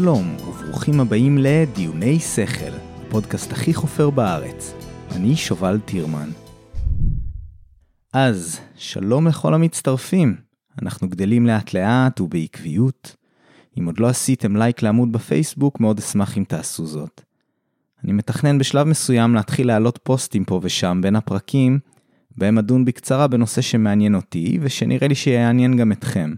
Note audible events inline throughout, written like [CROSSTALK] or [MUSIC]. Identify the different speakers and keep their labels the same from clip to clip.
Speaker 1: שלום, וברוכים הבאים לדיוני שכל, הפודקאסט הכי חופר בארץ. אני שובל טירמן. אז, שלום לכל המצטרפים. אנחנו גדלים לאט לאט ובעקביות. אם עוד לא עשיתם לייק לעמוד בפייסבוק, מאוד אשמח אם תעשו זאת. אני מתכנן בשלב מסוים להתחיל להעלות פוסטים פה ושם בין הפרקים, בהם אדון בקצרה בנושא שמעניין אותי, ושנראה לי שיעניין גם אתכם.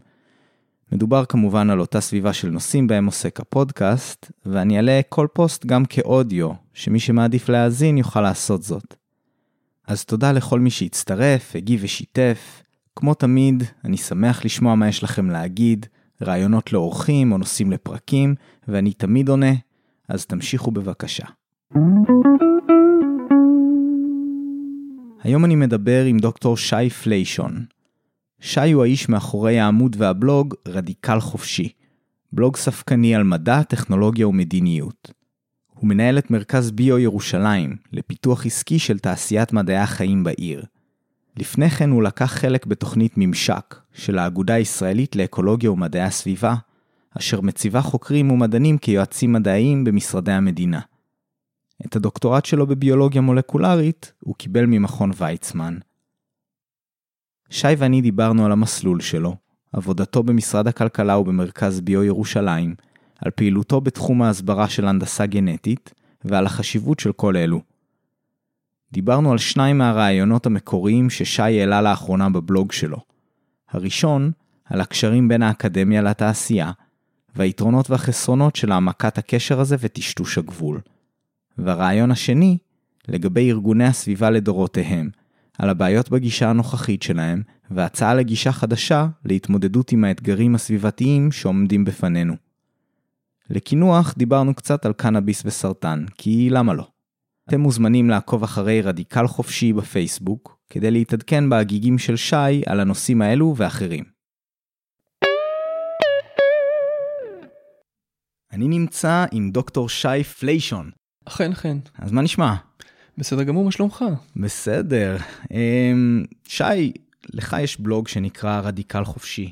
Speaker 1: מדובר כמובן על אותה סביבה של נושאים בהם עוסק הפודקאסט, ואני אעלה כל פוסט גם כאודיו, שמי שמעדיף להאזין יוכל לעשות זאת. אז תודה לכל מי שהצטרף, הגיב ושיתף. כמו תמיד, אני שמח לשמוע מה יש לכם להגיד, רעיונות לאורחים או נושאים לפרקים, ואני תמיד עונה, אז תמשיכו בבקשה. היום אני מדבר עם דוקטור שי פליישון. שי הוא האיש מאחורי העמוד והבלוג רדיקל חופשי, בלוג ספקני על מדע, טכנולוגיה ומדיניות. הוא מנהל את מרכז ביו ירושלים, לפיתוח עסקי של תעשיית מדעי החיים בעיר. לפני כן הוא לקח חלק בתוכנית ממשק של האגודה הישראלית לאקולוגיה ומדעי הסביבה, אשר מציבה חוקרים ומדענים כיועצים מדעיים במשרדי המדינה. את הדוקטורט שלו בביולוגיה מולקולרית הוא קיבל ממכון ויצמן. שי ואני דיברנו על המסלול שלו, עבודתו במשרד הכלכלה ובמרכז ביו ירושלים, על פעילותו בתחום ההסברה של הנדסה גנטית, ועל החשיבות של כל אלו. דיברנו על שניים מהרעיונות המקוריים ששי העלה לאחרונה בבלוג שלו. הראשון, על הקשרים בין האקדמיה לתעשייה, והיתרונות והחסרונות של העמקת הקשר הזה וטשטוש הגבול. והרעיון השני, לגבי ארגוני הסביבה לדורותיהם, על הבעיות בגישה הנוכחית שלהם, והצעה לגישה חדשה להתמודדות עם האתגרים הסביבתיים שעומדים בפנינו. לקינוח דיברנו קצת על קנאביס וסרטן, כי למה לא? אתם מוזמנים לעקוב אחרי רדיקל חופשי בפייסבוק, כדי להתעדכן בהגיגים של שי על הנושאים האלו ואחרים. אני נמצא עם דוקטור שי פליישון.
Speaker 2: אכן, אכן.
Speaker 1: אז מה נשמע?
Speaker 2: בסדר גמור, מה שלומך?
Speaker 1: בסדר. אמ, שי, לך יש בלוג שנקרא רדיקל חופשי.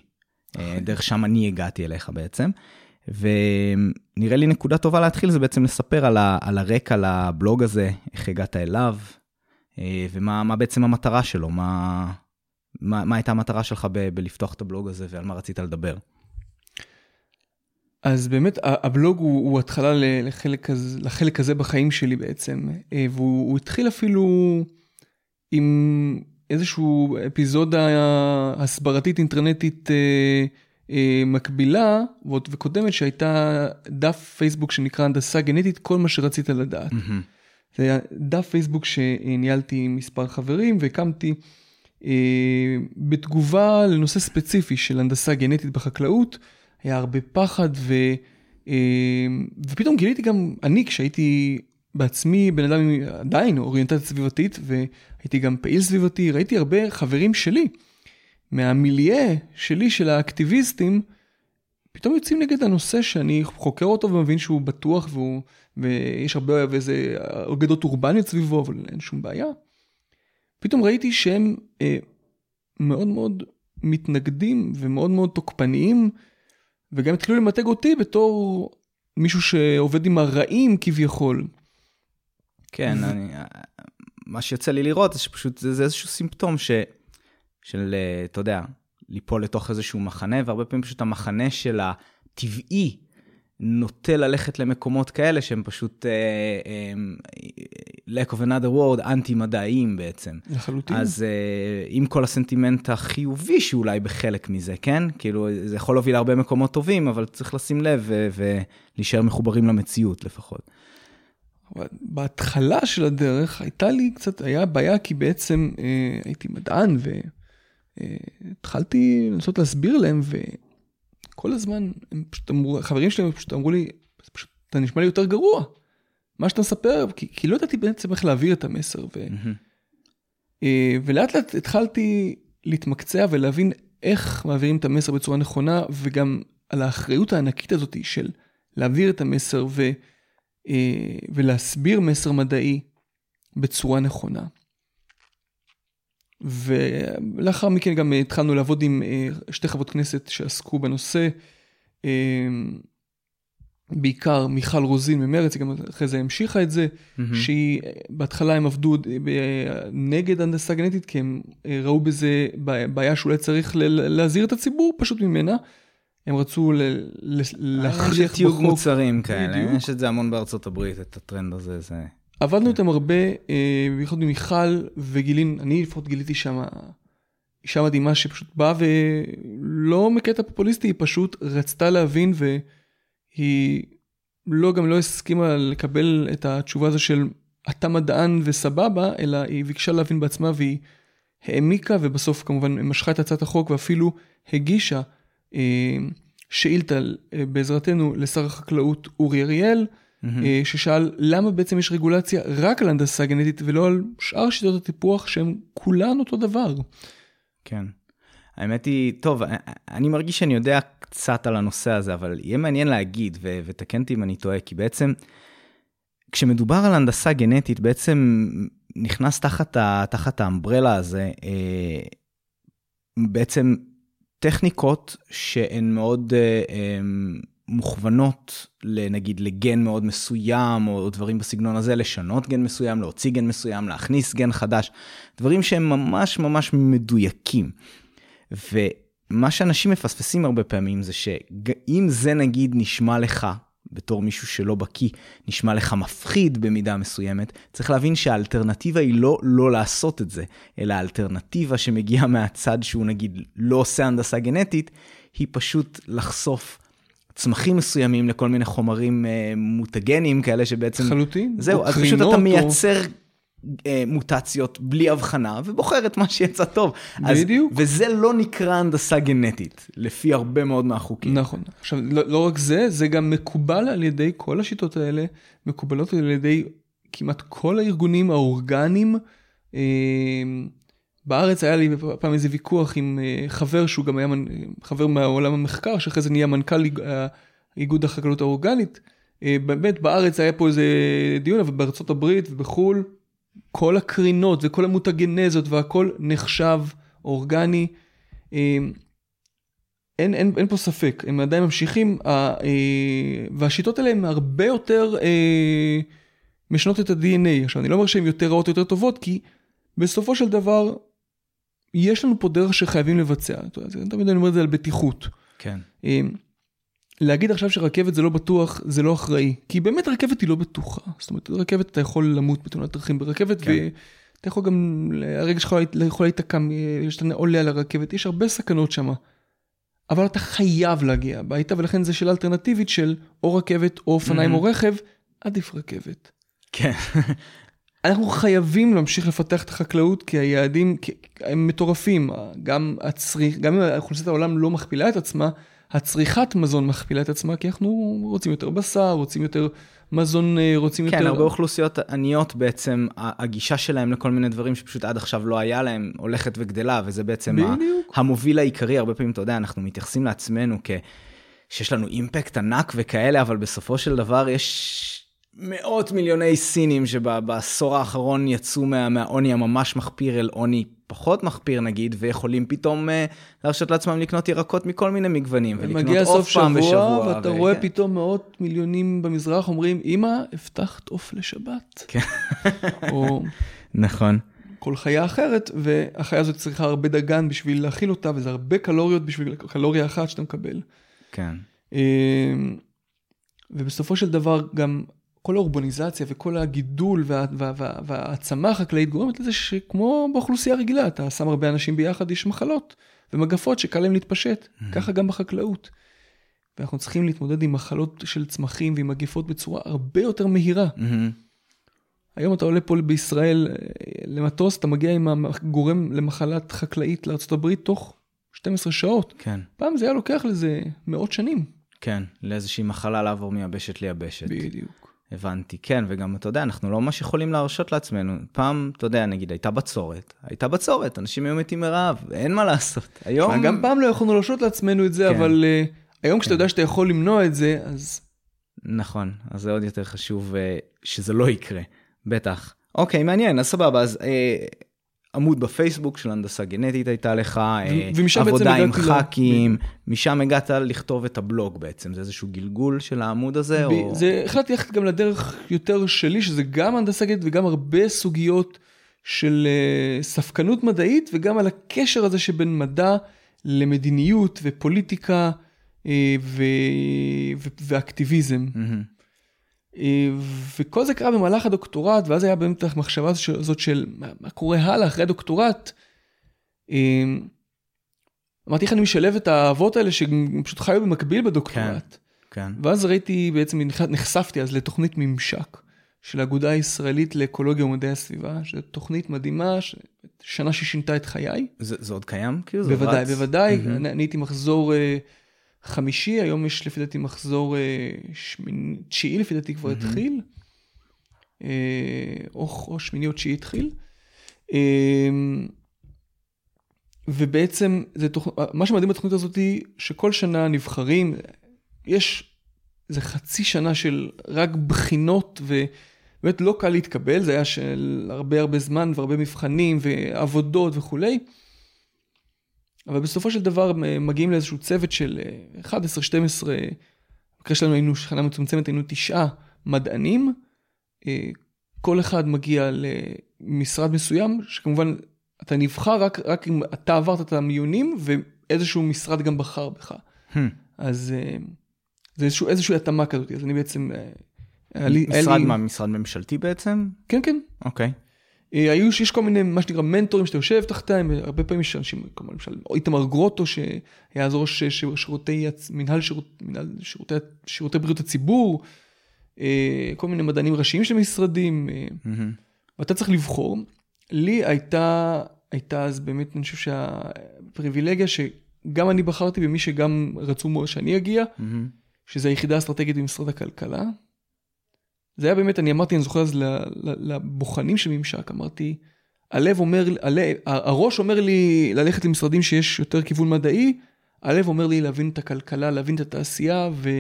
Speaker 1: אה, דרך שם אני הגעתי אליך בעצם. ונראה לי נקודה טובה להתחיל זה בעצם לספר על, ה, על הרקע לבלוג הזה, איך הגעת אליו, אה, ומה בעצם המטרה שלו, מה, מה, מה הייתה המטרה שלך ב, בלפתוח את הבלוג הזה ועל מה רצית לדבר.
Speaker 2: אז באמת הבלוג הוא, הוא התחלה לחלק, לחלק הזה בחיים שלי בעצם, אה, והוא התחיל אפילו עם איזשהו אפיזודה הסברתית אינטרנטית אה, אה, מקבילה וקודמת שהייתה דף פייסבוק שנקרא הנדסה גנטית, כל מה שרצית לדעת. Mm-hmm. זה היה דף פייסבוק שניהלתי עם מספר חברים והקמתי בתגובה לנושא ספציפי של הנדסה גנטית בחקלאות. היה הרבה פחד, ו, אה, ופתאום גיליתי גם, אני כשהייתי בעצמי בן אדם עדיין אוריינטציה סביבתית, והייתי גם פעיל סביבתי, ראיתי הרבה חברים שלי, מהמיליה שלי, של האקטיביסטים, פתאום יוצאים נגד הנושא שאני חוקר אותו ומבין שהוא בטוח והוא, ויש הרבה ואיזה אגדות אורבניות סביבו, אבל אין שום בעיה. פתאום ראיתי שהם אה, מאוד מאוד מתנגדים ומאוד מאוד תוקפניים וגם התחילו למתג אותי בתור מישהו שעובד עם הרעים כביכול.
Speaker 1: כן, אני, מה שיוצא לי לראות זה שפשוט זה, זה איזשהו סימפטום ש, של, אתה יודע, ליפול לתוך איזשהו מחנה, והרבה פעמים פשוט המחנה של הטבעי נוטה ללכת למקומות כאלה שהם פשוט, uh, um, lack of another word, אנטי-מדעיים בעצם.
Speaker 2: לחלוטין.
Speaker 1: אז uh, עם כל הסנטימנט החיובי שאולי בחלק מזה, כן? כאילו, זה יכול להוביל להרבה מקומות טובים, אבל צריך לשים לב ולהישאר מחוברים למציאות לפחות.
Speaker 2: בהתחלה של הדרך הייתה לי קצת, היה בעיה כי בעצם uh, הייתי מדען והתחלתי לנסות להסביר להם, ו... כל הזמן, הם פשוט אמרו, חברים שלי פשוט אמרו לי, פשוט, אתה נשמע לי יותר גרוע. מה שאתה מספר, כי, כי לא ידעתי בעצם איך להעביר את המסר. ו, mm-hmm. ולאט לאט התחלתי להתמקצע ולהבין איך מעבירים את המסר בצורה נכונה, וגם על האחריות הענקית הזאת של להעביר את המסר ו, אה, ולהסביר מסר מדעי בצורה נכונה. ולאחר מכן גם התחלנו לעבוד עם אה, שתי חברות כנסת שעסקו בנושא. אה, בעיקר מיכל רוזין ממרץ, היא גם אחרי זה המשיכה את זה,
Speaker 1: מהמם.
Speaker 2: שהיא, אה, בהתחלה הם עבדו נגד הנדסה גנטית, כי הם ראו בזה בעיה שאולי צריך להזהיר את הציבור פשוט ממנה. הם רצו ל- ל- להכריח
Speaker 1: תיוג
Speaker 2: בחוק.
Speaker 1: מוצרים כאלה,
Speaker 2: בדיוק.
Speaker 1: יש את זה המון בארצות הברית, את הטרנד הזה, זה...
Speaker 2: עבדנו איתם הרבה, אה, בייחוד עם מיכל וגילינו, אני לפחות גיליתי שם אישה מדהימה שפשוט באה ולא מקטע פופוליסטי, היא פשוט רצתה להבין והיא לא, גם לא הסכימה לקבל את התשובה הזו של אתה מדען וסבבה, אלא היא ביקשה להבין בעצמה והיא העמיקה ובסוף כמובן משכה את הצעת החוק ואפילו הגישה אה, שאילתה אה, בעזרתנו לשר החקלאות אורי אריאל. אה, ששאל למה בעצם יש רגולציה רק על הנדסה גנטית ולא על שאר שיטות הטיפוח שהן כולן אותו דבר.
Speaker 1: כן. האמת היא, טוב, אני מרגיש שאני יודע קצת על הנושא הזה, אבל יהיה מעניין להגיד, ו- ותקן אותי אם אני טועה, כי בעצם, כשמדובר על הנדסה גנטית, בעצם נכנס תחת, ה- תחת האמברלה הזה, אה, בעצם טכניקות שהן מאוד אה, אה, מוכוונות, נגיד לגן מאוד מסוים, או דברים בסגנון הזה, לשנות גן מסוים, להוציא גן מסוים, להכניס גן חדש, דברים שהם ממש ממש מדויקים. ומה שאנשים מפספסים הרבה פעמים זה שאם זה נגיד נשמע לך, בתור מישהו שלא בקיא, נשמע לך מפחיד במידה מסוימת, צריך להבין שהאלטרנטיבה היא לא לא לעשות את זה, אלא האלטרנטיבה שמגיעה מהצד שהוא נגיד לא עושה הנדסה גנטית, היא פשוט לחשוף צמחים מסוימים לכל מיני חומרים אה, מוטגנים כאלה שבעצם...
Speaker 2: לחלוטין.
Speaker 1: זהו,
Speaker 2: או
Speaker 1: אז פשוט אתה
Speaker 2: או-
Speaker 1: מייצר אה, מוטציות בלי הבחנה ובוחר את מה שיצא טוב. אז-
Speaker 2: בדיוק.
Speaker 1: וזה לא נקרא הנדסה גנטית, לפי הרבה מאוד מהחוקים.
Speaker 2: נכון. עכשיו, לא, לא רק זה, זה גם מקובל על ידי כל השיטות האלה, מקובלות על ידי כמעט כל הארגונים האורגניים. אה, בארץ היה לי פעם איזה ויכוח עם אה, חבר שהוא גם היה חבר מהעולם המחקר, שאחרי זה נהיה מנכ"ל אה, איגוד החקלאות האורגנית. אה, באמת בארץ היה פה איזה דיון, אבל בארצות הברית ובחו"ל, כל הקרינות וכל המוטגנזות והכל נחשב אורגני. אה, אין, אין, אין פה ספק, הם עדיין ממשיכים, ה- אה, והשיטות האלה הן הרבה יותר אה, משנות את ה-DNA. עכשיו, אני לא אומר שהן יותר רעות או יותר טובות, כי בסופו של דבר, יש לנו פה דרך שחייבים לבצע. תמיד אני אומר את זה על בטיחות.
Speaker 1: כן.
Speaker 2: אה, להגיד עכשיו שרכבת זה לא בטוח, זה לא אחראי. כי באמת רכבת היא לא בטוחה. זאת אומרת, רכבת אתה יכול למות בתאונת דרכים ברכבת,
Speaker 1: כן.
Speaker 2: ואתה יכול גם, הרגע שלך יכול להיתקע, אה, שאתה עולה על הרכבת, יש הרבה סכנות שם. אבל אתה חייב להגיע הביתה, ולכן זה שאלה אלטרנטיבית של או רכבת או אופניים
Speaker 1: Mhm.
Speaker 2: או רכב, עדיף רכבת.
Speaker 1: כן.
Speaker 2: אנחנו חייבים להמשיך לפתח את החקלאות כי היעדים הם מטורפים. גם הצריך, גם אם אוכלוסיית העולם לא מכפילה את עצמה, הצריכת מזון מכפילה את עצמה כי אנחנו רוצים יותר בשר, רוצים יותר מזון, אה, רוצים
Speaker 1: כן,
Speaker 2: יותר...
Speaker 1: הרבה אוכלוסיות עניות בעצם, הגישה שלהם לכל מיני דברים שפשוט עד עכשיו לא היה להם, הולכת וגדלה, וזה בעצם ה-
Speaker 2: בדיוק.
Speaker 1: המוביל העיקרי. הרבה פעמים, אתה יודע, אנחנו מתייחסים לעצמנו כ... שיש לנו אימפקט ענק וכאלה, אבל בסופו של דבר יש מאות מיליוני סינים שבעשור האחרון יצאו מה, מהעוני הממש מחפיר אל עוני פחות מחפיר נגיד, ויכולים פתאום אה, להרשות לעצמם לקנות ירקות מכל מיני מגוונים, ולקנות עוף
Speaker 2: סוף
Speaker 1: פעם
Speaker 2: שבוע,
Speaker 1: בשבוע.
Speaker 2: ואתה
Speaker 1: ו-
Speaker 2: רואה
Speaker 1: כן.
Speaker 2: פתאום מאות מיליונים במזרח אומרים, אמא, הבטחת עוף לשבת.
Speaker 1: כן.
Speaker 2: או [LAUGHS]
Speaker 1: נכון.
Speaker 2: כל חיה אחרת, והחיה הזאת צריכה הרבה דגן בשביל להכיל אותה, וזה הרבה קלוריות בשביל קלוריה אחת שאתה מקבל.
Speaker 1: כן.
Speaker 2: אמ, ובסופו של דבר גם כל האורבניזציה וכל הגידול וה, וה, וה, והעצמה החקלאית גורמת לזה שכמו באוכלוסייה רגילה, אתה שם הרבה אנשים ביחד, יש מחלות ומגפות שקל להם להתפשט, ככה גם בחקלאות. ואנחנו צריכים להתמודד עם מחלות של צמחים ועם מגפות בצורה הרבה יותר מהירה.
Speaker 1: מהמם.
Speaker 2: היום אתה עולה פה בישראל אה, למטוס, אתה מגיע עם הגורם למחלת חקלאית לארה"ב תוך 12 שעות.
Speaker 1: כן.
Speaker 2: פעם זה היה לוקח לזה מאות שנים.
Speaker 1: כן, לאיזושהי מחלה לעבור מיבשת ליבשת.
Speaker 2: בדיוק.
Speaker 1: הבנתי, כן, וגם אתה יודע, אנחנו לא ממש יכולים להרשות לעצמנו. פעם, אתה יודע, נגיד הייתה בצורת, הייתה בצורת, אנשים היו מתים מרעב, אין מה לעשות. היום...
Speaker 2: גם פעם לא יכולנו להרשות לעצמנו את זה,
Speaker 1: כן.
Speaker 2: אבל uh, היום כשאתה יודע שאתה יכול למנוע את זה, אז
Speaker 1: נכון, אז זה עוד יותר חשוב uh, שזה לא יקרה, בטח. אוקיי, מעניין, אז סבבה, אז uh, עמוד בפייסבוק של הנדסה גנטית הייתה לך, אה,
Speaker 2: ומשם בעצם
Speaker 1: עבודה עם ח"כים, משם הגעת לכתוב את הבלוג בעצם, זה איזשהו גלגול של העמוד הזה?
Speaker 2: ב-
Speaker 1: או...
Speaker 2: זה החלטתי ללכת גם לדרך יותר שלי, שזה גם הנדסה גנטית וגם הרבה סוגיות של אה, ספקנות מדעית, וגם על הקשר הזה שבין מדע למדיניות ופוליטיקה אה, ו... ו... ואקטיביזם.
Speaker 1: מהמם.
Speaker 2: אה, וכל זה קרה במהלך הדוקטורט, ואז היה באמת המחשבה הזאת של מה, קורה הלאה אחרי הדוקטורט. אה, אמרתי איך אני משלב את האהבות האלה שהם פשוט חיו במקביל בדוקטורט.
Speaker 1: כן.
Speaker 2: ואז ראיתי בעצם, נחשפתי אז לתוכנית ממשק של האגודה הישראלית לאקולוגיה ומדעי הסביבה, שזו תוכנית מדהימה, ש- שנה ששינתה את חיי.
Speaker 1: זה, זה עוד קיים? כאילו זה
Speaker 2: בוודאי,
Speaker 1: רץ?
Speaker 2: בוודאי.
Speaker 1: מהמם.
Speaker 2: אני אני הייתי מחזור אה, חמישי, היום יש לפי דעתי מחזור אה, שמיני- תשיעי לפי דעתי כבר התחיל. אה, או, או שמיני או תשיעי התחיל. אה, ובעצם זה תוכ... מה שמדהים בתוכנית הזאת היא שכל שנה נבחרים, יש איזה חצי שנה של רק בחינות ובאמת לא קל להתקבל, זה היה של הרבה הרבה זמן והרבה מבחנים ועבודות וכולי. אבל בסופו של דבר מ- מגיעים לאיזשהו צוות של אה, 11-12, במקרה שלנו היינו שנה מצומצמת, היינו תשעה מדענים. אה, כל אחד מגיע למשרד מסוים, שכמובן אתה נבחר רק, רק אם אתה עברת את המיונים ואיזשהו משרד גם בחר בך.
Speaker 1: Hmm.
Speaker 2: אז אה, זה איזשהו, איזושהי התאמה כזאת, אז אני בעצם... אה,
Speaker 1: משרד
Speaker 2: לי-
Speaker 1: מה, משרד ממשלתי בעצם?
Speaker 2: כן, כן.
Speaker 1: אוקיי.
Speaker 2: אה, היו, יש כל מיני, מה שנקרא מנטורים שאתה יושב תחתיהם, הרבה פעמים יש אנשים, כמו למשל איתמר גרוטו, שהיה אז ראש ש- שירותי, מנהל, שירות, מנהל שירותי, שירותי בריאות הציבור, אה, כל מיני מדענים ראשיים של משרדים, אה. ואתה צריך לבחור. לי הייתה, הייתה אז באמת, אני חושב שהפריבילגיה שגם אני בחרתי במי שגם רצו מאוד שאני אגיע. שזה היחידה האסטרטגית במשרד הכלכלה. זה היה באמת, אני אמרתי, אני זוכר אז לבוחנים של ממשק, אמרתי, הלב אומר, הלב, הראש אומר לי ללכת למשרדים שיש יותר כיוון מדעי, הלב אומר לי להבין את הכלכלה, להבין את התעשייה, ו...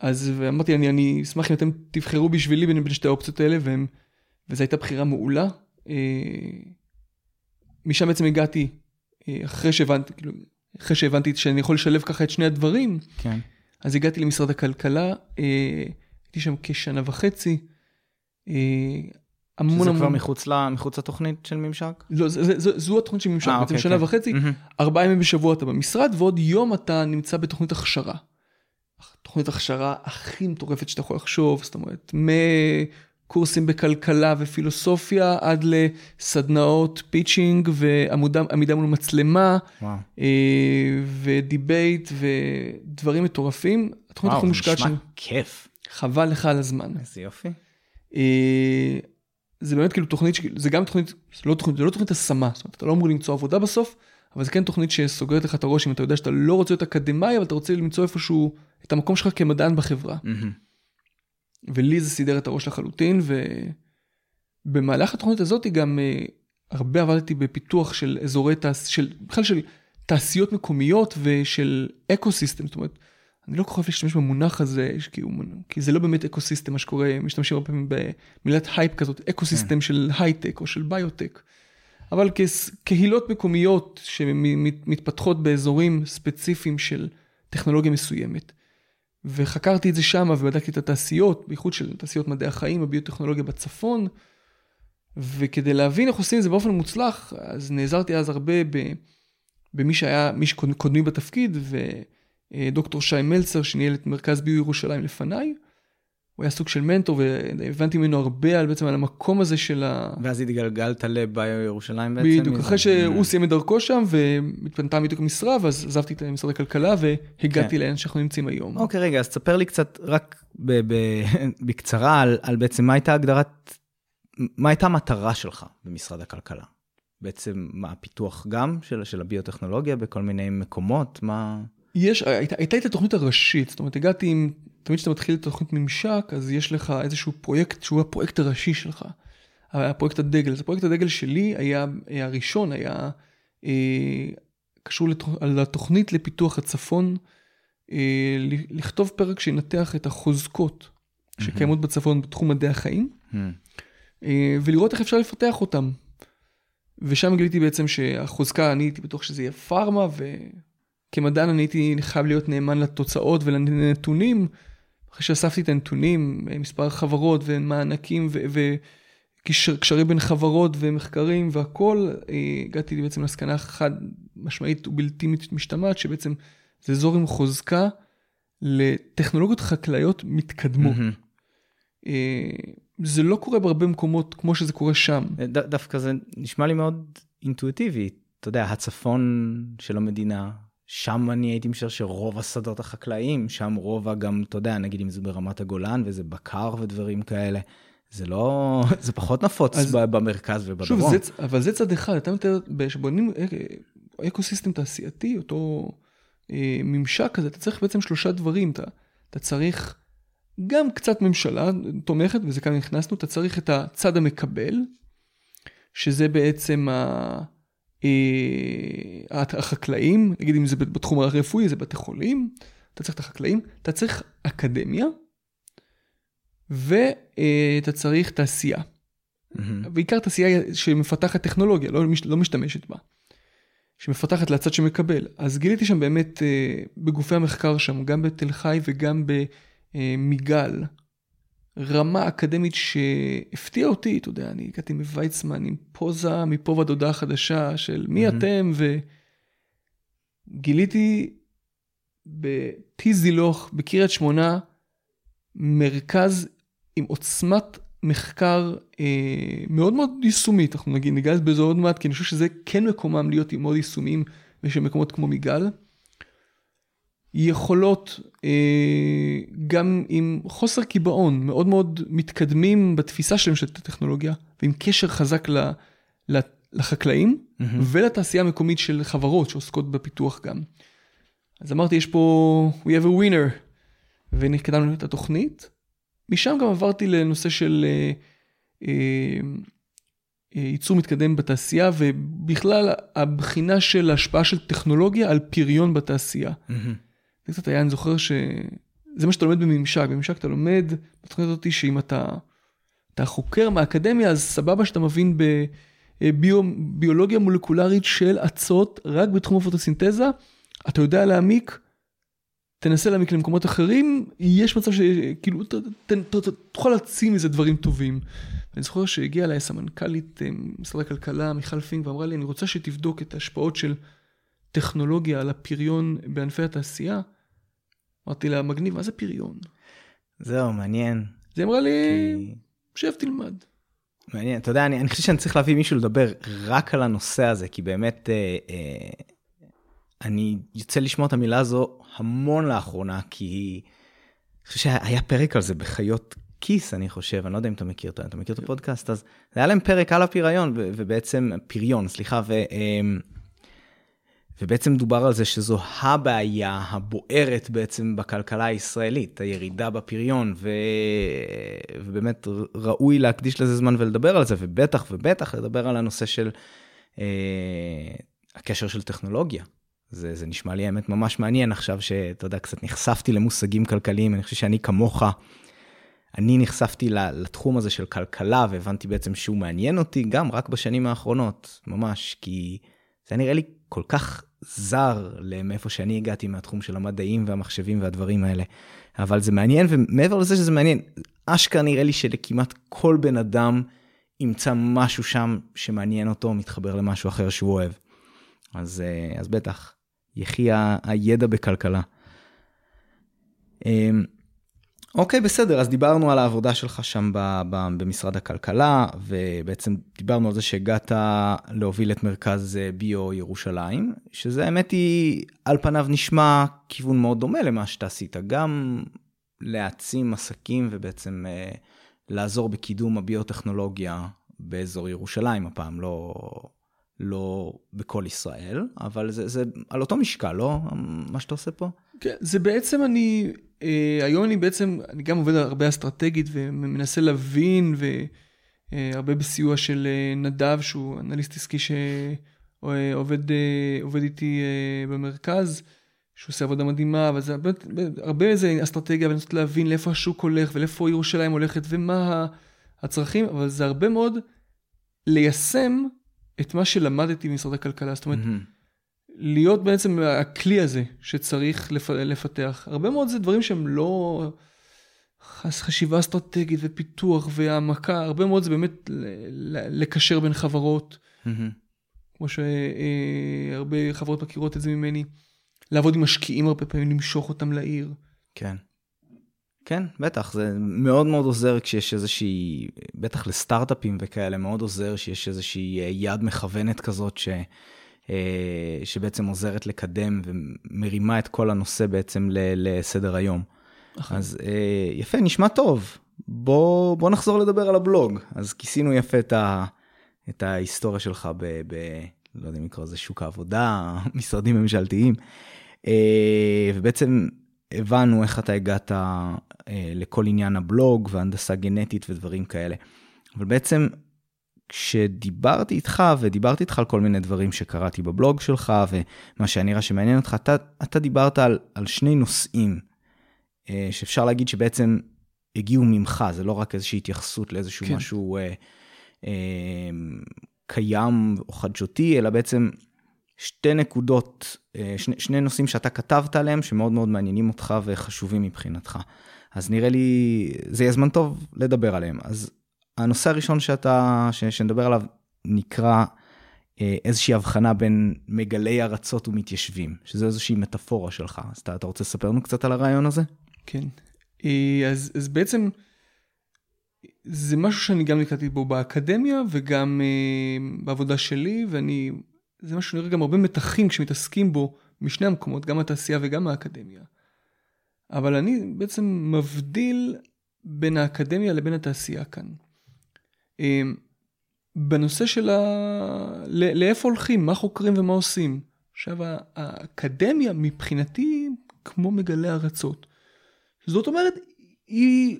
Speaker 2: אז ואמרתי, אני, אני אשמח אם אתם תבחרו בשבילי בין, בין שתי האופציות האלה, והם, וזו הייתה בחירה מעולה. אה, משם בעצם הגעתי, אה, אחרי שהבנתי, כאילו, אחרי שהבנתי שאני יכול לשלב ככה את שני הדברים,
Speaker 1: כן.
Speaker 2: אז הגעתי למשרד הכלכלה, אה, הייתי שם כשנה וחצי. אה, המון
Speaker 1: שזה
Speaker 2: המון...
Speaker 1: כבר מחוץ, ל, מחוץ לתוכנית של ממשק?
Speaker 2: לא, זה, זה, זה, זו התוכנית של ממשק,
Speaker 1: אה,
Speaker 2: בעצם
Speaker 1: אוקיי,
Speaker 2: שנה
Speaker 1: כן.
Speaker 2: וחצי,
Speaker 1: מהמם.
Speaker 2: ארבעה ימים בשבוע אתה במשרד, ועוד יום אתה נמצא בתוכנית הכשרה. תוכנית הכשרה הכי מטורפת שאתה יכול לחשוב, זאת אומרת, מקורסים בכלכלה ופילוסופיה עד לסדנאות pitching ועמידה מול מצלמה
Speaker 1: וואו.
Speaker 2: אה, ודיבייט ודברים מטורפים. התוכנית הכי
Speaker 1: וואו, זה
Speaker 2: מושקעת
Speaker 1: נשמע כיף.
Speaker 2: חבל לך על הזמן.
Speaker 1: איזה יופי.
Speaker 2: אה, זה באמת כאילו תוכנית, זה גם תוכנית, זה לא תוכנית, זה לא תוכנית השמה, זאת אומרת, אתה לא אמור למצוא עבודה בסוף, אבל זה כן תוכנית שסוגרת לך את הראש אם אתה יודע שאתה לא רוצה להיות אקדמאי, אבל אתה רוצה למצוא איפשהו את המקום שלך כמדען בחברה.
Speaker 1: מהמם.
Speaker 2: ולי זה סידר את הראש לחלוטין, ובמהלך התוכנית הזאת גם אה, הרבה עבדתי בפיתוח של אזורי תעש... של בכלל של תעשיות מקומיות ושל ecosystem, זאת אומרת, אני לא כל כך אוהב להשתמש במונח הזה, כי, הוא, כי זה לא באמת ecosystem מה שקורה, משתמשים הרבה פעמים במילת הייפ כזאת, ecosystem של הייטק או של ביוטק. אבל כס- קהילות מקומיות שמתפתחות באזורים ספציפיים של טכנולוגיה מסוימת. וחקרתי את זה שם ובדקתי את התעשיות, בייחוד של תעשיות מדעי החיים, הביוטכנולוגיה בצפון. וכדי להבין איך עושים את זה באופן מוצלח, אז נעזרתי אז הרבה במי שהיה, מי שקודמי בתפקיד, ודוקטור שי מלצר, שניהל את מרכז ביו ירושלים לפניי. הוא היה סוג של מנטור, והבנתי ממנו הרבה על בעצם על המקום הזה של ה...
Speaker 1: ואז התגלגלת לביו ירושלים בעצם?
Speaker 2: בדיוק? אחרי שהוא סיים את דרכו שם והתפנתה בדיוק המשרה, ואז עזבתי את משרד הכלכלה והגעתי
Speaker 1: כן.
Speaker 2: לאן שאנחנו נמצאים היום.
Speaker 1: אוקיי, רגע, אז תספר לי קצת רק [LAUGHS] בקצרה על, בעצם מה הייתה הגדרת, מה הייתה המטרה שלך במשרד הכלכלה? בעצם מה הפיתוח גם של הביוטכנולוגיה בכל מיני מקומות? מה...
Speaker 2: יש, הייתה, הייתה את התוכנית הראשית, זאת אומרת, הגעתי עם, תמיד כשאתה מתחיל את תוכנית ממשק, אז יש לך איזשהו פרויקט שהוא הפרויקט הראשי שלך, הפרויקט הדגל. אז הפרויקט הדגל שלי היה, היה הראשון, היה אה, קשור לתוכ, לתוכנית לפיתוח הצפון, אה, לכתוב פרק שינתח את החוזקות שקיימות בצפון בתחום מדעי החיים,
Speaker 1: Hmm.
Speaker 2: אה, ולראות איך אפשר לפתח אותם. ושם גיליתי בעצם שהחוזקה, אני הייתי בטוח שזה יהיה פארמה, וכמדען אני הייתי חייב להיות נאמן לתוצאות ולנתונים. אחרי שאספתי את הנתונים, מספר חברות ומענקים וקשרים בין חברות ומחקרים והכל, הגעתי בעצם למסקנה חד משמעית ובלתי משתמעת, שבעצם זה אזור עם חוזקה לטכנולוגיות חקלאיות מתקדמות. Mm-hmm. זה לא קורה בהרבה מקומות כמו שזה קורה שם.
Speaker 1: ד, דווקא זה נשמע לי מאוד אינטואיטיבי. אתה יודע, הצפון של המדינה, שם אני הייתי משער שרוב השדות החקלאיים, שם רוב גם, אתה יודע, נגיד אם זה ברמת הגולן וזה בקר ודברים כאלה. זה לא, [LAUGHS] זה פחות נפוץ אז, במרכז ובדרום. שוב,
Speaker 2: זה, אבל זה צד אחד, אתה מתאר, כשבונים אקוסיסטם תעשייתי, אותו אה, ממשק כזה, אתה צריך בעצם שלושה דברים. אתה, אתה צריך גם קצת ממשלה תומכת, וזה כאן נכנסנו, אתה צריך את הצד המקבל, שזה בעצם ה... אה, החקלאים, נגיד אם זה בתחום הרפואי, זה בתי חולים, אתה צריך את החקלאים, אתה צריך אקדמיה, ואתה צריך תעשייה. Mm-hmm. בעיקר תעשייה שמפתחת טכנולוגיה, לא, לא משתמשת בה. שמפתחת לצד שמקבל. אז גיליתי שם באמת אה, בגופי המחקר שם, גם בתל חי וגם במיגל, רמה אקדמית שהפתיעה אותי, אתה יודע, אני הגעתי מוויצמן עם פוזה מפה ועד הודעה חדשה של מי mm-hmm. אתם, וגיליתי בטיזילוך בקריית שמונה מרכז עם עוצמת מחקר אה, מאוד מאוד יישומית, אנחנו נגיד, ניגע בזה עוד מעט, כי אני חושב שזה כן מקומם להיות מאוד יישומיים בשביל מקומות כמו מיגל. יכולות אה, גם עם חוסר קיבעון, מאוד מאוד מתקדמים בתפיסה שלהם של הטכנולוגיה, ועם קשר חזק ל, ל, לחקלאים mm-hmm. ולתעשייה המקומית של חברות שעוסקות בפיתוח גם. אז אמרתי, יש פה, we have a winner, ונקדמנו את התוכנית. משם גם עברתי לנושא של אה, אה, אה, ייצור מתקדם בתעשייה, ובכלל הבחינה של השפעה של טכנולוגיה על פריון בתעשייה. Mm-hmm. זה קצת היה, אני זוכר שזה מה שאתה לומד בממשק, בממשק אתה לומד בתוכנית הזאת שאם אתה, אתה חוקר מהאקדמיה, אז סבבה שאתה מבין בביולוגיה מולקולרית של אצות רק בתחום הפוטוסינתזה, אתה יודע להעמיק תנסה להעמיק למקומות אחרים, יש מצב שכאילו תוכל להציע מזה דברים טובים. אני זוכר שהגיעה אליי סמנכ"לית אה, משרד הכלכלה, מיכל פינק, ואמרה לי, אני רוצה שתבדוק את ההשפעות של טכנולוגיה על הפריון בענפי התעשייה. אמרתי לה, מגניב, מה זה פריון?
Speaker 1: זהו, מעניין.
Speaker 2: זה אמרה לי, כי... שב תלמד.
Speaker 1: מעניין, אתה יודע, אני, אני חושב שאני צריך להביא מישהו לדבר רק על הנושא הזה, כי באמת אה, אה, אני יוצא לשמוע את המילה הזו המון לאחרונה, כי אני חושב שהיה פרק על זה בחיות כיס, אני חושב, אני לא יודע אם אתה מכיר, אתה מכיר את. הפודקאסט, אז היה להם פרק על הפריון, ובעצם, פריון, סליחה, ו... אמ, ובעצם דובר על זה שזו הבעיה הבוערת בעצם בכלכלה הישראלית, הירידה בפריון, ו... ובאמת ראוי להקדיש לזה זמן ולדבר על זה, ובטח ובטח לדבר על הנושא של אה, הקשר של טכנולוגיה. זה, זה נשמע לי האמת ממש מעניין עכשיו שאתה יודע, קצת נחשפתי למושגים כלכליים, אני חושב שאני כמוך, אני נחשפתי לתחום הזה של כלכלה והבנתי בעצם שהוא מעניין אותי גם רק בשנים האחרונות, ממש, כי זה נראה לי כל כך זר מאיפה שאני הגעתי מהתחום של המדעים והמחשבים והדברים האלה. אבל זה מעניין, ומעבר לזה שזה מעניין, אשכרה נראה לי שלכמעט כל בן אדם ימצא משהו שם שמעניין אותו, מתחבר למשהו אחר שהוא אוהב. אז, אה, אז בטח, יחי הידע בכלכלה. אוקיי, בסדר, אז דיברנו על העבודה שלך שם במשרד הכלכלה, ובעצם דיברנו על זה שהגעת להוביל את מרכז אה, ביו ירושלים, שזה האמת היא, על פניו נשמע כיוון מאוד דומה למה שאתה עשית, גם להעצים עסקים ובעצם אה, לעזור בקידום הביוטכנולוגיה באזור ירושלים, הפעם לא לא בכל ישראל, אבל זה, זה על אותו משקל, לא? מה שאתה עושה פה?
Speaker 2: כן, זה בעצם אני, היום אני בעצם, אני גם עובד הרבה אסטרטגית ומנסה להבין, והרבה בסיוע של אה, נדב, שהוא אנליסט עסקי שעובד אה, עובד איתי אה, במרכז, שהוא עושה עבודה מדהימה, אבל זה הרבה, הרבה איזה אסטרטגיה, ולנסות להבין לאיפה השוק הולך ולאיפה ירושלים הולכת ומה הצרכים, אבל זה הרבה מאוד ליישם את מה שלמדתי במשרד הכלכלה, זאת אומרת,
Speaker 1: מהמם.
Speaker 2: להיות בעצם הכלי הזה שצריך לפ... לפתח. הרבה מאוד זה דברים שהם לא חשיבה אסטרטגית ופיתוח והעמקה, הרבה מאוד זה באמת לקשר בין חברות,
Speaker 1: מהמם.
Speaker 2: כמו שהרבה חברות מכירות את זה ממני. לעבוד עם משקיעים הרבה פעמים, למשוך אותם לעיר.
Speaker 1: כן. כן, בטח, זה מאוד מאוד עוזר כשיש איזושהי, בטח לסטארט-אפים וכאלה, מאוד עוזר שיש איזושהי אה, יד מכוונת כזאת ש, אה, שבעצם עוזרת לקדם ומרימה את כל הנושא בעצם לסדר היום.
Speaker 2: נכון.
Speaker 1: אז אה, יפה, נשמע טוב. בוא, בוא נחזור לדבר על הבלוג. אז כיסינו יפה את, ה, את ההיסטוריה שלך ב, ב... לא יודע אם לקרוא לזה שוק העבודה, [LAUGHS] משרדים ממשלתיים. אה, ובעצם הבנו איך אתה הגעת אה, לכל עניין הבלוג והנדסה גנטית ודברים כאלה. אבל בעצם כשדיברתי איתך ודיברתי איתך על כל מיני דברים שקראתי בבלוג שלך ומה שהיה נראה שמעניין אותך, אתה, אתה דיברת על, על שני נושאים אה, שאפשר להגיד שבעצם הגיעו ממך, זה לא רק איזושהי התייחסות לאיזשהו
Speaker 2: כן.
Speaker 1: משהו אה, אה, קיים או חדשותי, אלא בעצם שתי נקודות, אה, שני, שני נושאים שאתה כתבת עליהם שמאוד מאוד מעניינים אותך וחשובים מבחינתך. אז נראה לי, זה יהיה זמן טוב לדבר עליהם. אז הנושא הראשון שאתה, ש, שנדבר עליו נקרא אה, איזושהי הבחנה בין מגלי ארצות ומתיישבים, שזה איזושהי מטאפורה שלך. אז אתה, אתה רוצה לספר לנו קצת על הרעיון הזה?
Speaker 2: כן. אה, אז, אז בעצם זה משהו שאני גם נקלטתי בו באקדמיה וגם אה, בעבודה שלי, ואני, זה משהו שנראה גם הרבה מתחים כשמתעסקים בו משני המקומות, גם התעשייה וגם האקדמיה. אבל אני בעצם מבדיל בין האקדמיה לבין התעשייה כאן. בנושא של ה... לאיפה הולכים, מה חוקרים ומה עושים. עכשיו, האקדמיה מבחינתי כמו מגלי ארצות. זאת אומרת, היא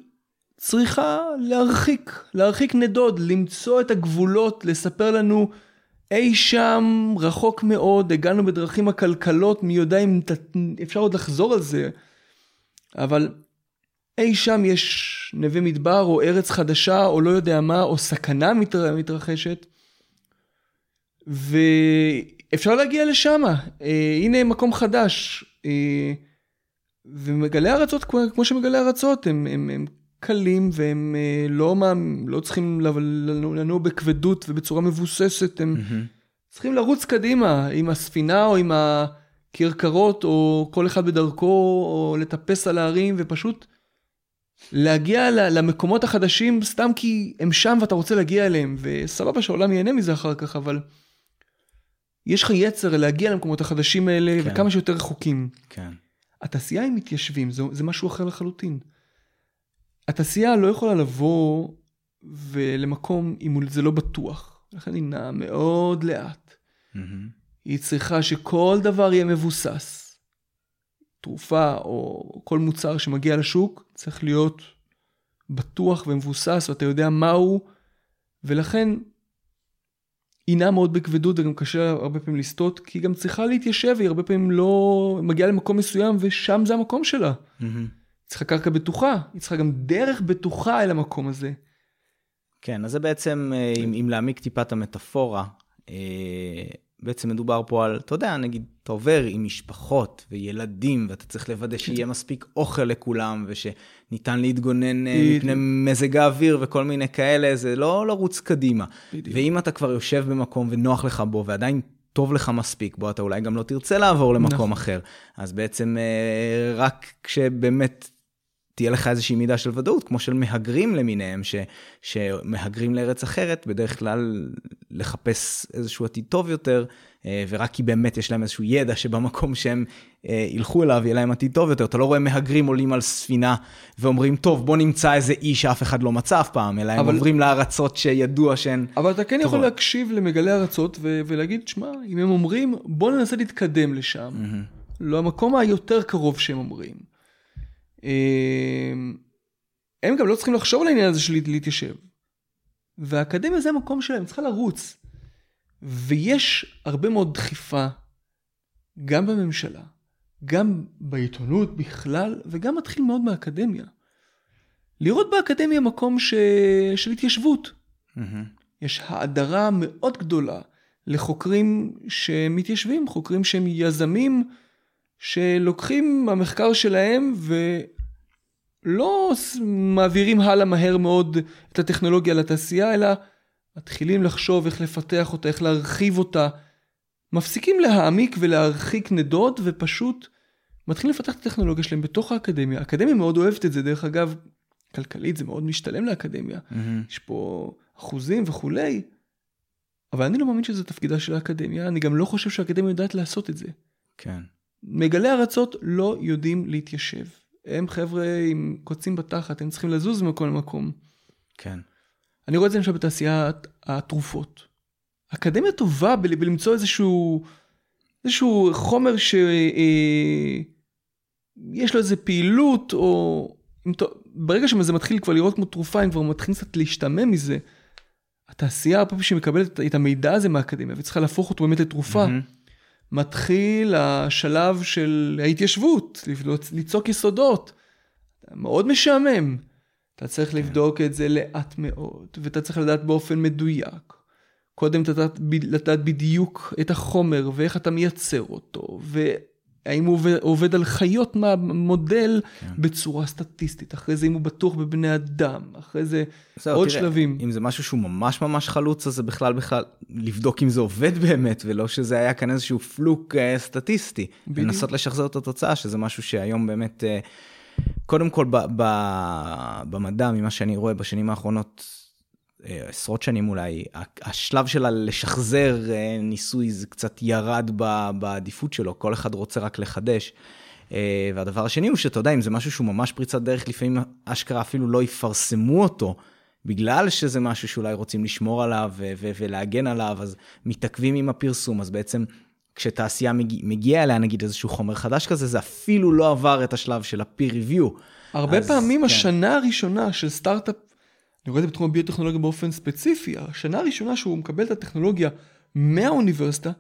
Speaker 2: צריכה להרחיק, להרחיק נדוד, למצוא את הגבולות, לספר לנו אי שם רחוק מאוד, הגענו בדרכים עקלקלות, מי יודע אם ת- אפשר עוד לחזור על זה, אבל אי שם יש נווה מדבר או ארץ חדשה או לא יודע מה, או סכנה מתר... מתרחשת, ואפשר להגיע לשם, אה, הנה מקום חדש. אה, ומגלי ארצות, כמו, שמגלי ארצות, הם, הם, הם קלים והם אה, לא, מה, לא צריכים לנוע, בכבדות ובצורה מבוססת, הם צריכים לרוץ קדימה עם הספינה או עם הכרכרות או כל אחד בדרכו או לטפס על ההרים ופשוט להגיע למקומות החדשים סתם כי הם שם ואתה רוצה להגיע אליהם וסבבה שהעולם ייהנה מזה אחר כך אבל יש לך יצר להגיע למקומות החדשים האלה
Speaker 1: כן.
Speaker 2: וכמה שיותר רחוקים.
Speaker 1: כן.
Speaker 2: התעשייה עם מתיישבים זה, זה משהו אחר לחלוטין. התעשייה לא יכולה לבוא ולמקום אם זה לא בטוח. לכן היא נעה מאוד לאט.
Speaker 1: מהמם.
Speaker 2: היא צריכה שכל דבר יהיה מבוסס. תרופה או כל מוצר שמגיע לשוק צריך להיות בטוח ומבוסס ואתה יודע מהו ולכן היא נעה מאוד בכבדות וגם קשה הרבה פעמים לסטות כי היא גם צריכה להתיישב היא הרבה פעמים לא מגיעה למקום מסוים ושם זה המקום שלה.
Speaker 1: מהמם.
Speaker 2: צריכה קרקע בטוחה, היא צריכה גם דרך בטוחה אל המקום הזה.
Speaker 1: כן, אז זה בעצם, אה, אם, אם להעמיק טיפה את המטאפורה, אה, בעצם מדובר פה על, אתה יודע, נגיד, אתה עובר עם משפחות וילדים, ואתה צריך לוודא שיהיה מספיק אוכל לכולם, ושניתן להתגונן אה. מפני מזג האוויר וכל מיני כאלה, זה לא לרוץ קדימה.
Speaker 2: בדיוק.
Speaker 1: ואם אתה כבר יושב במקום ונוח לך בו, ועדיין טוב לך מספיק בו, אתה אולי גם לא תרצה לעבור למקום
Speaker 2: נכון.
Speaker 1: אחר. אז בעצם אה, רק כשבאמת תהיה לך איזושהי מידה של ודאות, כמו של מהגרים למיניהם, ש, שמהגרים לארץ אחרת, בדרך כלל לחפש איזשהו עתיד טוב יותר, אה, ורק כי באמת יש להם איזשהו ידע שבמקום שהם אה, ילכו אליו יהיה להם עתיד טוב יותר. אתה לא רואה מהגרים עולים על ספינה ואומרים, טוב, בוא נמצא איזה אי שאף אחד לא מצא אף פעם, אלא הם
Speaker 2: אבל-
Speaker 1: עוברים לארצות שידוע שהן...
Speaker 2: אבל אתה כן יכול
Speaker 1: טובות.
Speaker 2: להקשיב למגלי ארצות ו- ולהגיד, שמע, אם הם אומרים, בוא ננסה להתקדם לשם. לא המקום היותר קרוב שהם אומרים. אמ, הם גם לא צריכים לחשוב על העניין הזה של להת- להתיישב. והאקדמיה זה המקום שלהם, צריכה לרוץ. ויש הרבה מאוד דחיפה, גם בממשלה, גם בעיתונות בכלל, וגם מתחיל מאוד מהאקדמיה. לראות באקדמיה מקום ש... של התיישבות.
Speaker 1: מהמם.
Speaker 2: יש האדרה מאוד גדולה לחוקרים שמתיישבים, חוקרים שהם יזמים, שלוקחים המחקר שלהם ולא מעבירים הלאה מהר מאוד את הטכנולוגיה לתעשייה, אלא מתחילים לחשוב איך לפתח אותה, איך להרחיב אותה. מפסיקים להעמיק ולהרחיק נדוד ופשוט מתחילים לפתח את הטכנולוגיה שלהם בתוך האקדמיה. האקדמיה מאוד אוהבת את זה, דרך אגב, כלכלית זה מאוד משתלם לאקדמיה. Mm-hmm. יש פה אחוזים וכולי, אבל אני לא מאמין שזה תפקידה של האקדמיה, אני גם לא חושב שהאקדמיה יודעת לעשות את זה.
Speaker 1: כן.
Speaker 2: מגלי ארצות לא יודעים להתיישב. הם חבר'ה עם קוצים בתחת, הם צריכים לזוז ממקום למקום.
Speaker 1: כן.
Speaker 2: אני רואה את זה למשל בתעשיית התרופות. אקדמיה טובה ב- בלמצוא איזשהו, איזשהו חומר שיש אה, לו איזה פעילות, או ברגע שזה מתחיל כבר לראות כמו תרופה, הם כבר מתחילים קצת להשתמם מזה. התעשייה, הרבה פעמים שמקבלת את המידע הזה מהאקדמיה וצריכה להפוך אותו באמת לתרופה, mm-hmm. מתחיל השלב של ההתיישבות, ליצוק יסודות. מאוד משעמם. אתה צריך כן. לבדוק את זה לאט מאוד, ואתה צריך לדעת באופן מדויק. קודם אתה לדעת בדיוק את החומר ואיך אתה מייצר אותו, האם הוא עובד, עובד על חיות מהמודל כן. בצורה סטטיסטית, אחרי זה אם הוא בטוח בבני אדם, אחרי זה זהו, עוד תראה, שלבים.
Speaker 1: אם זה משהו שהוא ממש ממש חלוץ, אז זה בכלל בכלל לבדוק אם זה עובד באמת, ולא שזה היה כאן איזשהו פלוק uh, סטטיסטי. בדיוק. לנסות לשחזר את התוצאה, שזה משהו שהיום באמת, uh, קודם כל ב, ב, במדע, ממה שאני רואה בשנים האחרונות, אה, עשרות שנים אולי, השלב שלה לשחזר אה, ניסוי זה קצת ירד בעדיפות שלו, כל אחד רוצה רק לחדש. אה, והדבר השני הוא שאתה יודע, אם זה משהו שהוא ממש פריצת דרך, לפעמים אשכרה אפילו לא יפרסמו אותו, בגלל שזה משהו שאולי רוצים לשמור עליו ולהגן עליו, אז מתעכבים עם הפרסום, אז בעצם כשתעשייה מגיע, מגיע אליה נגיד איזשהו חומר חדש כזה, זה אפילו לא עבר את השלב של ה-peer review.
Speaker 2: הרבה אז, פעמים כן. השנה הראשונה של סטארט-אפ אני רואה את זה בתחום הביוטכנולוגיה באופן ספציפי, השנה הראשונה שהוא מקבל את הטכנולוגיה מהאוניברסיטה,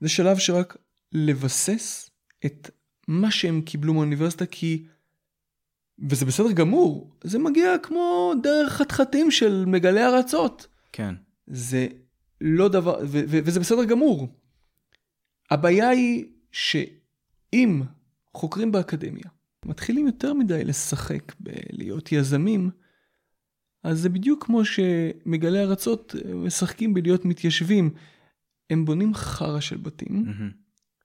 Speaker 2: זה שלב שרק לבסס את מה שהם קיבלו מהאוניברסיטה, כי, וזה בסדר גמור, זה מגיע כמו דרך חתחתים של מגלי ארצות.
Speaker 1: כן.
Speaker 2: זה לא דבר, ו- ו- וזה בסדר גמור. הבעיה היא שאם חוקרים באקדמיה מתחילים יותר מדי לשחק בלהיות יזמים, אז זה בדיוק כמו שמגלי ארצות אה, משחקים בלהיות מתיישבים. הם בונים חרא של בתים, mm-hmm.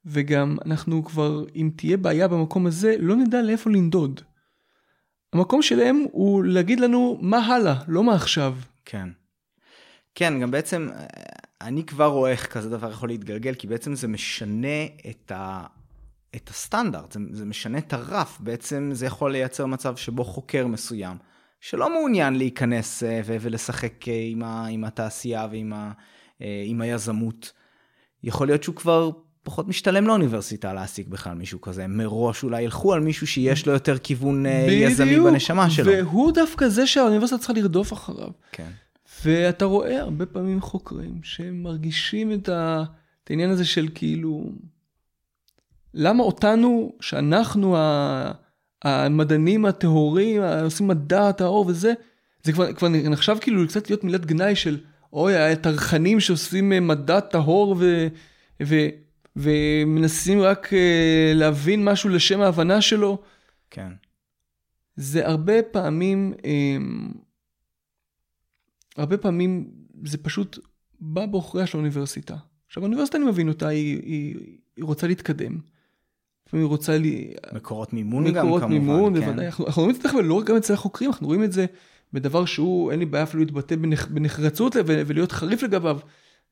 Speaker 2: וגם אנחנו כבר, אם תהיה בעיה במקום הזה, לא נדע לאיפה לנדוד. המקום שלהם הוא להגיד לנו מה הלאה, לא מה עכשיו.
Speaker 1: כן. כן, גם בעצם אה, אני כבר רואה איך כזה דבר יכול להתגלגל, כי בעצם זה משנה את, ה, את הסטנדרט, זה, זה משנה את הרף, בעצם זה יכול לייצר מצב שבו חוקר מסוים שלא מעוניין להיכנס אה, ולשחק אה, עם, ה, עם התעשייה ועם ה, אה, עם היזמות. יכול להיות שהוא כבר פחות משתלם לאוניברסיטה להעסיק בכלל מישהו כזה. מראש אולי ילכו על מישהו שיש לו יותר כיוון בדיוק, יזמי בנשמה שלו.
Speaker 2: והוא דווקא זה שהאוניברסיטה צריכה לרדוף אחריו.
Speaker 1: כן.
Speaker 2: ואתה רואה הרבה פעמים חוקרים שמרגישים את, ה, את העניין הזה של כאילו, למה אותנו, שאנחנו ה... המדענים הטהורים, עושים מדע טהור וזה, זה כבר, כבר נחשב כאילו קצת להיות מילת גנאי של אוי, הטרחנים שעושים אה, מדע טהור ו, ו, ומנסים רק uh, להבין משהו לשם ההבנה שלו.
Speaker 1: כן.
Speaker 2: זה הרבה פעמים, um, הרבה פעמים זה פשוט בא בעוכריה של האוניברסיטה. עכשיו האוניברסיטה אני מבין אותה, היא, היא, היא רוצה להתקדם. לפעמים היא רוצה לי...
Speaker 1: מקורות מימון מקורות גם
Speaker 2: מקורות מימון, כן. בוודאי. אנחנו, אנחנו רואים את זה לא רק גם אצל החוקרים, אנחנו רואים את זה בדבר שהוא, אין לי בעיה אפילו להתבטא בנח, בנחרצות ולהיות חריף לגביו,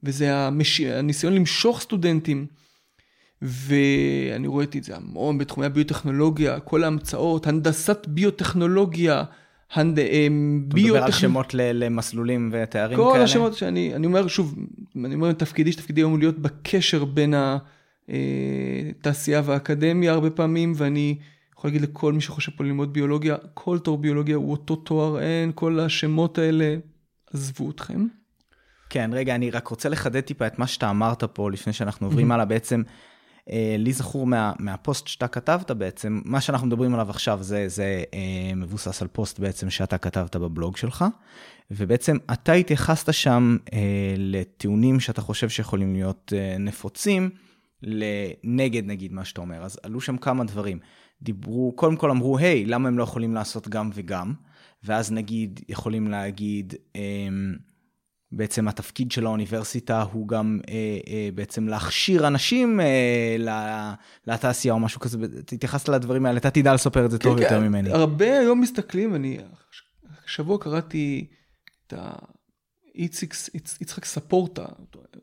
Speaker 2: וזה המש... הניסיון למשוך סטודנטים. ואני רואה את זה המון בתחומי הביוטכנולוגיה, כל ההמצאות, הנדסת ביוטכנולוגיה,
Speaker 1: הנד... אה, ביוטכנולוגיה. אתה מדבר על שמות למסלולים ותארים
Speaker 2: כל כאלה? כל השמות שאני אני אומר שוב, אני אומר תפקידי, שתפקידי היום להיות בקשר בין ה... אה, תעשייה ואקדמיה הרבה פעמים, ואני יכול להגיד לכל מי שחושב פה ללמוד ביולוגיה, כל תואר ביולוגיה הוא אותו תואר, אין, כל השמות האלה, עזבו אתכם.
Speaker 1: כן, רגע, אני רק רוצה לחדד טיפה את מה שאתה אמרת פה לפני שאנחנו עוברים הלאה. בעצם, אה, לי זכור מה, מהפוסט שאתה כתבת בעצם, מה שאנחנו מדברים עליו עכשיו זה, זה אה, מבוסס על פוסט בעצם שאתה כתבת בבלוג שלך, ובעצם אתה התייחסת שם אה, לטיעונים שאתה חושב שיכולים להיות אה, נפוצים, לנגד נגיד מה שאתה אומר, אז עלו שם כמה דברים. דיברו, קודם כל אמרו, היי, למה הם לא יכולים לעשות גם וגם? ואז נגיד, יכולים להגיד, אה, בעצם התפקיד של האוניברסיטה הוא גם אה, אה, בעצם להכשיר אנשים אה, לתעשייה או משהו כזה, תתייחסת לדברים האלה, אתה תדע לספר את זה כן, טוב כן, יותר ממני.
Speaker 2: הרבה היום מסתכלים, אני שבוע קראתי את ה... איציק, יצחק ספורטה,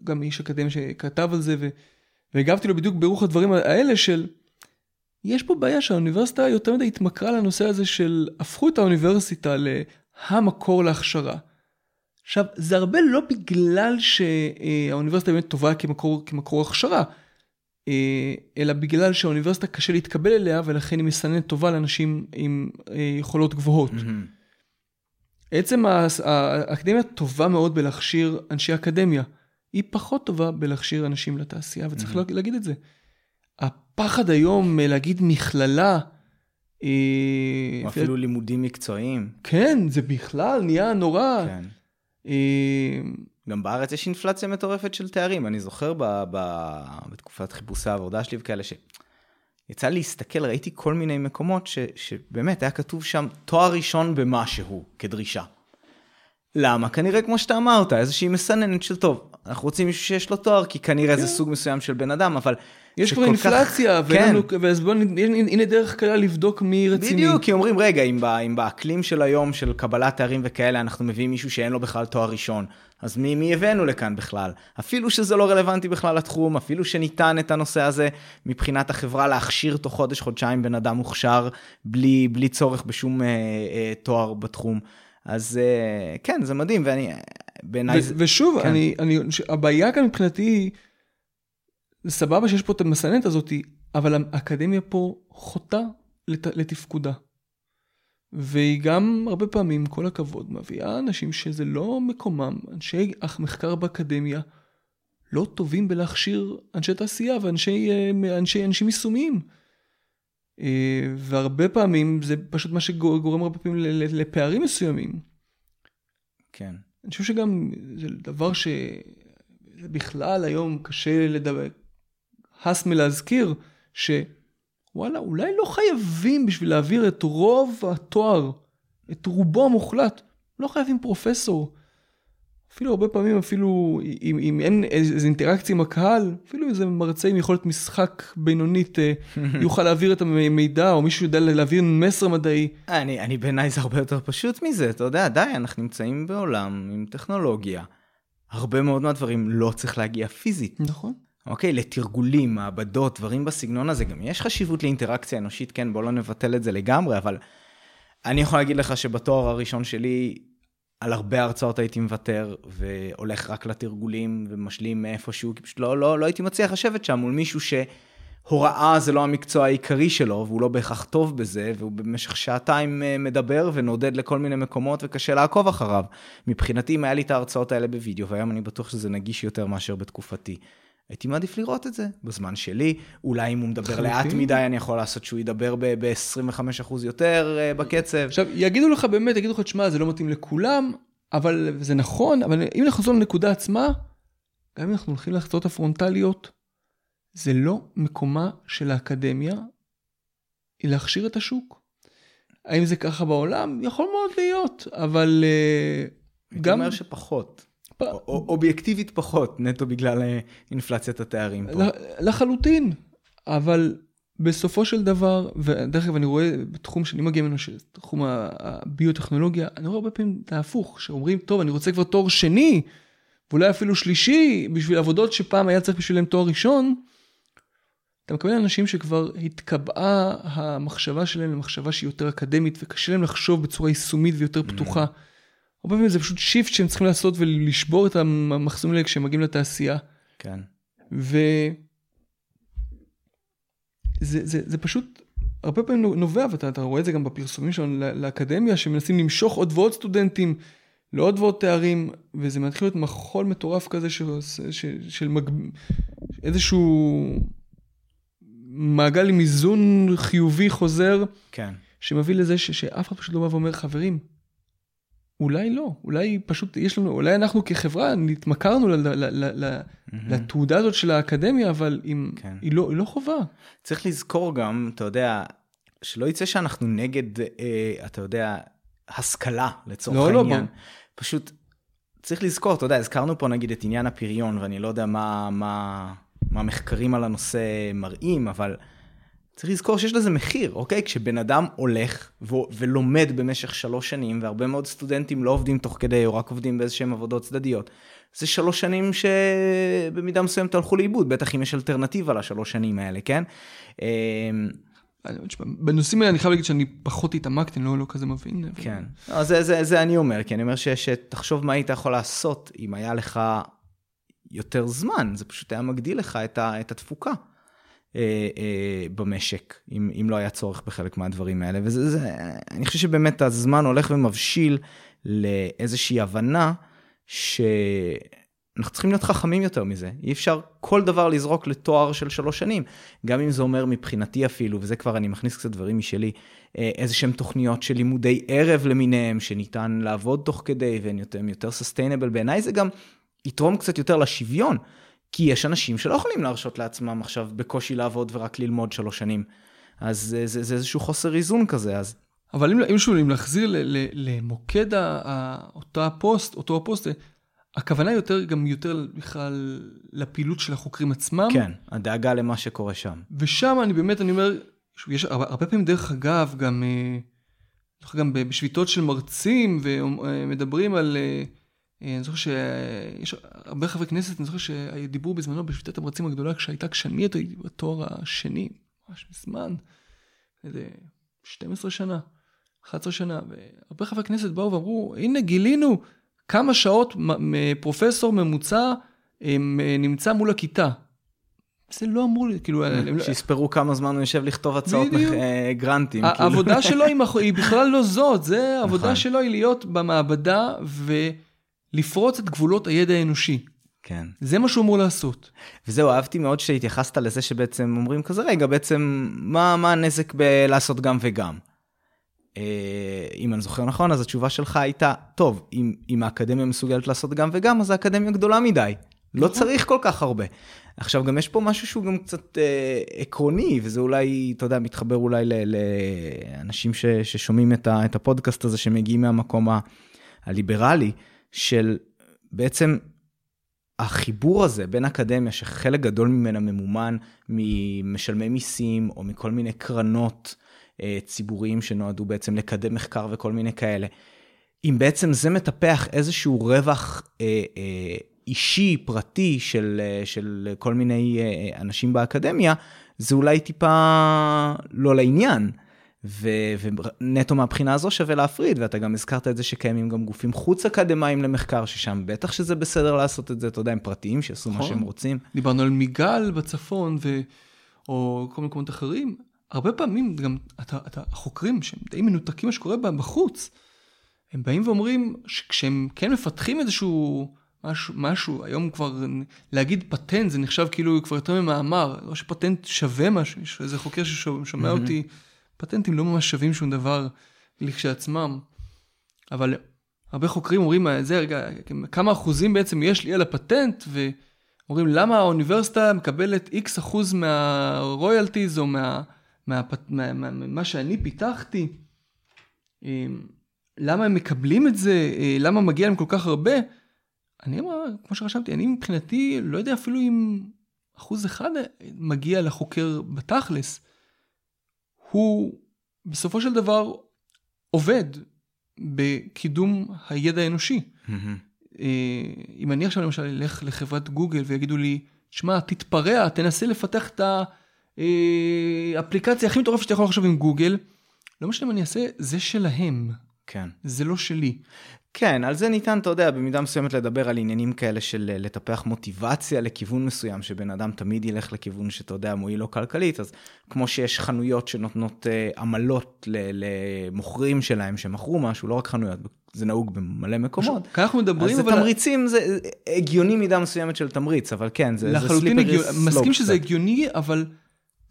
Speaker 2: גם איש אקדמי שכתב על זה, ו, והגבתי לו בדיוק ברוח הדברים האלה של, יש פה בעיה שהאוניברסיטה יותר מדי התמכרה לנושא הזה של, הפכו את האוניברסיטה להמקור להכשרה. עכשיו, זה הרבה לא בגלל שהאוניברסיטה באמת טובה כמקור, כמקור הכשרה, אה, אלא בגלל שהאוניברסיטה קשה להתקבל אליה ולכן היא מסננת טובה לאנשים עם אה, יכולות גבוהות. Mm-hmm. עצם האקדמיה טובה מאוד בלהכשיר אנשי אקדמיה, היא פחות טובה בלהכשיר אנשים לתעשייה וצריך mm-hmm. להגיד את זה. הפחד היום להגיד מכללה,
Speaker 1: או אפילו לימודים מקצועיים.
Speaker 2: כן, זה בכלל נהיה נורא. כן.
Speaker 1: אה, גם בארץ יש אינפלציה מטורפת של תארים. אני זוכר ב, ב, בתקופת חיפושי העבודה שלי וכאלה, שיצא לי להסתכל, ראיתי כל מיני מקומות ש, שבאמת היה כתוב שם תואר ראשון במשהו כדרישה. למה? כנראה כמו שאתה אמרת, איזושהי מסננת של טוב, אנחנו רוצים מישהו שיש לו תואר, כי כנראה כן. זה סוג מסוים של בן אדם, אבל
Speaker 2: יש כבר אינפלציה, כך... כן. אז בואו, הנה דרך קלה לבדוק מי רציני.
Speaker 1: בדיוק, כי אומרים, רגע, אם, בא, אם באקלים של היום, של קבלת תארים וכאלה, אנחנו מביאים מישהו שאין לו בכלל תואר ראשון, אז מי, מי הבאנו לכאן בכלל? אפילו שזה לא רלוונטי בכלל לתחום, אפילו שניתן את הנושא הזה מבחינת החברה להכשיר תוך חודש, חודשיים בן אדם מוכשר, בלי, בלי צורך בשום אה, אה, תואר בתחום. אז אה, כן, זה מדהים, ואני, בעיניי...
Speaker 2: ושוב, כן. אני, אני, הבעיה כאן מבחינתי היא... סבבה שיש פה את המסננת הזאתי, אבל האקדמיה פה חוטאה לת... לתפקודה. והיא גם הרבה פעמים, כל הכבוד, מביאה אנשים שזה לא מקומם, אנשי מחקר באקדמיה, לא טובים בלהכשיר אנשי תעשייה ואנשי אה, אנשי, אנשים יישומיים. אה, והרבה פעמים זה פשוט מה שגורם הרבה פעמים לפערים מסוימים.
Speaker 1: כן.
Speaker 2: אני חושב שגם זה דבר שבכלל היום קשה לדבר, הס מלהזכיר שוואלה, אולי לא חייבים בשביל להעביר את רוב התואר, את רובו המוחלט, לא חייבים פרופסור. אפילו הרבה פעמים, אפילו אם, אם אין איזו אינטראקציה עם הקהל, אפילו איזה מרצה עם יכולת משחק בינונית אה, [LAUGHS] יוכל להעביר את המידע, או מישהו יודע להעביר מסר מדעי.
Speaker 1: אני, אני בעיניי זה הרבה יותר פשוט מזה, אתה יודע, די, אנחנו נמצאים בעולם עם טכנולוגיה. הרבה מאוד מהדברים לא צריך להגיע פיזית.
Speaker 2: נכון.
Speaker 1: אוקיי, לתרגולים, מעבדות, דברים בסגנון הזה, גם יש חשיבות לאינטראקציה אנושית, כן, בוא לא נבטל את זה לגמרי, אבל אני יכול להגיד לך שבתואר הראשון שלי, על הרבה הרצאות הייתי מוותר, והולך רק לתרגולים ומשלים מאיפשהו, כי פשוט לא, לא, לא הייתי מצליח לשבת שם מול מישהו שהוראה זה לא המקצוע העיקרי שלו, והוא לא בהכרח טוב בזה, והוא במשך שעתיים אה, מדבר ונודד לכל מיני מקומות וקשה לעקוב אחריו. מבחינתי, אם היה לי את ההרצאות האלה בווידאו, והיום אני בטוח שזה נגיש יותר מאשר בתקופתי. הייתי מעדיף לראות את זה בזמן שלי. אולי אם הוא מדבר לאט מדי, אני יכול לעשות שהוא ידבר ב-25% יותר uh, בקצב.
Speaker 2: עכשיו, יגידו לך באמת, יגידו לך, תשמע, זה לא מתאים לכולם, אבל זה נכון, אבל אם נחזור לנקודה עצמה, גם אם אנחנו הולכים להחצות הפרונטליות, זה לא מקומה של האקדמיה להכשיר את השוק. האם זה ככה בעולם? יכול מאוד להיות, אבל
Speaker 1: uh, גם... הייתי אומר שפחות. אובייקטיבית פחות, נטו בגלל אה, אינפלציית התארים פה.
Speaker 2: לחלוטין, אבל בסופו של דבר, ודרך אגב אני רואה בתחום שאני מגיע ממנו, תחום הביוטכנולוגיה, אני רואה הרבה פעמים את ההפוך, שאומרים, טוב, אני רוצה כבר תואר שני, ואולי אפילו שלישי, בשביל עבודות שפעם היה צריך בשבילם תואר ראשון. אתה מקבל אנשים שכבר התקבעה המחשבה שלהם למחשבה שהיא יותר אקדמית, וקשה להם לחשוב בצורה יישומית ויותר פתוחה. Mm. הרבה פעמים זה פשוט שיפט שהם צריכים לעשות ולשבור את המחסומים האלה כשהם מגיעים לתעשייה.
Speaker 1: כן.
Speaker 2: וזה זה, זה, זה פשוט הרבה פעמים נובע, ואתה רואה את זה גם בפרסומים שלנו לאקדמיה, שמנסים למשוך עוד ועוד סטודנטים לעוד ועוד תארים, וזה מתחיל להיות מחול מטורף כזה של, של, של מג... איזשהו מעגל עם איזון חיובי חוזר,
Speaker 1: כן.
Speaker 2: שמביא לזה ש, שאף אחד פשוט לא בא ואומר, חברים, אולי לא, אולי פשוט יש לנו, אולי אנחנו כחברה נתמכרנו ל, ל, ל, ל, לתעודה הזאת של האקדמיה, אבל אם,
Speaker 1: כן.
Speaker 2: היא, לא, היא לא חובה.
Speaker 1: צריך לזכור גם, אתה יודע, שלא יצא שאנחנו נגד, אה, אתה יודע, השכלה לצורך
Speaker 2: לא, לא,
Speaker 1: העניין.
Speaker 2: בוא.
Speaker 1: פשוט צריך לזכור, אתה יודע, הזכרנו פה נגיד את עניין הפריון, ואני לא יודע מה, מה, מה המחקרים על הנושא מראים, אבל צריך לזכור שיש לזה מחיר, אוקיי? כשבן אדם הולך ו- ולומד במשך שלוש שנים, והרבה מאוד סטודנטים לא עובדים תוך כדי, או רק עובדים באיזשהם עבודות צדדיות, זה שלוש שנים שבמידה מסוימת הלכו לאיבוד, בטח אם יש אלטרנטיבה לשלוש שנים האלה, כן? אמ,
Speaker 2: תשמע, בנושאים האלה אני חייב להגיד שאני פחות התעמקתי, אני לא, לא כזה מבין. אבל-
Speaker 1: כן. לא, זה, זה, זה אני אומר, כי אני אומר ש, שתחשוב מה היית יכול לעשות אם היה לך יותר זמן, זה פשוט היה מגדיל לך את, ה, את התפוקה אה, אה, במשק, אם, אם לא היה צורך בחלק מהדברים האלה. וזה, זה, אני חושב שבאמת הזמן הולך ומבשיל לאיזושהי הבנה שאנחנו צריכים להיות חכמים יותר מזה. אי אפשר כל דבר לזרוק לתואר של שלוש שנים. גם אם זה אומר מבחינתי אפילו, וזה כבר אני מכניס קצת דברים משלי, אה, איזה שהם תוכניות של לימודי ערב למיניהם, שניתן לעבוד תוך כדי והן יותר, יותר sustainable. בעיניי זה גם יתרום קצת יותר לשוויון, כי יש אנשים שלא יכולים להרשות לעצמם עכשיו בקושי לעבוד ורק ללמוד שלוש שנים. אז זה, זה, זה איזשהו חוסר איזון כזה, אז
Speaker 2: אבל אם, אם שוב, אם להחזיר ל, ל, למוקד ה, ה, אותו הפוסט, אותו הפוסט, הכוונה יותר גם יותר בכלל לפעילות של החוקרים עצמם.
Speaker 1: כן, הדאגה למה שקורה שם.
Speaker 2: ושם אני באמת, אני אומר, שוב, יש הרבה, הרבה פעמים דרך אגב, גם, אה, גם בשביתות של מרצים, ומדברים על, אה, אה, אני זוכר שיש הרבה חברי כנסת, אני זוכר שדיברו בזמנו בשביתת המרצים הגדולה, כשהייתה, כשאני הייתי בתואר השני, ממש מזמן, איזה 12 שנה, 11 שנה, והרבה חברי כנסת באו ואמרו, הנה גילינו כמה שעות פרופסור ממוצע אה, נמצא מול הכיתה. זה לא אמור, לי, כאילו, לא- [LAUGHS]
Speaker 1: שיספרו כמה זמן הוא יושב לכתוב הצעות. אה, גרנטים. כאילו.
Speaker 2: העבודה שלו היא בכלל לא זאת, זה העבודה
Speaker 1: נכון.
Speaker 2: שלו היא להיות במעבדה ולפרוץ את גבולות הידע האנושי.
Speaker 1: כן.
Speaker 2: זה מה שהוא אמור לעשות.
Speaker 1: וזהו, אהבתי מאוד שהתייחסת לזה שבעצם אומרים כזה, רגע, בעצם מה, מה הנזק בלעשות גם וגם? אה, אם אני זוכר נכון, אז התשובה שלך הייתה, טוב, אם, אם האקדמיה מסוגלת לעשות גם וגם, אז האקדמיה גדולה מדי. לא
Speaker 2: נכון.
Speaker 1: צריך כל כך הרבה. עכשיו, גם יש פה משהו שהוא גם קצת אה, עקרוני, וזה אולי, אתה יודע, מתחבר אולי ל- לאנשים ש, ששומעים את, ה, את הפודקאסט הזה, שמגיעים מהמקום ה, הליברלי, של בעצם החיבור הזה בין אקדמיה, שחלק גדול ממנה ממומן ממשלמי מיסים, או מכל מיני קרנות אה, ציבוריים שנועדו בעצם לקדם מחקר וכל מיני כאלה, אם בעצם זה מטפח איזשהו רווח אה, אה, אישי, פרטי, של, של כל מיני אנשים באקדמיה, זה אולי טיפה לא לעניין. ו- ונטו מהבחינה הזו שווה להפריד, ואתה גם הזכרת את זה שקיימים גם גופים חוץ אקדמיים למחקר, ששם בטח שזה בסדר לעשות את זה, אתה יודע, הם פרטיים, שיעשו מה
Speaker 2: נכון.
Speaker 1: שהם רוצים.
Speaker 2: דיברנו על מיגל בצפון, ו... או כל מיני מקומות אחרים. הרבה פעמים גם אתה, אתה, החוקרים שהם די מנותקים מה שקורה בהם בחוץ, הם באים ואומרים שכשהם כן מפתחים איזשהו משהו, משהו, היום כבר להגיד פטנט זה נחשב כאילו כבר יותר ממאמר, לא שפטנט שווה משהו, יש איזה חוקר ששומע
Speaker 1: מהמם.
Speaker 2: אותי, פטנטים לא ממש שווים שום דבר לכשעצמם, אבל הרבה חוקרים אומרים, זה רגע, כמה אחוזים בעצם יש לי על הפטנט, ואומרים למה האוניברסיטה מקבלת איקס אחוז מהרויאלטיז או מה, מה, מה, מה, מה שאני פיתחתי, אמ, למה הם מקבלים את זה, אה, למה מגיע להם כל כך הרבה. אני אומר, כמו שרשמתי, אני מבחינתי לא יודע אפילו אם אחוז אחד מגיע לחוקר בתכלס. הוא בסופו של דבר עובד בקידום הידע האנושי. אה, אם אני עכשיו למשל אלך לחברת גוגל ויגידו לי, שמע, תתפרע, תנסה לפתח את האפליקציה הכי מטורפת שאתה יכול לחשוב עם גוגל, לא משנה מה אני אעשה, זה שלהם,
Speaker 1: כן.
Speaker 2: זה לא שלי.
Speaker 1: כן, על זה ניתן, אתה יודע, במידה מסוימת לדבר על עניינים כאלה של אה, לטפח מוטיבציה לכיוון מסוים, שבן אדם תמיד ילך לכיוון שאתה יודע, מועיל לו כלכלית, אז כמו שיש חנויות שנותנות אה, עמלות למוכרים שלהם שמכרו משהו, לא רק חנויות, זה נהוג במלא מקומות.
Speaker 2: כאן אנחנו מדברים,
Speaker 1: אז זה
Speaker 2: אבל
Speaker 1: תמריצים, זה הגיוני מידה מסוימת של תמריץ, אבל כן, זה, זה
Speaker 2: לחלוטין
Speaker 1: slippery
Speaker 2: הגיוני, מסכים שזה
Speaker 1: קצת.
Speaker 2: הגיוני, אבל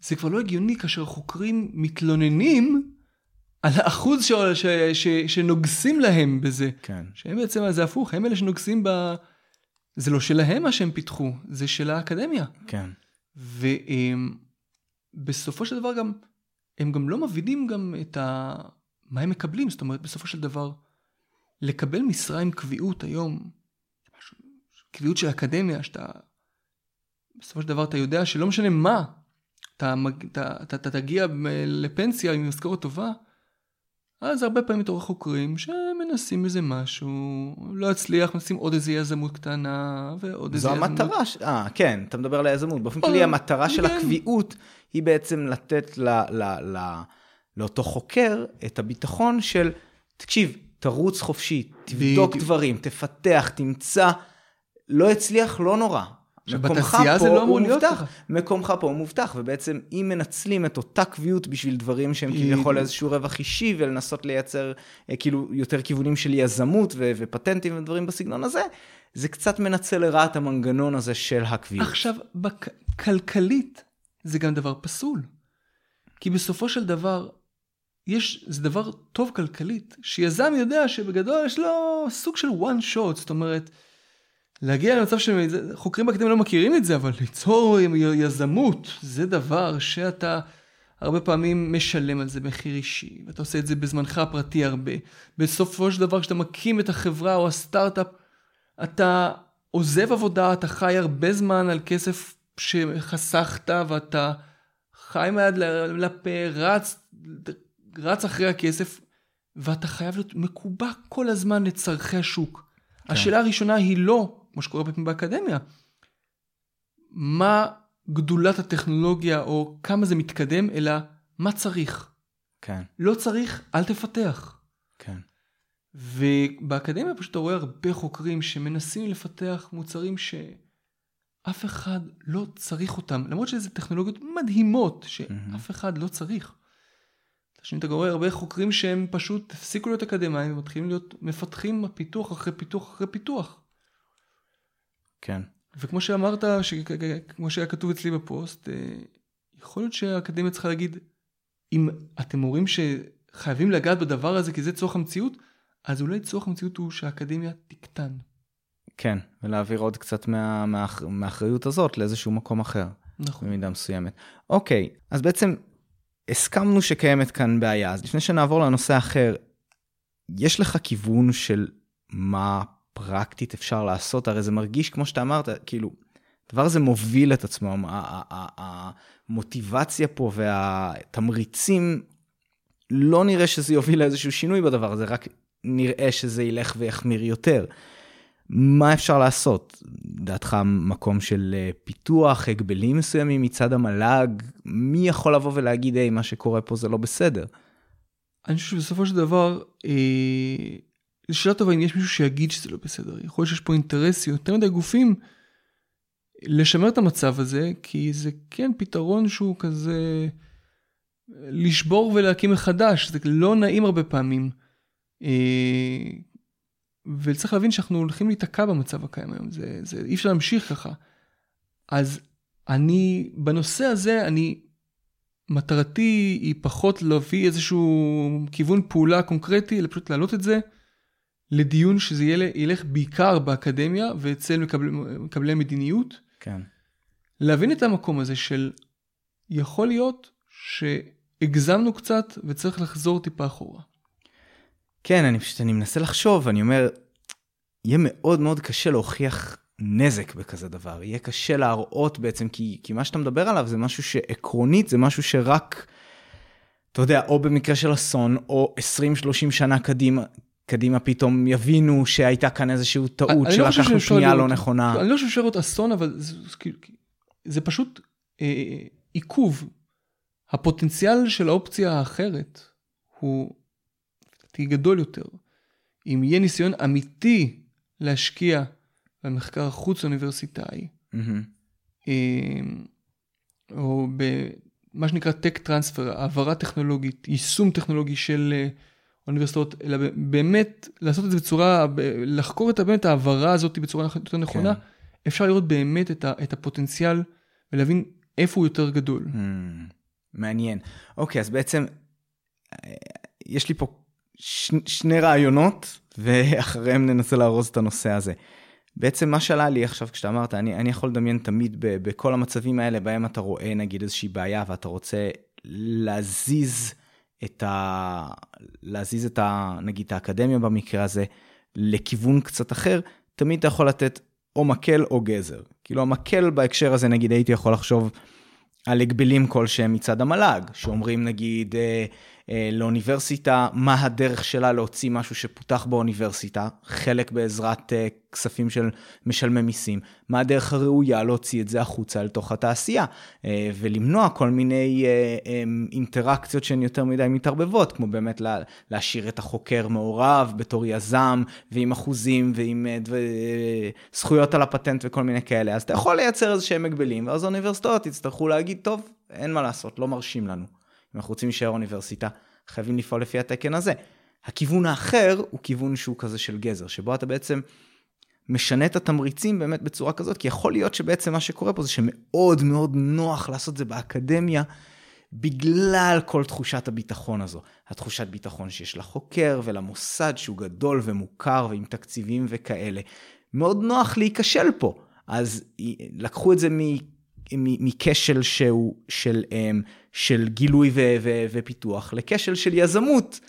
Speaker 2: זה כבר לא הגיוני כאשר חוקרים מתלוננים על האחוז ש... ש... ש... שנוגסים להם בזה.
Speaker 1: כן.
Speaker 2: שהם בעצם, זה הפוך, הם אלה שנוגסים ב... זה לא שלהם מה שהם פיתחו, זה של האקדמיה.
Speaker 1: כן.
Speaker 2: ובסופו של דבר גם, הם גם לא מבינים גם את ה... מה הם מקבלים, זאת אומרת, בסופו של דבר, לקבל משרה עם קביעות היום, קביעות של אקדמיה, שאתה, בסופו של דבר אתה יודע שלא משנה מה, אתה, אתה, אתה, אתה תגיע לפנסיה עם משכורת טובה, אז הרבה פעמים אתה רואה חוקרים שמנסים איזה משהו, לא יצליח, מנסים עוד איזה יזמות קטנה ועוד איזה
Speaker 1: יזמות. זו המטרה, אה, כן, אתה מדבר על היזמות. באופן כללי, המטרה של הקביעות היא בעצם לתת ל, ל, ל, לאותו חוקר את הביטחון של, תקשיב, תרוץ חופשי, תבדוק דברים, תפתח, תמצא, לא הצליח, לא נורא.
Speaker 2: שבתעשייה זה לא אמור להיות
Speaker 1: ככה. מקומך פה הוא מובטח, ובעצם אם מנצלים את אותה קביעות בשביל דברים שהם כביכול איזשהו רווח אישי, ולנסות לייצר אה, כאילו יותר כיוונים של יזמות ו- ופטנטים ודברים בסגנון הזה, זה קצת מנצל לרעת המנגנון הזה של הקביעות.
Speaker 2: עכשיו, בק- כלכלית זה גם דבר פסול. כי בסופו של דבר, יש, זה דבר טוב כלכלית, שיזם יודע שבגדול יש לו סוג של one shot, זאת אומרת, להגיע למצב שחוקרים באקדמיה לא מכירים את זה, אבל ליצור יזמות, זה דבר שאתה הרבה פעמים משלם על זה מחיר אישי, ואתה עושה את זה בזמנך הפרטי הרבה. בסופו של דבר, כשאתה מקים את החברה או הסטארט-אפ, אתה עוזב עבודה, אתה חי הרבה זמן על כסף שחסכת, ואתה חי מהיד לפה, רץ, רץ אחרי הכסף, ואתה חייב להיות מקובע כל הזמן לצורכי השוק. כן. השאלה הראשונה היא לא כמו שקורה פעמים באקדמיה. מה גדולת הטכנולוגיה או כמה זה מתקדם, אלא מה צריך.
Speaker 1: כן.
Speaker 2: לא צריך, אל תפתח.
Speaker 1: כן.
Speaker 2: ובאקדמיה פשוט אתה רואה הרבה חוקרים שמנסים לפתח מוצרים שאף אחד לא צריך אותם, למרות שזה טכנולוגיות מדהימות שאף אחד לא צריך. אתה רואה הרבה חוקרים שהם פשוט הפסיקו להיות אקדמאים ומתחילים להיות מפתחים פיתוח אחרי פיתוח אחרי פיתוח.
Speaker 1: כן.
Speaker 2: וכמו שאמרת, ש... כמו שהיה כתוב אצלי בפוסט, אה, יכול להיות שהאקדמיה צריכה להגיד, אם אתם אומרים שחייבים לגעת בדבר הזה כי זה צורך המציאות, אז אולי צורך המציאות הוא שהאקדמיה תקטן.
Speaker 1: כן, ולהעביר עוד קצת מה, מה, מהאחריות הזאת לאיזשהו מקום אחר.
Speaker 2: נכון.
Speaker 1: במידה מסוימת. אוקיי, אז בעצם הסכמנו שקיימת כאן בעיה, אז לפני שנעבור לנושא אחר, יש לך כיוון של מה פרקטית אפשר לעשות, הרי זה מרגיש, כמו שאתה אמרת, כאילו, הדבר הזה מוביל את עצמו, המוטיבציה פה והתמריצים, לא נראה שזה יוביל לאיזשהו שינוי בדבר הזה, רק נראה שזה ילך ויחמיר יותר. מה אפשר לעשות? דעתך מקום של אה, פיתוח, הגבלים מסוימים מצד המל"ג? מי יכול לבוא ולהגיד, היי, מה שקורה פה זה לא בסדר?
Speaker 2: אני חושב שבסופו של דבר, אה, זו שאלה טובה אם יש מישהו שיגיד שזה לא בסדר. יכול להיות שיש פה אינטרס יותר מדי גופים לשמר את המצב הזה, כי זה כן פתרון שהוא כזה לשבור ולהקים מחדש, זה לא נעים הרבה פעמים. אה, וצריך להבין שאנחנו הולכים להיתקע במצב הקיים היום, זה, זה אי אפשר להמשיך ככה. אז אני, בנושא הזה, אני, מטרתי היא פחות להביא איזשהו כיוון פעולה קונקרטי, אלא פשוט להעלות את זה. לדיון שזה ילך בעיקר באקדמיה ואצל מקבל, מקבלי מדיניות.
Speaker 1: כן.
Speaker 2: להבין את המקום הזה של יכול להיות שהגזמנו קצת וצריך לחזור טיפה אחורה.
Speaker 1: כן, אני פשוט, אני מנסה לחשוב, אני אומר, יהיה מאוד מאוד קשה להוכיח נזק בכזה דבר. יהיה קשה להראות בעצם, כי, כי מה שאתה מדבר עליו זה משהו שעקרונית, זה משהו שרק, אתה יודע, או במקרה של אסון, או 20-30 שנה קדימה, קדימה פתאום יבינו שהייתה כאן איזושהי טעות לא שלקחנו פנייה לא נכונה.
Speaker 2: אני לא חושב להיות אסון, אבל זה, זה פשוט אה, עיכוב. הפוטנציאל של האופציה האחרת הוא גדול יותר. אם יהיה ניסיון אמיתי להשקיע במחקר החוץ אוניברסיטאי, mm-hmm. או במה שנקרא tech transfer, העברה טכנולוגית, יישום טכנולוגי של אה, האוניברסיטאות, אלא באמת לעשות את זה בצורה, לחקור את באמת ההעברה הזאת בצורה יותר נכונה, כן. אפשר לראות באמת את, ה, את הפוטנציאל ולהבין איפה הוא יותר גדול.
Speaker 1: Hmm, מעניין. אוקיי, אז בעצם אה, יש לי פה ש, שני רעיונות, [LAUGHS] ואחריהם ננסה לארוז את הנושא הזה. בעצם מה שעלה לי עכשיו כשאתה אמרת, אני, אני יכול לדמיין תמיד ב, בכל המצבים האלה בהם אתה רואה נגיד איזושהי בעיה ואתה רוצה להזיז את ה... להזיז את ה... נגיד את האקדמיה במקרה הזה לכיוון קצת אחר, תמיד אתה יכול לתת או מקל או גזר. כאילו המקל בהקשר הזה נגיד הייתי יכול לחשוב על הגבלים כלשהם מצד המל"ג, שאומרים נגיד אה, לאוניברסיטה מה הדרך שלה להוציא משהו שפותח באוניברסיטה, חלק בעזרת אה, כספים של משלמי מיסים, מה הדרך הראויה להוציא את זה החוצה לתוך התעשייה, אה, ולמנוע כל מיני אה, אה, אינטראקציות שהן יותר מדי מתערבבות, כמו באמת לה, להשאיר את החוקר מעורב בתור יזם, ועם אחוזים ועם אה, אה, זכויות על הפטנט וכל מיני כאלה, אז אתה יכול לייצר איזה שהם הגבלים, ואז האוניברסיטאות יצטרכו להגיד, טוב, אין מה לעשות, לא מרשים לנו. אם אנחנו רוצים להישאר אוניברסיטה, חייבים לפעול לפי התקן הזה. הכיוון האחר הוא כיוון שהוא כזה של גזר, שבו אתה בעצם משנה את התמריצים באמת בצורה כזאת, כי יכול להיות שבעצם מה שקורה פה זה שמאוד מאוד נוח לעשות זה באקדמיה, בגלל כל תחושת הביטחון הזו. התחושת ביטחון שיש לחוקר ולמוסד שהוא גדול ומוכר ועם תקציבים וכאלה. מאוד נוח להיכשל פה. אז לקחו את זה מכשל שהוא של, אמ, של גילוי ו, ו, ופיתוח לכשל של יזמות.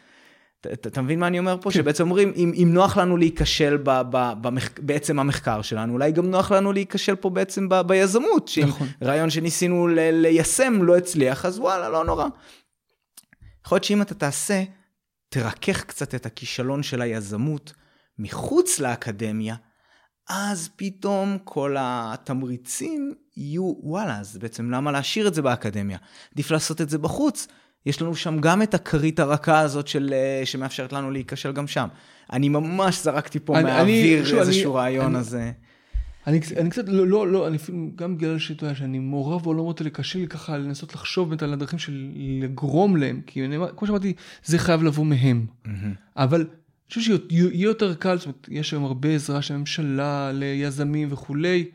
Speaker 1: אתה מבין מה אני אומר פה? כן. שבעצם אומרים, אם, אם נוח לנו להיכשל ב, ב, במח, בעצם המחקר שלנו, אולי גם נוח לנו להיכשל פה בעצם ב, ביזמות. שאם נכון. רעיון שניסינו ל, ליישם לא הצליח, אז וואלה, לא נורא. יכול להיות שאם אתה תעשה, תרכך קצת את הכישלון של היזמות מחוץ לאקדמיה, אז פתאום כל התמריצים יהיו, וואלה, אז בעצם למה להשאיר את זה באקדמיה? עדיף לעשות את זה בחוץ. יש לנו שם גם את הכרית הרכה הזאת של, אה, שמאפשרת לנו להיכשל גם שם. אני ממש זרקתי פה אני, מהאוויר אני, איזשהו אני, רעיון
Speaker 2: אני,
Speaker 1: הזה.
Speaker 2: אני, אני קצת, לא, לא, לא, אני אפילו, גם בגלל שאתה יודע, שאני מעורב בעולמות האלה, קשה לי ככה לנסות לחשוב באמת על הדרכים של לגרום להם, כי אני, כמו שאמרתי, זה חייב לבוא מהם. Mm-hmm. אבל חושב שיהיה יותר קל, זאת אומרת, יש היום הרבה עזרה של הממשלה, ליזמים וכולי,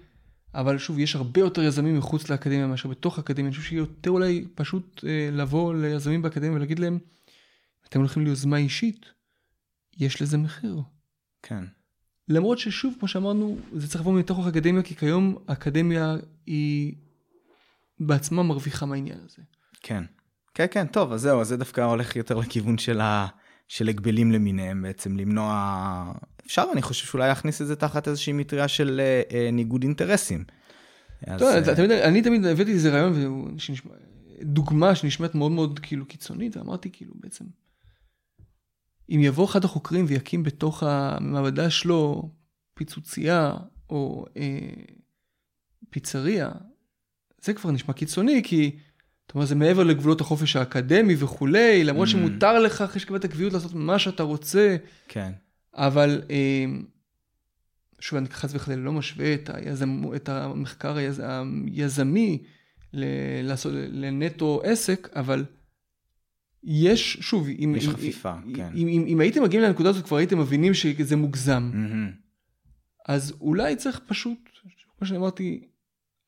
Speaker 2: אבל שוב, יש הרבה יותר יזמים מחוץ לאקדמיה מאשר בתוך האקדמיה. אני חושב שיהיה יותר אולי פשוט אה, לבוא ליזמים באקדמיה ולהגיד להם, אתם הולכים ליוזמה אישית, יש לזה מחיר.
Speaker 1: כן.
Speaker 2: למרות ששוב, כמו שאמרנו, זה צריך לבוא מתוך האקדמיה, כי כיום האקדמיה היא בעצמה מרוויחה מהעניין הזה.
Speaker 1: כן. כן, כן, טוב, אז זהו, אז זה דווקא הולך יותר לכיוון של ה... של הגבלים למיניהם בעצם, למנוע... אפשר, אני חושב שאולי להכניס את זה תחת איזושהי מטריה של אה, אה ניגוד אינטרסים.
Speaker 2: אז, טוב, אה... תמיד, אני תמיד הבאתי איזה רעיון, שנשמע, דוגמה שנשמעת מאוד מאוד כאילו קיצונית, ואמרתי כאילו בעצם, אם יבוא אחד החוקרים ויקים בתוך המעבדה שלו פיצוצייה או אה, פיצריה, זה כבר נשמע קיצוני, כי זאת אומרת, זה מעבר לגבולות החופש האקדמי וכולי, למרות mm. שמותר לך אחרי שקיבלת קביעות לעשות מה שאתה רוצה.
Speaker 1: כן.
Speaker 2: אבל אה, שוב, אני חס וחלילה לא משווה את, היזמ, את המחקר היז, היזמי ל, לעשות, לנטו עסק, אבל יש, שוב,
Speaker 1: אם, יש אם, חפיפה,
Speaker 2: אם,
Speaker 1: כן.
Speaker 2: אם, אם, אם הייתם מגיעים לנקודה הזאת, כבר הייתם מבינים שזה מוגזם. Mm-hmm. אז אולי צריך פשוט, כמו שאני אמרתי,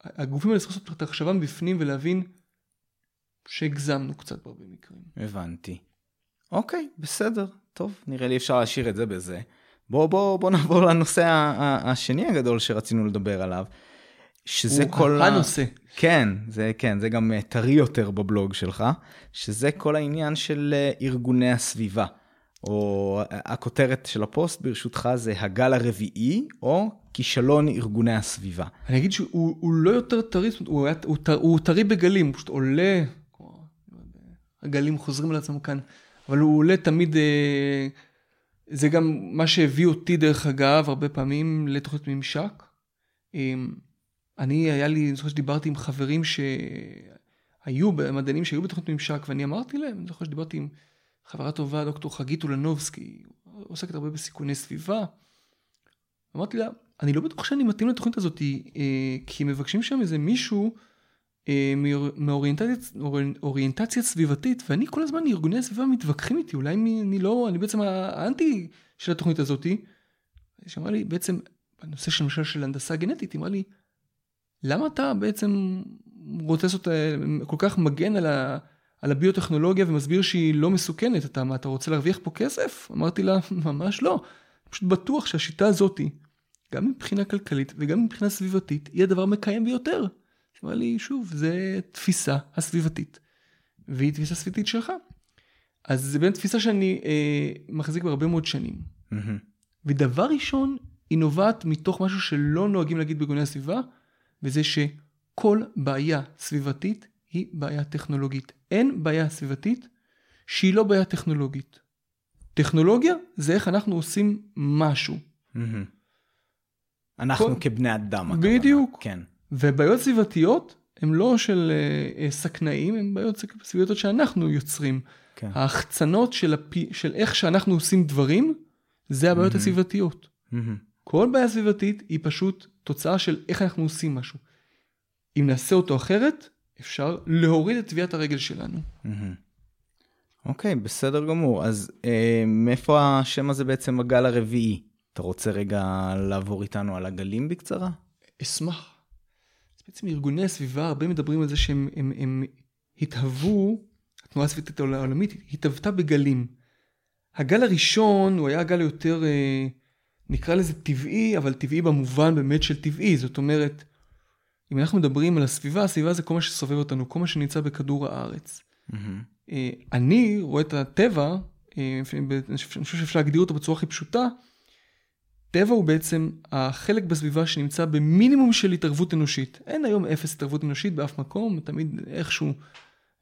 Speaker 2: הגופים האלה צריכים לעשות את החשבה מבפנים ולהבין שהגזמנו קצת בהרבה מקרים.
Speaker 1: הבנתי. אוקיי, בסדר, טוב, נראה לי אפשר להשאיר את זה בזה. בוא, בוא, בוא נעבור לנושא השני הגדול שרצינו לדבר עליו, שזה כל...
Speaker 2: הנושא. ה...
Speaker 1: כן, זה כן, זה גם אה, טרי יותר בבלוג שלך, שזה כל העניין של אה, ארגוני הסביבה. או הכותרת של הפוסט ברשותך זה הגל הרביעי, או כישלון ארגוני הסביבה.
Speaker 2: אני אגיד שהוא לא יותר טרי, הוא, הוא, הוא טרי בגלים, הוא פשוט עולה הגלים חוזרים על עצמם כאן, אבל הוא עולה תמיד, אה, זה גם מה שהביא אותי דרך אגב, הרבה פעמים לתוכנית ממשק. אה, אני, היה לי, אני זוכר שדיברתי עם חברים שהיו, מדענים שהיו בתוכנית ממשק, ואני אמרתי להם, אני זוכר שדיברתי עם חברה טובה, דוקטור חגית אולנובסקי, עוסקת הרבה בסיכוני סביבה. אמרתי לה, אני לא בטוח שאני מתאים לתוכנית הזאת, אה, כי מבקשים שם איזה מישהו אה, מאוריינטציה סביבתית, ואני כל הזמן, ארגוני הסביבה מתווכחים איתי, אולי אני לא, אני בעצם האנטי של התוכנית הזאתי. שאמרה לי, בעצם, בנושא של למשל של הנדסה גנטית, אמרה לי, למה אתה בעצם רוצה לעשות, אה, כל כך מגן על, ה, על הביוטכנולוגיה ומסביר שהיא לא מסוכנת? אתה, מה, אתה רוצה להרוויח פה כסף? אמרתי לה, ממש לא. פשוט בטוח שהשיטה הזאתי, גם מבחינה כלכלית וגם מבחינה סביבתית, היא הדבר המקיים ביותר. אמר לי, שוב, זה תפיסה הסביבתית, והיא תפיסה סביבתית שלך. אז זה באמת תפיסה שאני אה, מחזיק בהרבה מאוד שנים.
Speaker 1: Mm-hmm.
Speaker 2: ודבר ראשון, היא נובעת מתוך משהו שלא נוהגים להגיד בארגוני הסביבה, וזה שכל בעיה סביבתית היא בעיה טכנולוגית. אין בעיה סביבתית שהיא לא בעיה טכנולוגית. טכנולוגיה זה איך אנחנו עושים משהו.
Speaker 1: Mm-hmm. אנחנו
Speaker 2: כל-
Speaker 1: כבני אדם.
Speaker 2: בדיוק.
Speaker 1: כן.
Speaker 2: ובעיות סביבתיות הן לא של אה, אה, סכנאים, הן בעיות סביבתיות שאנחנו יוצרים.
Speaker 1: כן.
Speaker 2: ההחצנות של, הפי, של איך שאנחנו עושים דברים, זה הבעיות
Speaker 1: Mhm.
Speaker 2: הסביבתיות.
Speaker 1: Mm-hmm.
Speaker 2: כל בעיה סביבתית היא פשוט תוצאה של איך אנחנו עושים משהו. אם נעשה אותו אחרת, אפשר להוריד את טביעת הרגל שלנו.
Speaker 1: אוקיי, בסדר גמור. אז אה, מאיפה השם הזה בעצם הגל הרביעי? אתה רוצה רגע לעבור איתנו על הגלים בקצרה?
Speaker 2: אשמח. בעצם ארגוני הסביבה, הרבה מדברים על זה שהם הם, הם התהוו, התנועה הסביבתית העולמית התהוותה בגלים. הגל הראשון הוא היה הגל היותר, אה, נקרא לזה טבעי, אבל טבעי במובן באמת של טבעי. זאת אומרת, אם אנחנו מדברים על הסביבה, הסביבה זה כל מה שסובב אותנו, כל מה שנמצא בכדור הארץ. אה, אני רואה את הטבע, אה, אני חושב שאפשר להגדיר אותו בצורה הכי פשוטה, טבע הוא בעצם החלק בסביבה שנמצא במינימום של התערבות אנושית. אין היום אפס התערבות אנושית באף מקום, תמיד איכשהו,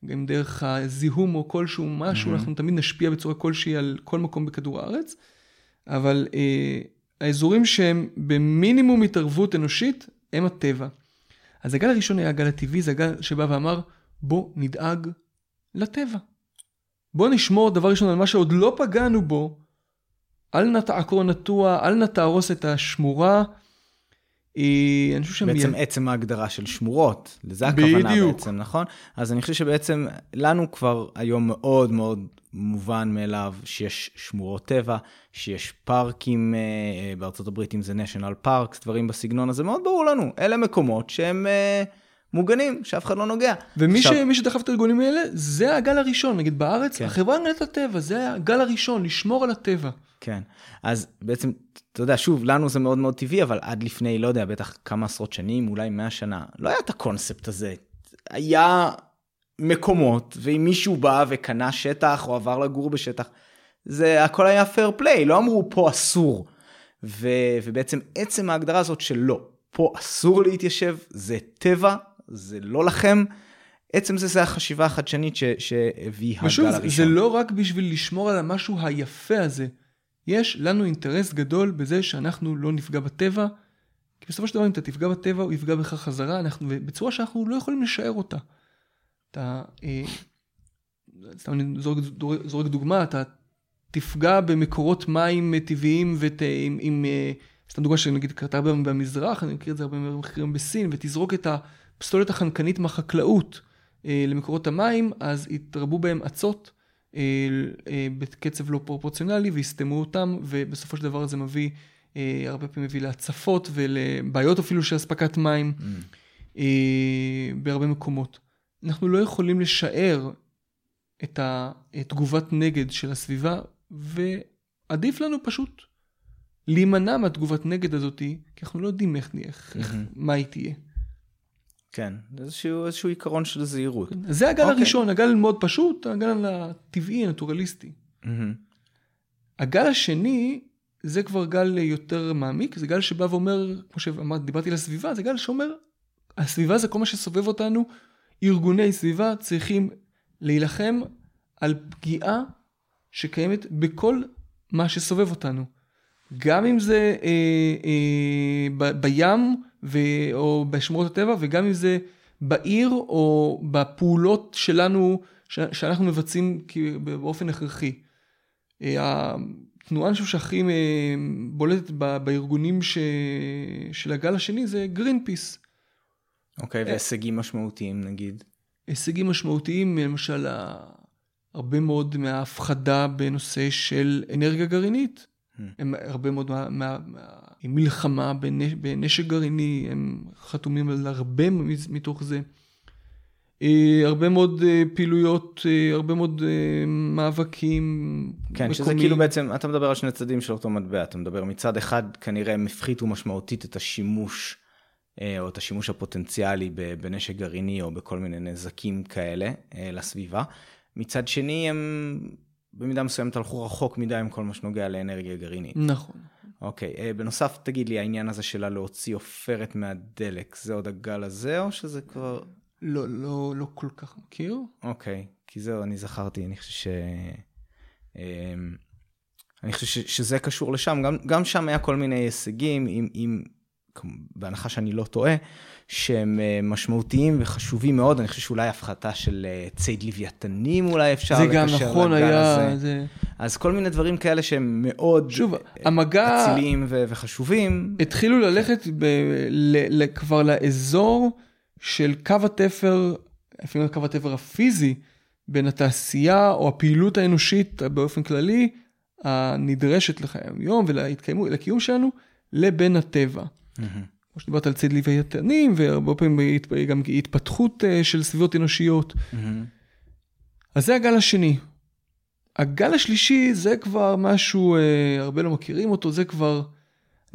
Speaker 2: גם דרך הזיהום או כלשהו משהו,
Speaker 1: Mhm.
Speaker 2: אנחנו תמיד נשפיע בצורה כלשהי על כל מקום בכדור הארץ, אבל אה, האזורים שהם במינימום התערבות אנושית הם הטבע. אז הגל הראשון היה הגל הטבעי, זה הגל שבא ואמר, בוא נדאג לטבע. בוא נשמור דבר ראשון על מה שעוד לא פגענו בו, אל נא תעקור נטוע, אל נא תהרוס את השמורה. אה, אני חושב שהם...
Speaker 1: בעצם עצם ההגדרה של שמורות, לזה הכוונה
Speaker 2: בדיוק.
Speaker 1: בעצם, נכון? אז אני חושב שבעצם לנו כבר היום מאוד מאוד מובן מאליו שיש שמורות טבע, שיש פארקים, אה, אה, בארצות הברית אם זה national parks, דברים בסגנון הזה, מאוד ברור לנו. אלה מקומות שהם אה, מוגנים, שאף אחד לא נוגע.
Speaker 2: ומי
Speaker 1: עכשיו-
Speaker 2: ש... שדחף את הארגונים האלה, זה הגל הראשון. נגיד בארץ,
Speaker 1: כן.
Speaker 2: החברה להגנת הטבע, זה הגל הראשון, לשמור על הטבע.
Speaker 1: כן, אז בעצם, אתה יודע, שוב, לנו זה מאוד מאוד טבעי, אבל עד לפני, לא יודע, בטח כמה עשרות שנים, אולי מאה שנה, לא היה את הקונספט הזה. היה מקומות, ואם מישהו בא וקנה שטח או עבר לגור בשטח, זה הכל היה פייר פליי, לא אמרו פה אסור. ו, ובעצם עצם ההגדרה הזאת של לא, פה אסור להתיישב, זה טבע, זה לא לכם. עצם זה, זה החשיבה החדשנית שהביא הגל
Speaker 2: ושוב,
Speaker 1: הראשון.
Speaker 2: זה לא רק בשביל לשמור על המשהו היפה הזה. יש לנו אינטרס גדול בזה שאנחנו לא נפגע בטבע, כי בסופו של דבר אם אתה תפגע בטבע, הוא יפגע בך חזרה, אנחנו, בצורה שאנחנו לא יכולים לשער אותה. אתה, אה, סתם אני זורק, זורק דוגמה, אתה תפגע במקורות מים טבעיים ות, עם, עם אה, סתם דוגמה שנגיד קרתה הרבה במזרח, אני מכיר את זה הרבה מחקרים בסין, ותזרוק את הפסולת החנקנית מהחקלאות אה, למקורות המים, אז יתרבו בהם אצות אה, אה, בקצב לא פרופורציונלי ויסתמו אותם, ובסופו של דבר זה מביא, אה, הרבה פעמים מביא להצפות ולבעיות אפילו של אספקת מים
Speaker 1: Mm.
Speaker 2: אה, בהרבה מקומות. אנחנו לא יכולים לשער את התגובת נגד של הסביבה, ועדיף לנו פשוט להימנע מהתגובת נגד הזאתי, כי אנחנו לא יודעים איך, איך, איך
Speaker 1: מהמם.
Speaker 2: מה היא תהיה.
Speaker 1: כן, איזשהו, איזשהו עיקרון של זהירות.
Speaker 2: אז זה הגל
Speaker 1: אוקיי.
Speaker 2: הראשון, הגל מאוד פשוט, הגל הטבעי, הנטורליסטי.
Speaker 1: מהמם.
Speaker 2: הגל השני, זה כבר גל יותר מעמיק, זה גל שבא ואומר, כמו שאמרתי, דיברתי על הסביבה, זה גל שאומר, הסביבה זה כל מה שסובב אותנו, ארגוני סביבה צריכים להילחם על פגיעה שקיימת בכל מה שסובב אותנו. גם אם זה אה, אה, ב, בים ו, או בשמורות הטבע, וגם אם זה בעיר או בפעולות שלנו, ש, שאנחנו מבצעים כ- באופן הכרחי. אה, התנועה אני חושב שהכי אה, בולטת ב- בארגונים ש... של הגל השני זה גרין פיס.
Speaker 1: אוקיי, והישגים משמעותיים נגיד.
Speaker 2: הישגים משמעותיים, למשל הרבה מאוד מההפחדה בנושא של אנרגיה גרעינית. הם הרבה מאוד מה- מה- מהמלחמה בנש- בנשק גרעיני, הם חתומים על הרבה מתוך זה. אה, הרבה מאוד אה, פעילויות, אה, הרבה מאוד מאבקים
Speaker 1: כן, שזה
Speaker 2: מקומיים.
Speaker 1: כאילו בעצם, אתה מדבר על שני צדדים של אותו מטבע, אתה מדבר מצד אחד כנראה הם הפחיתו משמעותית את השימוש, או את השימוש הפוטנציאלי בנשק גרעיני או בכל מיני נזקים כאלה לסביבה. מצד שני הם במידה מסוימת הלכו רחוק מדי עם כל מה שנוגע לאנרגיה גרעינית.
Speaker 2: נכון.
Speaker 1: אוקיי, אה, בנוסף תגיד לי העניין הזה שלה להוציא עופרת מהדלק, זה עוד הגל הזה או שזה כבר...
Speaker 2: לא, לא, לא כל כך מכיר.
Speaker 1: אוקיי, כי זהו, אני זכרתי, אני חושב ש... אמ, אני חושב ש, שזה קשור לשם, גם, גם שם היה כל מיני הישגים, עם, עם, בהנחה שאני לא טועה, שהם אה, משמעותיים וחשובים מאוד, אני חושב שאולי הפחתה של אה, ציד לוויתנים אולי אפשר
Speaker 2: זה גם
Speaker 1: לקשר
Speaker 2: נכון היה,
Speaker 1: הזה.
Speaker 2: זה...
Speaker 1: אז כל מיני דברים כאלה שהם מאוד
Speaker 2: שוב,
Speaker 1: אה,
Speaker 2: המגע...
Speaker 1: אציליים ו- וחשובים.
Speaker 2: התחילו ללכת ב, ל, ל, כבר לאזור של קו התפר, אפילו קו התפר הפיזי, בין התעשייה או הפעילות האנושית באופן כללי, הנדרשת לחיי היום ולקיום שלנו, לבין הטבע.
Speaker 1: מהמם.
Speaker 2: כמו שדיברת על ציד לווייתנים, והרבה פעמים גם התפתחות אה, של סביבות אנושיות.
Speaker 1: מהמם.
Speaker 2: אז זה הגל השני. הגל השלישי זה כבר משהו, אה, הרבה לא מכירים אותו, זה כבר,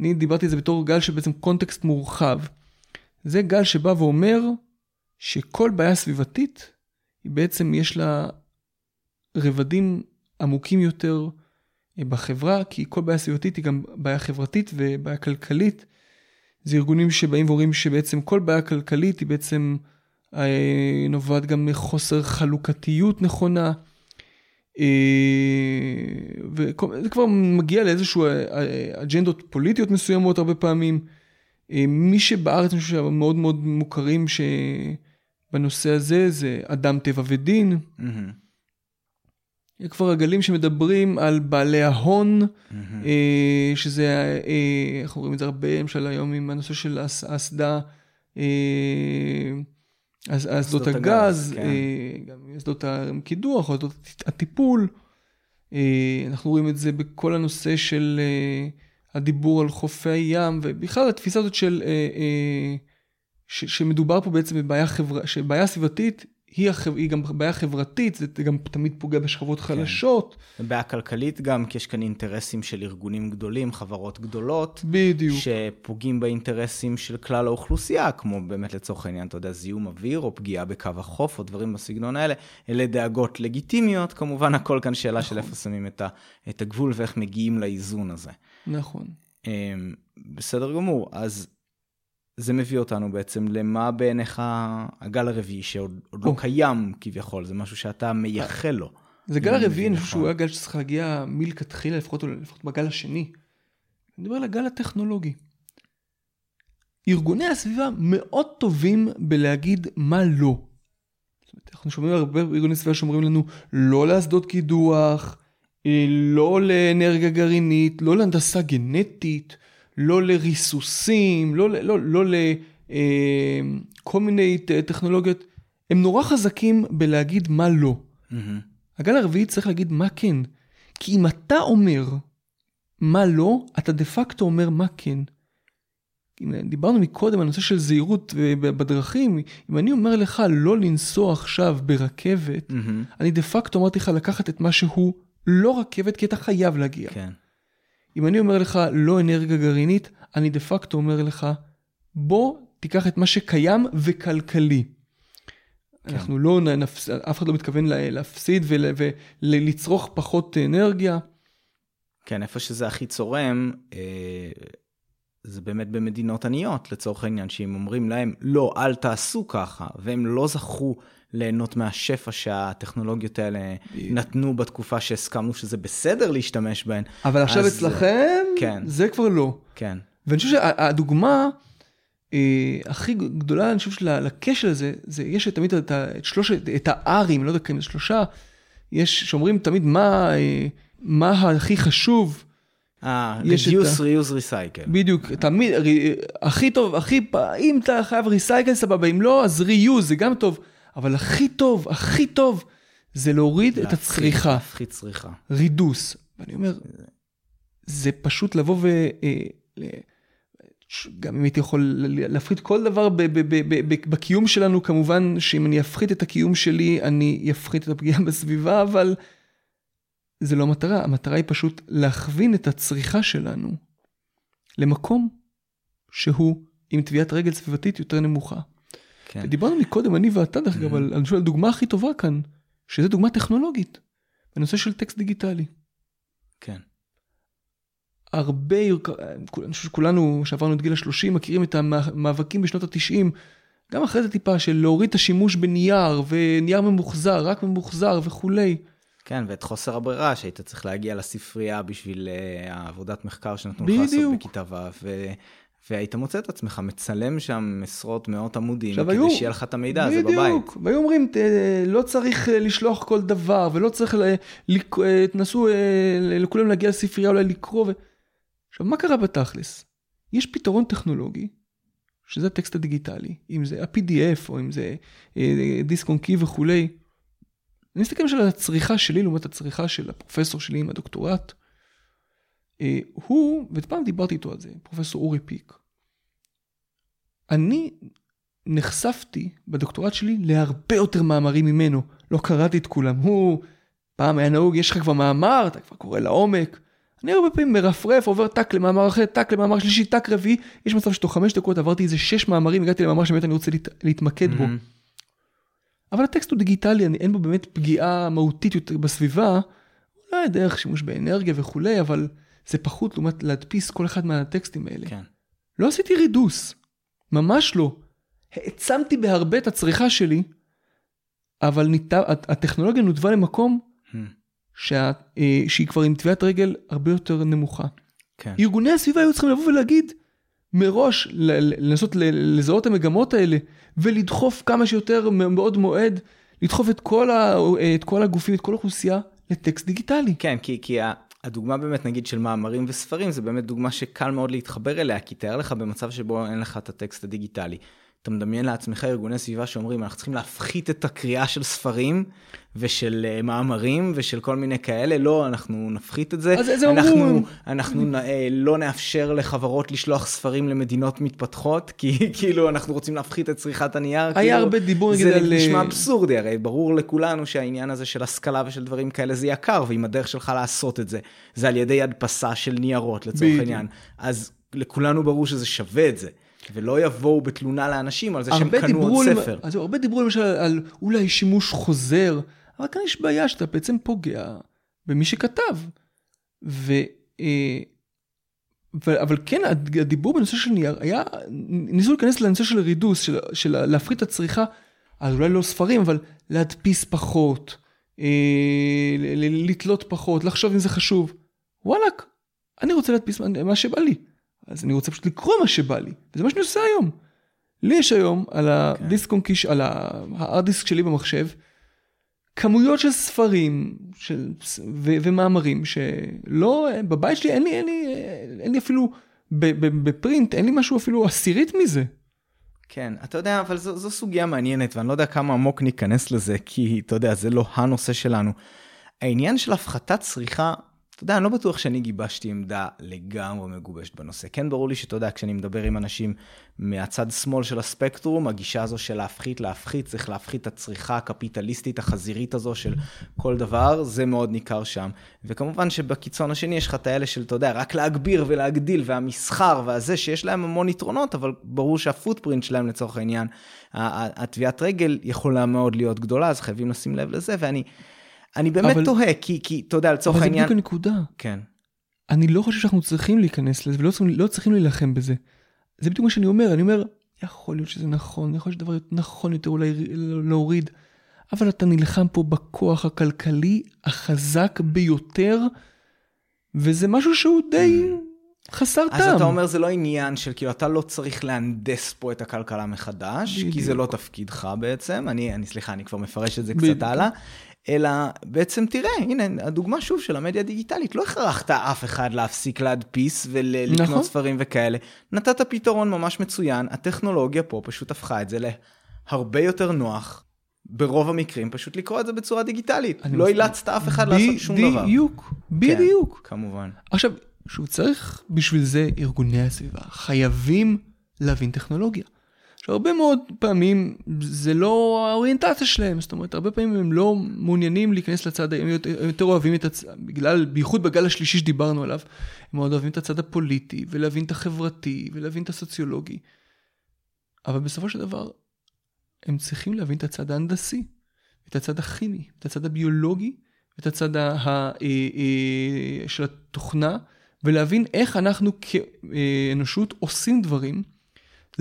Speaker 2: אני דיברתי על זה בתור גל שבעצם קונטקסט מורחב. זה גל שבא ואומר שכל בעיה סביבתית, היא בעצם יש לה רבדים עמוקים יותר אה, בחברה, כי כל בעיה סביבתית היא גם בעיה חברתית ובעיה כלכלית. זה ארגונים שבאים ואומרים שבעצם כל בעיה כלכלית היא בעצם אה, נובעת גם מחוסר חלוקתיות נכונה. אה, וזה כבר מגיע לאיזשהו אה, אג'נדות פוליטיות מסוימות הרבה פעמים. מי שבארץ אני חושב שמאוד מאוד מוכרים שבנושא הזה זה אדם טבע ודין.
Speaker 1: מהמם.
Speaker 2: זה כבר הגלים שמדברים על בעלי ההון. אה, שזה, אה, אנחנו רואים את זה הרבה למשל היום עם הנושא של האס- האסדה, אה, אסדות
Speaker 1: הגז, כן.
Speaker 2: גם אסדות הקידוח, אסדות הטיפול. אנחנו רואים את זה בכל הנושא של הדיבור על חופי הים, ובכלל התפיסה הזאת של, ש- שמדובר פה בעצם בבעיה חברה, שבעיה סביבתית היא, החב... היא גם בעיה חברתית, זה גם תמיד פוגע בשכבות חלשות.
Speaker 1: זה בעיה כלכלית גם, כי יש כאן אינטרסים של ארגונים גדולים, חברות גדולות,
Speaker 2: בדיוק.
Speaker 1: שפוגעים באינטרסים של כלל האוכלוסייה, כמו באמת לצורך העניין, אתה יודע, זיהום אוויר, או פגיעה בקו החוף, או דברים בסגנון האלה. אלה דאגות לגיטימיות, כמובן הכל כאן שאלה של איפה שמים את, ה, את הגבול ואיך מגיעים לאיזון הזה.
Speaker 2: נכון.
Speaker 1: אמ, בסדר גמור, אז זה מביא אותנו בעצם למה בעיניך הגל הרביעי, שעוד עוד לא. קיים כביכול, זה משהו שאתה מייחל לו.
Speaker 2: זה גל הרביעי, אני חושב שהוא
Speaker 1: נכון.
Speaker 2: היה גל שצריך להגיע מלכתחילה, לפחות, לפחות בגל השני. אני מדבר על הגל הטכנולוגי. ארגוני הסביבה מאוד טובים בלהגיד מה לא. אנחנו שומעים הרבה ארגוני סביבה שאומרים לנו לא לאסדות קידוח, אה, לא לאנרגיה גרעינית, לא להנדסה גנטית, לא לריסוסים, לא, ל- לא, לא לכל מיני טכנולוגיות. הם נורא חזקים בלהגיד מה לא.
Speaker 1: מהמם.
Speaker 2: הגל הרביעי צריך להגיד מה כן. כי אם אתה אומר מה לא, אתה דה פקטו אומר מה כן. דיברנו מקודם על נושא של זהירות אה, בדרכים, אם אני אומר לך לא לנסוע עכשיו ברכבת,
Speaker 1: מהמם.
Speaker 2: אני דה פקטו אמרתי לך לקחת את מה שהוא לא רכבת, כי אתה חייב להגיע.
Speaker 1: כן.
Speaker 2: אם אני אומר לך לא אנרגיה גרעינית, אני דה פקטו אומר לך, בוא תיקח את מה שקיים וכלכלי.
Speaker 1: כן.
Speaker 2: אנחנו לא נפס... אף אחד לא מתכוון לה- להפסיד ולצרוך פחות אנרגיה.
Speaker 1: כן, איפה שזה הכי צורם, אה, זה באמת במדינות עניות, לצורך העניין, שאם אומרים להם, לא, אל תעשו ככה, והם לא זכו ליהנות מהשפע שהטכנולוגיות האלה נתנו בתקופה שהסכמנו שזה בסדר להשתמש בהן.
Speaker 2: אבל עכשיו
Speaker 1: אז-
Speaker 2: אצלכם,
Speaker 1: כן.
Speaker 2: זה כבר לא.
Speaker 1: כן.
Speaker 2: ואני חושב שהדוגמה אה, הכי גדולה, אני חושב, של- הזה, זה יש תמיד את, את שלושת, את הארים, לא יודע כמה זה שלושה, יש, שאומרים תמיד מה, אה, מה הכי חשוב,
Speaker 1: אה, reduce, reuse, recycle.
Speaker 2: בדיוק, תמיד, רי- הכי טוב, הכי, אם אתה חייב ריסייקל סבבה, אם לא, אז ריוז זה גם טוב, אבל הכי טוב, הכי טוב, זה להוריד את
Speaker 1: להפחית-
Speaker 2: הצריכה,
Speaker 1: להפחית צריכה.
Speaker 2: רידוס. ואני אומר, זה פשוט לבוא ו... אה, גם אם הייתי יכול להפחית כל דבר ב- ב- ב- בקיום שלנו, כמובן שאם אני אפחית את הקיום שלי, אני אפחית את הפגיעה [LAUGHS] בסביבה, אבל זה לא המטרה, המטרה היא פשוט להכווין את הצריכה שלנו למקום שהוא עם טביעת רגל סביבתית יותר נמוכה. כן. דיברנו מקודם, אני ואתה דרך אגב, mm-hmm. על, על הדוגמה הכי טובה כאן, שזה דוגמה טכנולוגית, בנושא של טקסט דיגיטלי.
Speaker 1: כן.
Speaker 2: הרבה, אני חושב שכולנו שעברנו את גיל ה-30 מכירים את המאבקים בשנות ה-90, גם אחרי זה טיפה של להוריד את השימוש בנייר ונייר ממוחזר, רק ממוחזר וכולי.
Speaker 1: כן, ואת חוסר הברירה שהיית צריך להגיע לספרייה בשביל uh, העבודת מחקר שנתנו לך לעשות בכיתה ו... והיית מוצא את עצמך מצלם שם עשרות מאות עמודים, כדי היו, שיהיה לך את המידע הזה בבית. בדיוק,
Speaker 2: והיו אומרים, לא צריך אה, לשלוח כל דבר, ולא צריך, אה, תנסו לכולם להגיע לספרייה אולי לקרוא. ו... עכשיו, מה קרה בתכלס? יש פתרון טכנולוגי, שזה הטקסט הדיגיטלי, אם זה ה-PDF או אם זה דיסק און קי וכולי. אני מסתכל על הצריכה שלי לעומת הצריכה של הפרופסור שלי עם הדוקטורט. אה, הוא, ופעם דיברתי איתו על זה, פרופסור אורי פיק. אני נחשפתי בדוקטורט שלי להרבה יותר מאמרים ממנו. לא קראתי את כולם. הוא, פעם היה נהוג, יש לך כבר מאמר, אתה כבר קורא לעומק. אני הרבה פעמים מרפרף, עובר טאק למאמר אחר, טאק למאמר שלישי, טאק רביעי. יש מצב שתוך חמש דקות עברתי איזה שש מאמרים, הגעתי למאמר שבאמת אני רוצה להת, להתמקד בו. אבל הטקסט הוא דיגיטלי, אין בו באמת פגיעה מהותית יותר בסביבה. אולי דרך שימוש באנרגיה וכולי, אבל זה פחות לעומת להדפיס כל אחד מהטקסטים האלה.
Speaker 1: כן.
Speaker 2: לא עשיתי רידוס, ממש לא. העצמתי בהרבה את הצריכה שלי, אבל ניתן, הטכנולוגיה נותבה למקום hmm. שה, אה, שהיא כבר עם טביעת רגל הרבה יותר נמוכה.
Speaker 1: כן.
Speaker 2: ארגוני הסביבה היו צריכים לבוא ולהגיד, מראש לנסות לזהות את המגמות האלה ולדחוף כמה שיותר מאוד מועד, לדחוף את כל, ה, את כל הגופים, את כל האוכלוסייה לטקסט דיגיטלי.
Speaker 1: כן, כי, כי הדוגמה באמת נגיד של מאמרים וספרים זה באמת דוגמה שקל מאוד להתחבר אליה, כי תאר לך במצב שבו אין לך את הטקסט הדיגיטלי. אתה מדמיין לעצמך ארגוני סביבה שאומרים אנחנו צריכים להפחית את הקריאה של ספרים ושל uh, מאמרים ושל כל מיני כאלה לא אנחנו נפחית את זה
Speaker 2: אז איזה
Speaker 1: אנחנו
Speaker 2: אומרים?
Speaker 1: אנחנו uh, לא נאפשר לחברות לשלוח ספרים למדינות מתפתחות כי [LAUGHS] כאילו אנחנו רוצים להפחית את צריכת הנייר.
Speaker 2: היה
Speaker 1: כאילו,
Speaker 2: הרבה דיבור
Speaker 1: זה
Speaker 2: על...
Speaker 1: נשמע אה, אבסורדי הרי ברור לכולנו שהעניין הזה של השכלה ושל דברים כאלה זה יקר ואם הדרך שלך לעשות את זה זה על ידי הדפסה של ניירות לצורך העניין אז לכולנו ברור שזה שווה את זה. ולא יבואו בתלונה לאנשים על זה שהם קנו עוד ספר.
Speaker 2: אז הרבה דיברו למשל על אולי שימוש חוזר, אבל כאן יש בעיה שאתה בעצם פוגע במי שכתב. ו, אה, ו, אבל כן, הדיבור בנושא של נייר היה, ניסו להיכנס לנושא של רידוס, של, של להפחית את הצריכה, אז אולי לא ספרים, אבל להדפיס פחות, אה, לתלות פחות, לחשוב אם זה חשוב. וואלאק, אני רוצה להדפיס מה שבא לי. אז אני רוצה פשוט לקרוא מה שבא לי, וזה מה שאני עושה היום. לי יש היום על הדיסק און קיש, על הארד דיסק שלי במחשב, כמויות של ספרים של, ו, ומאמרים שלא, בבית שלי אין לי, אין לי, אין לי אפילו, בפרינט אין לי משהו אפילו עשירית מזה.
Speaker 1: כן, אתה יודע, אבל זו, זו סוגיה מעניינת, ואני לא יודע כמה עמוק ניכנס לזה, כי אתה יודע, זה לא הנושא שלנו. העניין של הפחתת צריכה אתה יודע, אני לא בטוח שאני גיבשתי עמדה לגמרי מגובשת בנושא. כן ברור לי שאתה יודע, כשאני מדבר עם אנשים מהצד שמאל של הספקטרום, הגישה הזו של להפחית, להפחית, צריך להפחית את הצריכה הקפיטליסטית החזירית הזו של כל דבר, זה מאוד ניכר שם. וכמובן שבקיצון השני יש לך את האלה של, אתה יודע, רק להגביר ולהגדיל, והמסחר והזה, שיש להם המון יתרונות, אבל ברור שהפוטפרינט שלהם לצורך העניין, הטביעת רגל יכולה מאוד להיות גדולה, אז חייבים לשים לב לזה, ואני... אני באמת אבל... תוהה, כי, כי אתה יודע, לצורך העניין...
Speaker 2: אבל זה בדיוק הנקודה.
Speaker 1: כן.
Speaker 2: אני לא חושב שאנחנו צריכים להיכנס לזה, ולא צריכים, לא צריכים להילחם בזה. זה בדיוק מה שאני אומר, אני אומר, יכול להיות שזה נכון, יכול להיות שדבר נכון יותר אולי להוריד, אבל אתה נלחם פה בכוח הכלכלי החזק ביותר, וזה משהו שהוא די mm. חסר
Speaker 1: אז
Speaker 2: טעם.
Speaker 1: אז אתה אומר זה לא עניין של כאילו אתה לא צריך להנדס פה את הכלכלה מחדש, בדיוק. כי זה לא תפקידך בעצם, אני, אני סליחה, אני כבר מפרש את זה בדיוק. קצת הלאה. אלא בעצם תראה, הנה, הדוגמה שוב של המדיה הדיגיטלית, לא הכרחת אף אחד להפסיק להדפיס ולקנות נכון. ספרים וכאלה. נתת פתרון ממש מצוין, הטכנולוגיה פה פשוט הפכה את זה להרבה יותר נוח. ברוב המקרים פשוט לקרוא את זה בצורה דיגיטלית. לא אילצת אף אחד לעשות שום דבר.
Speaker 2: בדיוק, בדיוק.
Speaker 1: כן, כמובן.
Speaker 2: עכשיו, שוב, צריך בשביל זה ארגוני הסביבה. חייבים להבין טכנולוגיה. שהרבה מאוד פעמים זה לא האוריינטציה שלהם, זאת אומרת, הרבה פעמים הם לא מעוניינים להיכנס לצד, הם יותר אוהבים את הצד, בגלל, בייחוד בגל השלישי שדיברנו עליו, הם מאוד אוהבים את הצד הפוליטי, ולהבין את החברתי, ולהבין את הסוציולוגי. אבל בסופו של דבר, הם צריכים להבין את הצד ההנדסי, את הצד הכימי, את הצד הביולוגי, את הצד ה, ה, אה, אה, של התוכנה, ולהבין איך אנחנו כאנושות עושים דברים.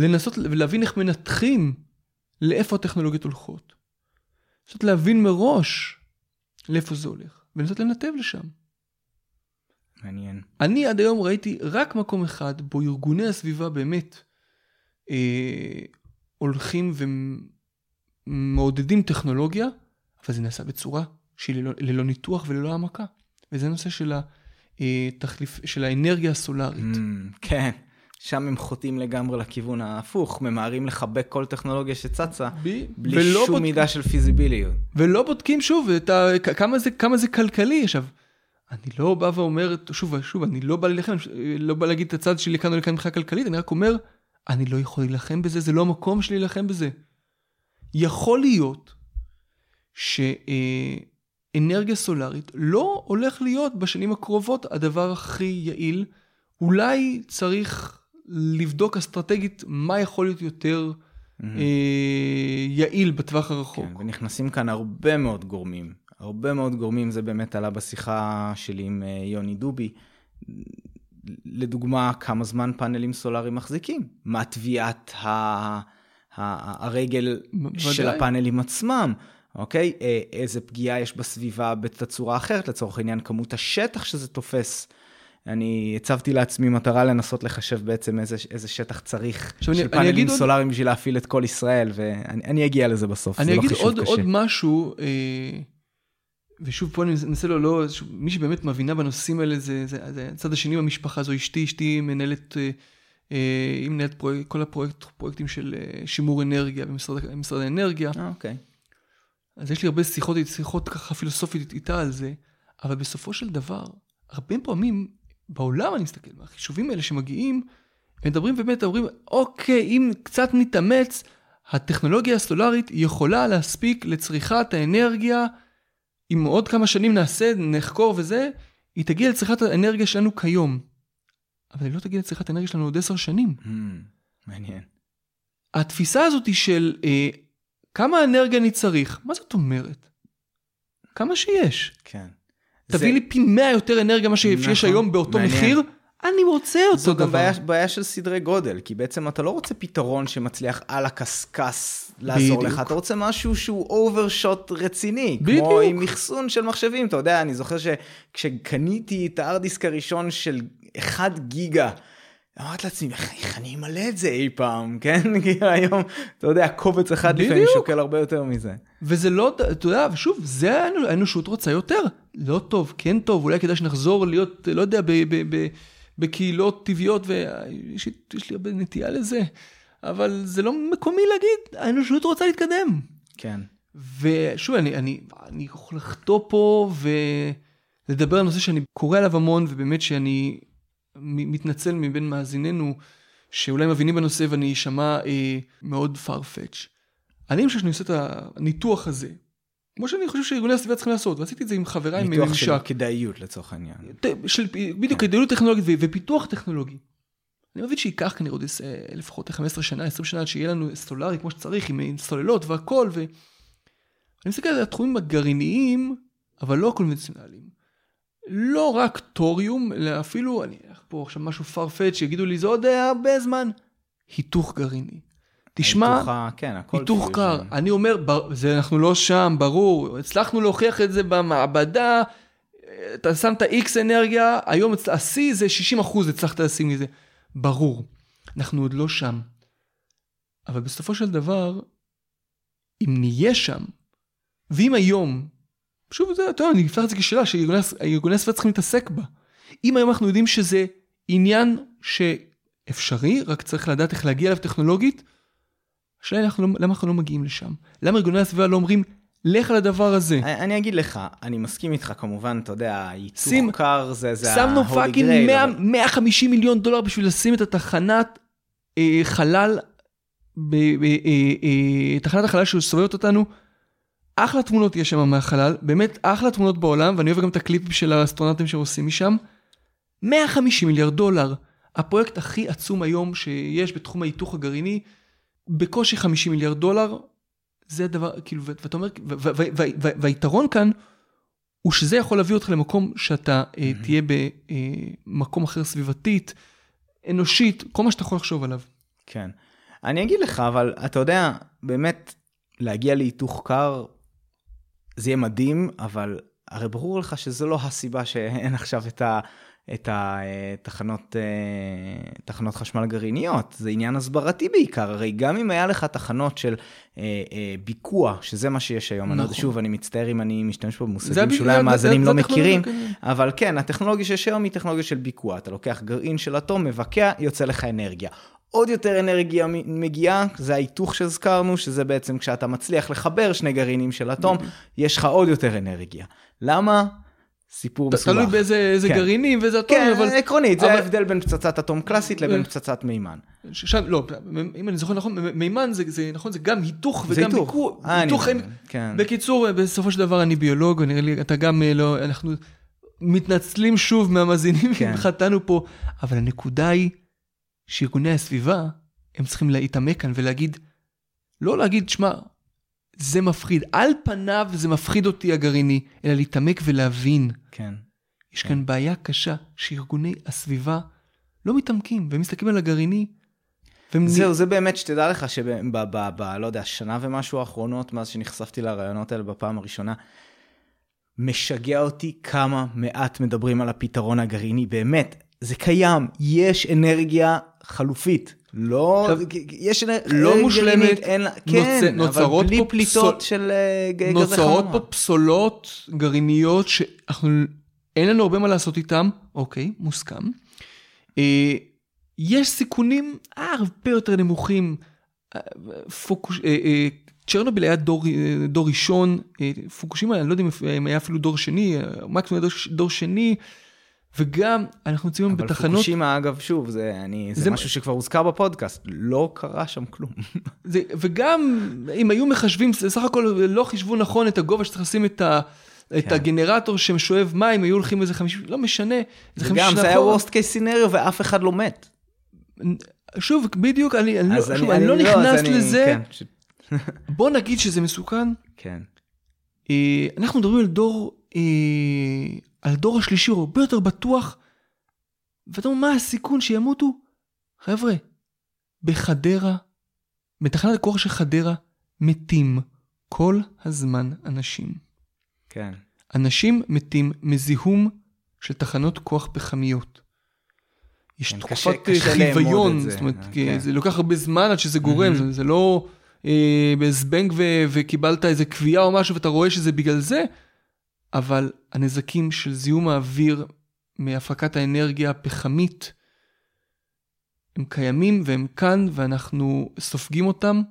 Speaker 2: לנסות ולהבין איך מנתחים לאיפה הטכנולוגיות הולכות. לנסות להבין מראש לאיפה זה הולך, ולנסות לנתב לשם.
Speaker 1: מעניין.
Speaker 2: אני עד היום ראיתי רק מקום אחד בו ארגוני הסביבה באמת אה, הולכים ומעודדים טכנולוגיה, אבל זה נעשה בצורה שהיא ללא, ללא ניתוח וללא העמקה. וזה נושא של, התחליף, של האנרגיה הסולארית.
Speaker 1: Mm, כן. שם הם חוטאים לגמרי לכיוון ההפוך, ממהרים לחבק כל טכנולוגיה שצצה, ב- בלי שום בודק... מידה של פיזיביליות.
Speaker 2: ולא בודקים שוב ה... כמה, זה, כמה זה כלכלי. עכשיו, אני לא בא ואומר, שוב, שוב, אני לא בא להילחם, לא בא להגיד את הצד שלי כאן או לכאן מבחינה כלכלית, אני רק אומר, אני לא יכול להילחם בזה, זה לא המקום שלי להילחם בזה. יכול להיות שאנרגיה סולארית לא הולך להיות בשנים הקרובות הדבר הכי יעיל. אולי צריך לבדוק אסטרטגית מה יכול להיות יותר mm-hmm. אה, יעיל בטווח הרחוק. כן,
Speaker 1: ונכנסים כאן הרבה מאוד גורמים. הרבה מאוד גורמים, זה באמת עלה בשיחה שלי עם אה, יוני דובי. לדוגמה, כמה זמן פאנלים סולאריים מחזיקים? מה תביעת ה... ה... הרגל בוודאי. של הפאנלים עצמם? אוקיי? אה, איזה פגיעה יש בסביבה בתצורה אחרת, לצורך העניין כמות השטח שזה תופס. אני הצבתי לעצמי מטרה לנסות לחשב בעצם איזה, איזה שטח צריך של פאנלים סולאריים עוד... בשביל להפעיל את כל ישראל, ואני אגיע לזה בסוף,
Speaker 2: זה לא חישוב עוד, קשה. אני אגיד עוד משהו, אה, ושוב פה אני מנסה לו, לא, מי שבאמת מבינה בנושאים האלה זה, זה, זה הצד השני במשפחה, זו אשתי, אשתי מנהלת, אה, אה, היא מנהלת פרויקט, כל הפרויקט, פרויקטים של אה, שימור אנרגיה במשרד האנרגיה.
Speaker 1: אה, אוקיי.
Speaker 2: אז יש לי הרבה שיחות, שיחות ככה פילוסופית איתה על זה, אבל בסופו של דבר, הרבה פעמים בעולם אני מסתכל, החישובים האלה שמגיעים, הם מדברים באמת, אומרים, אוקיי, אם קצת נתאמץ, הטכנולוגיה הסולארית יכולה להספיק לצריכת האנרגיה, אם עוד כמה שנים נעשה, נחקור וזה, היא תגיע לצריכת האנרגיה שלנו כיום. אבל היא לא תגיע לצריכת האנרגיה שלנו עוד עשר שנים.
Speaker 1: Mm, מעניין.
Speaker 2: התפיסה הזאת היא של אה, כמה אנרגיה אני צריך, מה זאת אומרת? כמה שיש.
Speaker 1: כן.
Speaker 2: תביא. לי פי 100 יותר אנרגיה ממה שיש נכון, היום באותו. מחיר, אני רוצה אותו
Speaker 1: זו דבר. זו גם בעיה, בעיה של סדרי גודל, כי בעצם אתה לא רוצה פתרון שמצליח על הקשקש לעזור בדיוק. לך, אתה רוצה משהו שהוא אוברשוט רציני, בדיוק. כמו עם אחסון של מחשבים, אתה יודע, אני זוכר שכשקניתי את הארדיסק הראשון של 1 גיגה, אמרתי לעצמי, איך אני אמלא את זה אי פעם, [LAUGHS] כן? כי היום, אתה יודע, קובץ אחד לפעמים שוקל הרבה יותר מזה.
Speaker 2: וזה לא, אתה יודע, ושוב, זה האנושות רוצה יותר. לא טוב, כן טוב, אולי כדאי שנחזור להיות, לא יודע, ב, ב, ב, בקהילות טבעיות, ויש לי הרבה נטייה לזה, אבל זה לא מקומי להגיד, האנושות רוצה להתקדם.
Speaker 1: כן.
Speaker 2: ושוב, אני, אני, אני יכול לחטוא פה ולדבר על נושא שאני קורא עליו המון, ובאמת שאני מתנצל מבין מאזיננו, שאולי מבינים בנושא ואני אשמע אה, מאוד farfetch. אני חושב שאני עושה את הניתוח הזה, כמו שאני חושב שארגוני הסביבה צריכים לעשות, ועשיתי את זה עם חבריי
Speaker 1: מממשק. ניתוח של כדאיות לצורך העניין.
Speaker 2: של, בדיוק, כדאיות טכנולוגית ופיתוח טכנולוגי. אני מבין שייקח כנראה עוד לפחות 15 שנה, 20 שנה, עד שיהיה לנו סולארי כמו שצריך, עם סוללות והכל, ו... אני מסתכל על התחומים הגרעיניים, אבל לא קונבנציונליים. לא רק טוריום, אלא אפילו, אני אלך פה עכשיו משהו farfetch, שיגידו לי, זה עוד הרבה זמן, היתוך גרעיני. תשמע, היתוך,
Speaker 1: כן,
Speaker 2: קר, אני אומר, זה, אנחנו לא שם, ברור, הצלחנו להוכיח את זה במעבדה, אתה את ה-X אנרגיה, היום השיא זה 60 אחוז הצלחת לשים מזה, ברור, אנחנו עוד לא שם. אבל בסופו של דבר, אם נהיה שם, ואם היום שוב, זה, אתה יודע, אני אפתח את זה כשאלה שארגוני הסביבה צריכים להתעסק בה. אם היום אנחנו יודעים שזה עניין שאפשרי, רק צריך לדעת איך להגיע אליו טכנולוגית, השאלה היא לא, למה אנחנו לא מגיעים לשם. למה ארגוני הסביבה לא אומרים, לך על הדבר הזה.
Speaker 1: אני אגיד לך, אני מסכים איתך כמובן, אתה יודע, ייצור קר זה זה
Speaker 2: שמנו
Speaker 1: ה-Holy
Speaker 2: פאקינג
Speaker 1: Grail,
Speaker 2: 100
Speaker 1: אבל-
Speaker 2: 150 מיליון דולר בשביל לשים את התחנת אה, חלל, ב- ב- אה, אה, תחנת החלל שסובבת אותנו. אחלה תמונות יש שם מהחלל, באמת אחלה תמונות בעולם, ואני אוהב גם את הקליפים של האסטרונאוטים שעושים משם. 150 מיליארד דולר. הפרויקט הכי עצום היום שיש בתחום ההיתוך הגרעיני, בקושי 50 מיליארד דולר. זה הדבר, כאילו, ואתה אומר, והיתרון כאן, הוא שזה יכול להביא אותך למקום שאתה אה, תהיה במקום אחר סביבתית, אנושית, כל מה שאתה יכול לחשוב עליו.
Speaker 1: כן. אני אגיד לך, אבל אתה יודע, באמת, להגיע להיתוך קר, זה יהיה מדהים, אבל הרי ברור לך שזו לא הסיבה שאין עכשיו את ה... את התחנות תחנות חשמל גרעיניות, זה עניין הסברתי בעיקר, הרי גם אם היה לך תחנות של אה, אה, ביקוע, שזה מה שיש היום, אני לא
Speaker 2: נכון.
Speaker 1: שוב, אני מצטער אם אני משתמש פה במושגים שאולי המאזינים לא מכירים. אבל כן, הטכנולוגיה שיש היום היא טכנולוגיה של ביקוע, אתה לוקח גרעין של אטום, מבקע, יוצא לך אנרגיה. עוד יותר אנרגיה מגיעה, זה ההיתוך שהזכרנו, שזה בעצם כשאתה מצליח לחבר שני גרעינים של אטום, יש לך עוד יותר אנרגיה. למה? סיפור מסובך.
Speaker 2: תלוי באיזה איזה
Speaker 1: כן.
Speaker 2: גרעינים ואיזה אטומים,
Speaker 1: כן,
Speaker 2: אבל
Speaker 1: עקרונית, זה
Speaker 2: אבל-
Speaker 1: ההבדל בין פצצת אטום קלאסית לבין
Speaker 2: אה.
Speaker 1: פצצת מימן.
Speaker 2: שם, לא, אם אני זוכר נכון, מימן זה, זה נכון, זה גם היתוך וגם
Speaker 1: היתוך.
Speaker 2: ביקור.
Speaker 1: אה, אני
Speaker 2: היתוך
Speaker 1: מבין,
Speaker 2: אין-
Speaker 1: כן.
Speaker 2: בקיצור, בסופו של דבר אני ביולוג, ונראה לי, אתה גם אה, לא, אנחנו מתנצלים שוב מהמאזינים
Speaker 1: כן.
Speaker 2: חטאנו פה, אבל הנקודה היא שארגוני הסביבה, הם צריכים להתעמק כאן ולהגיד, לא להגיד, שמע, זה מפחיד, על פניו זה מפחיד אותי הגרעיני, אלא להתעמק ולהבין.
Speaker 1: כן.
Speaker 2: יש כאן בעיה קשה שארגוני הסביבה לא מתעמקים, והם מסתכלים על הגרעיני, והם...
Speaker 1: זהו, זה באמת שתדע לך שב... ב, ב, ב, לא יודע, שנה ומשהו האחרונות, מאז שנחשפתי לרעיונות האלה בפעם הראשונה, משגע אותי כמה מעט מדברים על הפתרון הגרעיני, באמת, זה קיים, יש אנרגיה חלופית. לא,
Speaker 2: עכשיו,
Speaker 1: יש
Speaker 2: לא
Speaker 1: גרעינית,
Speaker 2: מושלמת,
Speaker 1: אין לה,
Speaker 2: נוצ-
Speaker 1: כן,
Speaker 2: נוצרות
Speaker 1: אבל בלי
Speaker 2: פה
Speaker 1: פליטות
Speaker 2: פסול-
Speaker 1: של אה, גזי
Speaker 2: נוצרות
Speaker 1: חממה.
Speaker 2: פה פסולות גרעיניות שאנחנו, אין לנו הרבה מה לעשות איתם, אוקיי, מוסכם. אה, יש סיכונים הרבה יותר נמוכים. אה, פוקוש, אה, אה, צ'רנוביל היה דור, אה, דור ראשון, אה, פוקושימה, אני לא יודע אם- היה אפילו דור שני, אה, מקסימום היה דור, דור שני, וגם אנחנו נמצאים היום
Speaker 1: אבל
Speaker 2: בתחנות,
Speaker 1: פוקושימה, אגב, שוב, זה, אני, זה,
Speaker 2: זה-
Speaker 1: משהו שכבר הוזכר בפודקאסט, לא קרה שם כלום. [LAUGHS]
Speaker 2: זה, וגם אם היו מחשבים, סך הכל לא חישבו נכון את הגובה שצריך לשים את, ה, את
Speaker 1: כן.
Speaker 2: הגנרטור שמשואב מים, היו הולכים איזה 50, לא משנה. זה 50
Speaker 1: וגם,
Speaker 2: שנה
Speaker 1: זה היה worst case scenario ואף אחד לא מת.
Speaker 2: שוב, בדיוק, אני, אני, לא, שוב, אני, לא
Speaker 1: אז
Speaker 2: נכנס
Speaker 1: אני-
Speaker 2: לזה,
Speaker 1: כן, ש- [LAUGHS]
Speaker 2: בוא נגיד שזה מסוכן.
Speaker 1: כן.
Speaker 2: אה, אנחנו מדברים על דור, אה, הדור השלישי, הוא הרבה יותר בטוח, ואתה אומר, מה הסיכון שימותו? חבר'ה, בחדרה, בתחנת הכוח של חדרה, מתים כל הזמן אנשים.
Speaker 1: כן.
Speaker 2: אנשים מתים מזיהום של תחנות כוח פחמיות. יש
Speaker 1: כן,
Speaker 2: תקופת חיוויון, זאת אומרת,
Speaker 1: אה, כן.
Speaker 2: זה לוקח הרבה זמן עד שזה גורם,
Speaker 1: Mhm.
Speaker 2: זה, זה לא אה, בזבנג ו- וקיבלת איזה קביעה או משהו ואתה רואה שזה בגלל זה, אבל הנזקים של זיהום האוויר מהפקת האנרגיה הפחמית, הם קיימים והם כאן ואנחנו סופגים אותם.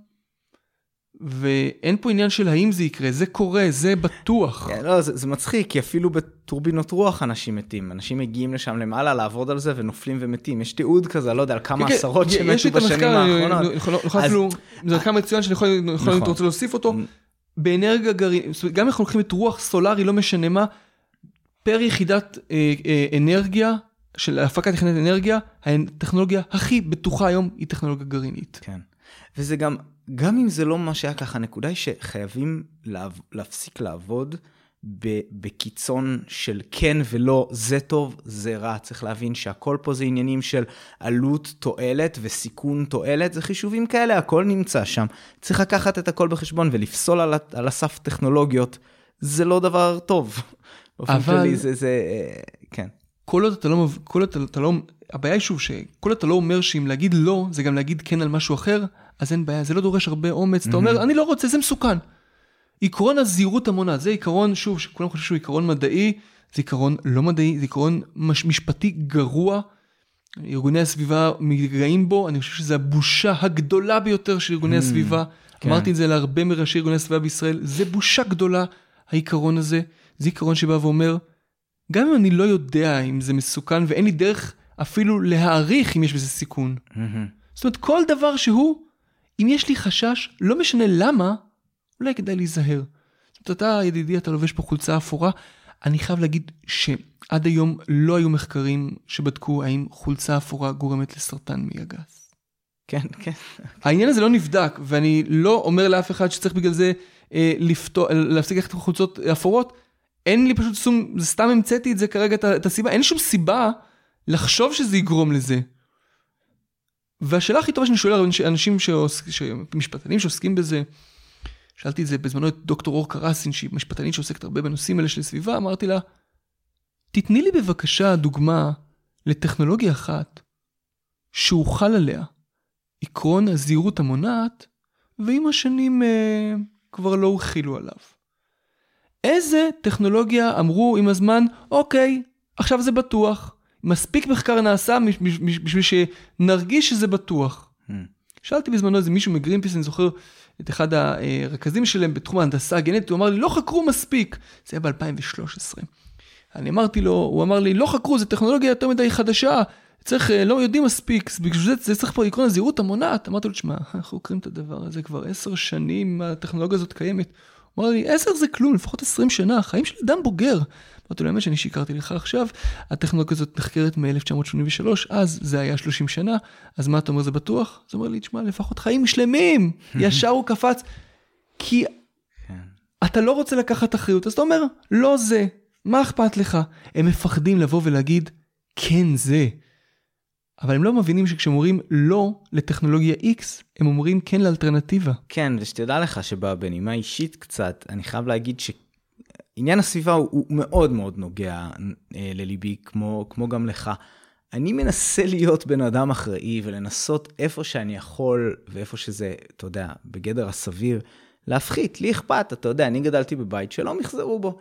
Speaker 2: ואין פה עניין של האם זה יקרה, זה קורה, זה בטוח.
Speaker 1: כן, לא, זה, זה מצחיק, כי אפילו בטורבינות רוח אנשים מתים. אנשים מגיעים לשם למעלה לעבוד על זה ונופלים ומתים. יש תיעוד כזה, לא יודע, על כמה
Speaker 2: כן, כן,
Speaker 1: עשרות
Speaker 2: יש לי
Speaker 1: שמתו
Speaker 2: את
Speaker 1: בשנים
Speaker 2: המחקר,
Speaker 1: האחרונות.
Speaker 2: יכול- יכול
Speaker 1: אז-
Speaker 2: אפילו, זה מחקר מצוין שאני יכול, אם
Speaker 1: נכון.
Speaker 2: אתה רוצה להוסיף אותו. באנרגיה גרעינית, גם אם אנחנו לוקחים את רוח סולארי, לא משנה מה, פר יחידת אה, אה, אנרגיה, של הפקת יחידת אנרגיה, הטכנולוגיה הכי בטוחה היום היא טכנולוגיה גרעינית.
Speaker 1: כן. וזה גם, גם אם זה לא מה שהיה ככה, הנקודה היא שחייבים לה, להפסיק לעבוד בקיצון של כן ולא, זה טוב, זה רע. צריך להבין שהכל פה זה עניינים של עלות, תועלת וסיכון תועלת, זה חישובים כאלה, הכל נמצא שם. צריך לקחת את הכל בחשבון ולפסול על, על הסף טכנולוגיות, זה לא דבר טוב. באופן
Speaker 2: אבל-
Speaker 1: כללי זה, זה, אה, כן.
Speaker 2: כל עוד אתה לא, כל עוד אתה, אתה לא, הבעיה היא שוב שכל עוד אתה לא אומר שאם להגיד לא, זה גם להגיד כן על משהו אחר, אז אין בעיה, זה לא דורש הרבה אומץ, אתה אומר, אני לא רוצה, זה מסוכן. עקרון הזהירות המונעת, זה עיקרון, שוב, שכולם חושבים שהוא עיקרון מדעי, זה עיקרון לא מדעי, זה עיקרון מש, משפטי גרוע, ארגוני הסביבה מתגאים בו, אני חושב שזו הבושה הגדולה ביותר של ארגוני
Speaker 1: Hmm,
Speaker 2: הסביבה.
Speaker 1: כן.
Speaker 2: אמרתי את זה להרבה מראשי ארגוני הסביבה בישראל, זה בושה גדולה, העיקרון הזה. זה עיקרון שבא ואומר, גם אם אני לא יודע אם זה מסוכן ואין לי דרך אפילו להעריך אם יש בזה סיכון.
Speaker 1: מהמם.
Speaker 2: זאת אומרת, כל דבר שהוא, אם יש לי חשש, לא משנה למה, אולי כדאי להיזהר. זאת אומרת, אתה, ידידי, אתה לובש פה חולצה אפורה, אני חייב להגיד שעד היום לא היו מחקרים שבדקו האם חולצה אפורה גורמת לסרטן מעי הגס.
Speaker 1: כן, כן.
Speaker 2: העניין הזה לא נבדק, ואני לא אומר לאף אחד שצריך בגלל זה אה, לפתור, להפסיק ללכת חולצות אפורות. אין לי פשוט שום, זה סתם המצאתי את זה כרגע, את, את הסיבה, אין שום סיבה לחשוב שזה יגרום לזה. והשאלה הכי טובה שאני שואל אנש- אנשים שעוסק, ש- משפטנים שעוסקים בזה, שאלתי את זה בזמנו את דוקטור אור קרסין, שהיא משפטנית שעוסקת הרבה בנושאים האלה של סביבה, אמרתי לה, תתני לי בבקשה דוגמה לטכנולוגיה אחת שהוחל עליה עקרון הזהירות המונעת, ועם השנים אה, כבר לא הוחילו עליו. איזה טכנולוגיה אמרו עם הזמן, אוקיי, עכשיו זה בטוח. מספיק מחקר נעשה בשביל שנרגיש שזה בטוח.
Speaker 1: Hmm.
Speaker 2: שאלתי בזמנו איזה מישהו מגרינפיס, אני זוכר את אחד הרכזים שלהם בתחום ההנדסה הגנטית, הוא אמר לי, לא חקרו מספיק. זה היה ב-2013. אני אמרתי לו, הוא אמר לי, לא חקרו, זו טכנולוגיה יותר מדי חדשה, צריך, אה, לא יודעים מספיק, בשביל זה, זה צריך פה עקרון הזהירות המונעת. אמרתי לו, תשמע, אנחנו חוקרים את הדבר הזה כבר עשר שנים, הטכנולוגיה הזאת קיימת. הוא אמר לי, עשר זה כלום, לפחות עשרים שנה, חיים של אדם בוגר. אמרתי לו, האמת שאני שיקרתי לך עכשיו, הטכנולוגיה הזאת נחקרת מ-1983, אז זה היה 30 שנה, אז מה אתה אומר, זה בטוח? אז הוא אומר לי, תשמע, לפחות חיים שלמים. [LAUGHS] ישר הוא קפץ, כי
Speaker 1: כן.
Speaker 2: אתה לא רוצה לקחת אחריות, אז אתה אומר, לא זה, מה אכפת לך? הם מפחדים לבוא ולהגיד, כן זה. אבל הם לא מבינים שכשהם אומרים לא לטכנולוגיה X, הם אומרים כן לאלטרנטיבה.
Speaker 1: כן, ושתדע לך שבנימה אישית קצת, אני חייב להגיד שעניין הסביבה הוא, הוא מאוד מאוד נוגע אה, לליבי, כמו, כמו גם לך. אני מנסה להיות בן אדם אחראי ולנסות איפה שאני יכול, ואיפה שזה, אתה יודע, בגדר הסביר, להפחית. לי אכפת, אתה יודע, אני גדלתי בבית שלא מחזרו בו.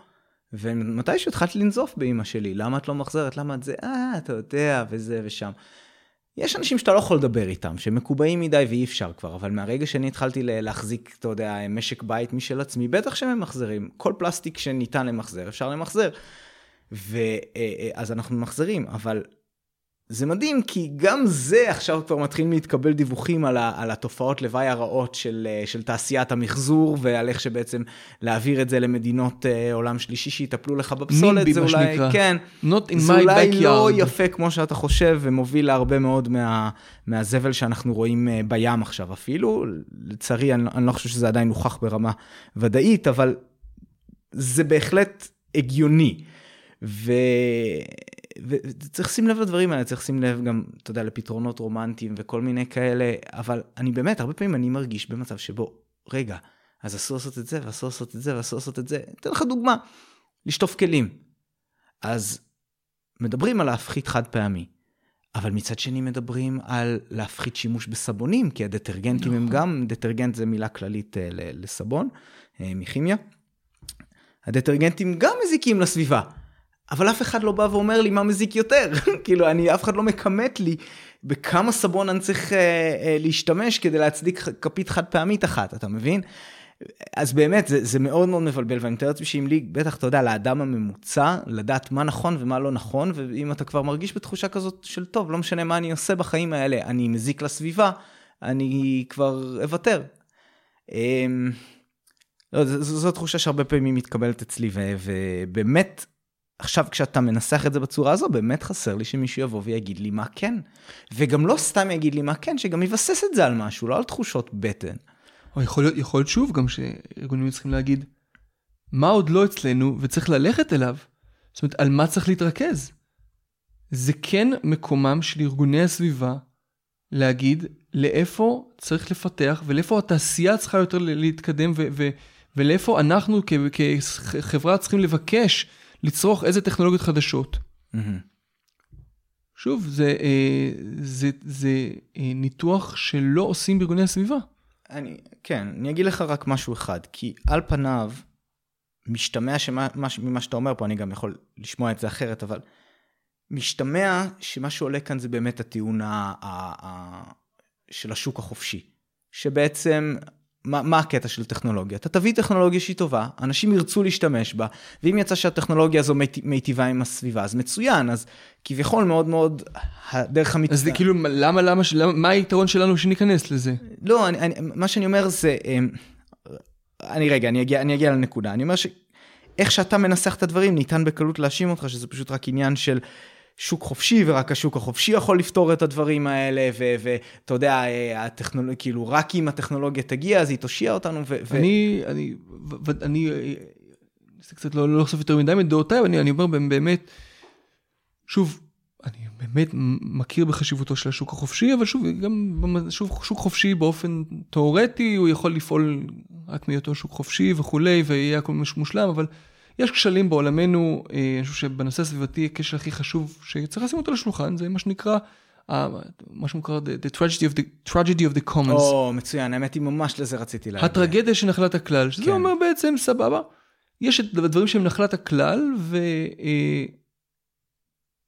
Speaker 1: ומתישהו התחלתי לנזוף באימא שלי, למה את לא מחזרת? למה את זה? אה, אתה יודע, וזה ושם. יש אנשים שאתה לא יכול לדבר איתם, שהם מקובעים מדי ואי אפשר כבר, אבל מהרגע שאני התחלתי להחזיק, אתה יודע, משק בית משל עצמי, בטח שהם ממחזרים. כל פלסטיק שניתן למחזר, אפשר למחזר. ואז אנחנו ממחזרים, אבל זה מדהים, כי גם זה עכשיו כבר מתחילים להתקבל דיווחים על, ה, על התופעות לוואי הרעות של, אה, של תעשיית המחזור, ועל איך שבעצם להעביר את זה למדינות אה, עולם שלישי שיטפלו לך בפסולת,
Speaker 2: נימבי,
Speaker 1: זה
Speaker 2: מה
Speaker 1: אולי,
Speaker 2: שנקרא.
Speaker 1: כן,
Speaker 2: Not in
Speaker 1: זה
Speaker 2: my
Speaker 1: אולי לא
Speaker 2: backyard.
Speaker 1: יפה כמו שאתה חושב, ומוביל להרבה מאוד מה, מהזבל שאנחנו רואים אה, בים עכשיו אפילו. לצערי, אני, אני לא חושב שזה עדיין הוכח ברמה ודאית, אבל זה בהחלט הגיוני. ו... וצריך לשים לב לדברים האלה, צריך לשים לב גם, אתה יודע, לפתרונות רומנטיים וכל מיני כאלה, אבל אני באמת, הרבה פעמים אני מרגיש במצב שבו, רגע, אז אסור לעשות את זה, ואסור לעשות את זה, ואסור לעשות את זה. אתן לך דוגמה, לשטוף כלים. אז מדברים על להפחית חד פעמי, אבל מצד שני מדברים על להפחית שימוש בסבונים, כי הדטרגנטים הם
Speaker 2: נכון.
Speaker 1: גם, דטרגנט זה מילה כללית אה, לסבון, אה, מכימיה. הדטרגנטים גם מזיקים לסביבה, אבל אף אחד לא בא ואומר לי מה מזיק יותר. [LAUGHS] כאילו, אני, אף אחד לא מכמת לי בכמה סבון אני צריך אה, אה, להשתמש כדי להצדיק כפית חד פעמית אחת, אתה מבין? אז באמת, זה, זה מאוד מאוד מבלבל, ואני מתאר לעצמי שאם לי, בטח, אתה יודע, לאדם הממוצע, לדעת מה נכון ומה לא נכון, ואם אתה כבר מרגיש בתחושה כזאת של טוב, לא משנה מה אני עושה בחיים האלה, אני מזיק לסביבה, אני כבר אוותר. אמ, לא, ז- ז- זו תחושה שהרבה פעמים מתקבלת אצלי, ובאמת, עכשיו כשאתה מנסח את זה בצורה הזו, באמת חסר לי שמישהו יבוא ויגיד לי מה כן. וגם לא סתם יגיד לי מה כן, שגם יבסס את זה על משהו, לא על תחושות בטן.
Speaker 2: או יכול להיות, יכול להיות שוב גם שארגונים צריכים להגיד, מה עוד לא אצלנו וצריך ללכת אליו? זאת אומרת, על מה צריך להתרכז? זה כן מקומם של ארגוני הסביבה להגיד לאיפה צריך לפתח ולאיפה התעשייה צריכה יותר להתקדם ו- ו- ולאיפה אנחנו כ- כחברה צריכים לבקש לצרוך איזה טכנולוגיות חדשות.
Speaker 1: מהמם.
Speaker 2: שוב, זה, אה, זה, זה אה, ניתוח שלא עושים בארגוני הסביבה.
Speaker 1: אני, כן, אני אגיד לך רק משהו אחד, כי על פניו, משתמע שמה, מה, ממה שאתה אומר פה, אני גם יכול לשמוע את זה אחרת, אבל משתמע שמה שעולה כאן זה באמת הטיעון ה- ה- ה- של השוק החופשי. שבעצם, מה, מה הקטע של טכנולוגיה? אתה תביא טכנולוגיה שהיא טובה, אנשים ירצו להשתמש בה, ואם יצא שהטכנולוגיה הזו מיטיבה עם הסביבה, אז מצוין, אז כביכול מאוד מאוד הדרך המצ...
Speaker 2: אז זה כאילו, למה, למה, למה, מה היתרון שלנו שניכנס לזה?
Speaker 1: לא, אני, אני, מה שאני אומר זה, אמ, אני רגע, אני אגיע, אני אגיע לנקודה. אני אומר שאיך שאתה מנסח את הדברים, ניתן בקלות להאשים אותך שזה פשוט רק עניין של שוק חופשי, ורק השוק החופשי יכול לפתור את הדברים האלה, ואתה יודע, אה, הטכנולוגיה, כאילו, רק אם הטכנולוגיה תגיע, אז היא תושיע אותנו. ו- ו-
Speaker 2: אני, אני, ו- אני, אה, זה קצת לא לא לחשוף יותר מדי מדעותיי, אבל אני, אני אומר באמת, שוב, אני באמת מכיר בחשיבותו של השוק החופשי, אבל שוב, גם שוב, שוק חופשי באופן תיאורטי, הוא יכול לפעול רק מהיותו שוק חופשי וכולי, ויהיה הכל מושלם, אבל יש כשלים בעולמנו, אה, אני חושב שבנושא הסביבתי הכשל הכי חשוב שצריך לשים אותו לשולחן, זה מה שנקרא, אה, מה שנקרא the, tragedy of the tragedy of the commons.
Speaker 1: או, מצוין, האמת היא ממש לזה רציתי להגיד.
Speaker 2: הטרגדיה של נחלת הכלל, שזה
Speaker 1: כן.
Speaker 2: אומר בעצם סבבה, יש את הדברים שהם נחלת הכלל,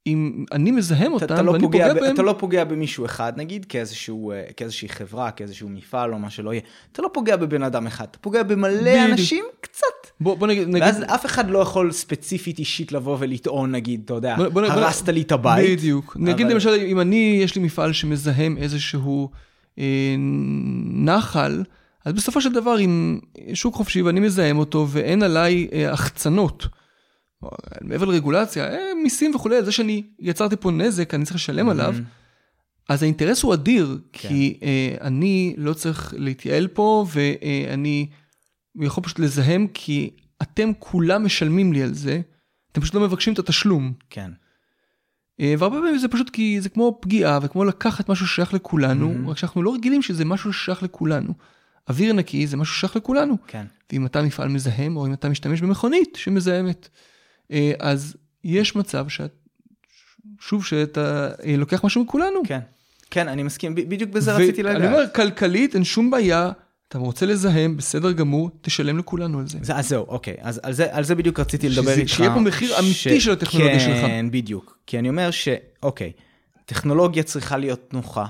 Speaker 2: ואם אני מזהם
Speaker 1: אתה,
Speaker 2: אותם
Speaker 1: אתה, לא
Speaker 2: ואני
Speaker 1: פוגע,
Speaker 2: פוגע בהם,
Speaker 1: אתה לא פוגע במישהו אחד, נגיד, כאיזשהו, אה, כאיזושהי חברה, כאיזשהו מפעל או מה שלא יהיה. אתה לא פוגע בבן אדם אחד, אתה פוגע במלא
Speaker 2: בדיוק.
Speaker 1: אנשים קצת.
Speaker 2: בוא, בוא נגיד, נגיד
Speaker 1: ואז אף אחד לא יכול ספציפית אישית לבוא ולטעון, נגיד, אתה יודע,
Speaker 2: בוא- בוא- בוא-
Speaker 1: הרסת לי את הבית.
Speaker 2: בדיוק. נגיד
Speaker 1: אבל-
Speaker 2: למשל, אם אני, יש לי מפעל שמזהם איזשהו אה, נחל, אז בסופו של דבר, אם שוק חופשי ואני מזהם אותו ואין עליי אה, החצנות, או, מעבר לרגולציה, אה, מיסים וכולי, זה שאני יצרתי פה נזק, אני צריך לשלם עליו, אז האינטרס הוא אדיר,
Speaker 1: כן.
Speaker 2: כי אה, אני לא צריך להתייעל פה, ואני יכול פשוט לזהם, כי אתם כולם משלמים לי על זה, אתם פשוט לא מבקשים את התשלום.
Speaker 1: כן.
Speaker 2: אה, והרבה פעמים זה פשוט כי זה כמו פגיעה וכמו לקחת משהו ששייך לכולנו,
Speaker 1: Mhm.
Speaker 2: רק שאנחנו לא רגילים שזה משהו ששייך לכולנו. אוויר נקי זה משהו ששייך לכולנו.
Speaker 1: כן.
Speaker 2: ואם אתה מפעל מזהם, או אם אתה משתמש במכונית שמזהמת, אז יש מצב שאת, שוב, שאתה אה, לוקח משהו מכולנו.
Speaker 1: כן. כן, אני מסכים, בדיוק בזה רציתי לגעת.
Speaker 2: אומר, כלכלית אין שום בעיה, אתה רוצה לזהם, בסדר גמור, תשלם לכולנו על זה.
Speaker 1: זה, אז זהו, אוקיי, אז על זה, על זה בדיוק רציתי לדבר
Speaker 2: שזה-
Speaker 1: איתך.
Speaker 2: שיהיה פה מחיר אמיתי של הטכנולוגיה שלך.
Speaker 1: כן, בדיוק. כי אני אומר שאוקיי, טכנולוגיה צריכה להיות נוחה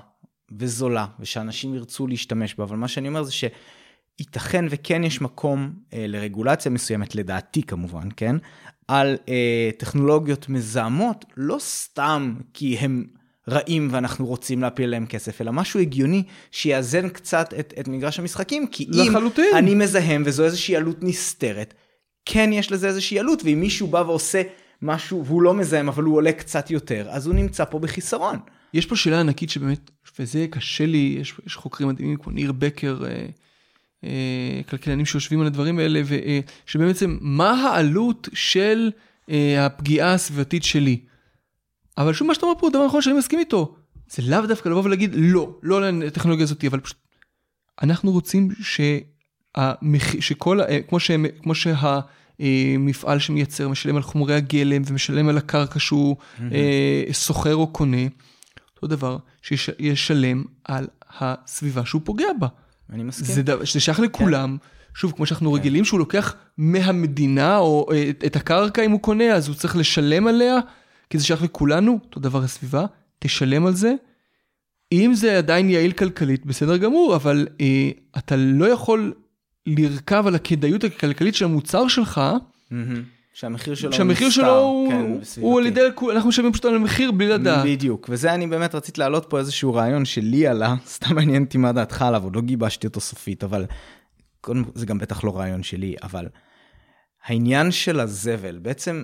Speaker 1: וזולה, ושאנשים ירצו להשתמש בה, אבל מה שאני אומר זה שייתכן וכן יש מקום אה, לרגולציה מסוימת, לדעתי כמובן, כן? על אה, טכנולוגיות מזהמות, לא סתם כי הם רעים ואנחנו רוצים להפיל עליהם כסף, אלא משהו הגיוני שיאזן קצת את, את מגרש המשחקים, כי אם
Speaker 2: לחלוטין.
Speaker 1: אני מזהם וזו איזושהי עלות נסתרת, כן יש לזה איזושהי עלות, ואם מישהו בא ועושה משהו והוא לא מזהם אבל הוא עולה קצת יותר, אז הוא נמצא פה בחיסרון.
Speaker 2: יש פה שאלה ענקית שבאמת, וזה קשה לי, יש, יש חוקרים מדהימים כמו ניר בקר, אה, כלכלנים שיושבים על הדברים האלה, אה, שבעצם מה העלות של אה, הפגיעה הסביבתית שלי. אבל שוב מה שאתה אומר פה הוא דבר נכון שאני מסכים איתו. זה לאו דווקא לבוא ולהגיד לא, לא לטכנולוגיה הזאת, אבל פשוט אנחנו רוצים שהמח... שכל, כמו, שהם, כמו שהמפעל שמייצר משלם על חומרי הגלם ומשלם על הקרקע שהוא אה, סוחר או קונה, אותו דבר שישלם על הסביבה שהוא פוגע בה.
Speaker 1: אני מסכים.
Speaker 2: זה, דבר- זה שייך לכולם. שוב, כמו שאנחנו רגילים שהוא לוקח מהמדינה או אה, את, את הקרקע אם הוא קונה, אז הוא צריך לשלם עליה, כי זה שייך לכולנו, אותו דבר הסביבה, תשלם על זה. אם זה עדיין יעיל כלכלית, בסדר גמור, אבל אה, אתה לא יכול לרכב על הכדאיות הכלכלית של המוצר שלך,
Speaker 1: מהמם. שהמחיר שלו
Speaker 2: שהמחיר
Speaker 1: נסתר,
Speaker 2: שלו הוא,
Speaker 1: כן,
Speaker 2: הוא. על ידי, אנחנו משלמים פשוט על המחיר בלי לדעת.
Speaker 1: בדיוק, וזה אני באמת רציתי להעלות פה איזשהו רעיון שלי עלה, [LAUGHS] סתם מעניין אותי מה דעתך עליו, עוד לא גיבשתי אותו סופית, אבל קודם, זה גם בטח לא רעיון שלי, אבל העניין של הזבל, בעצם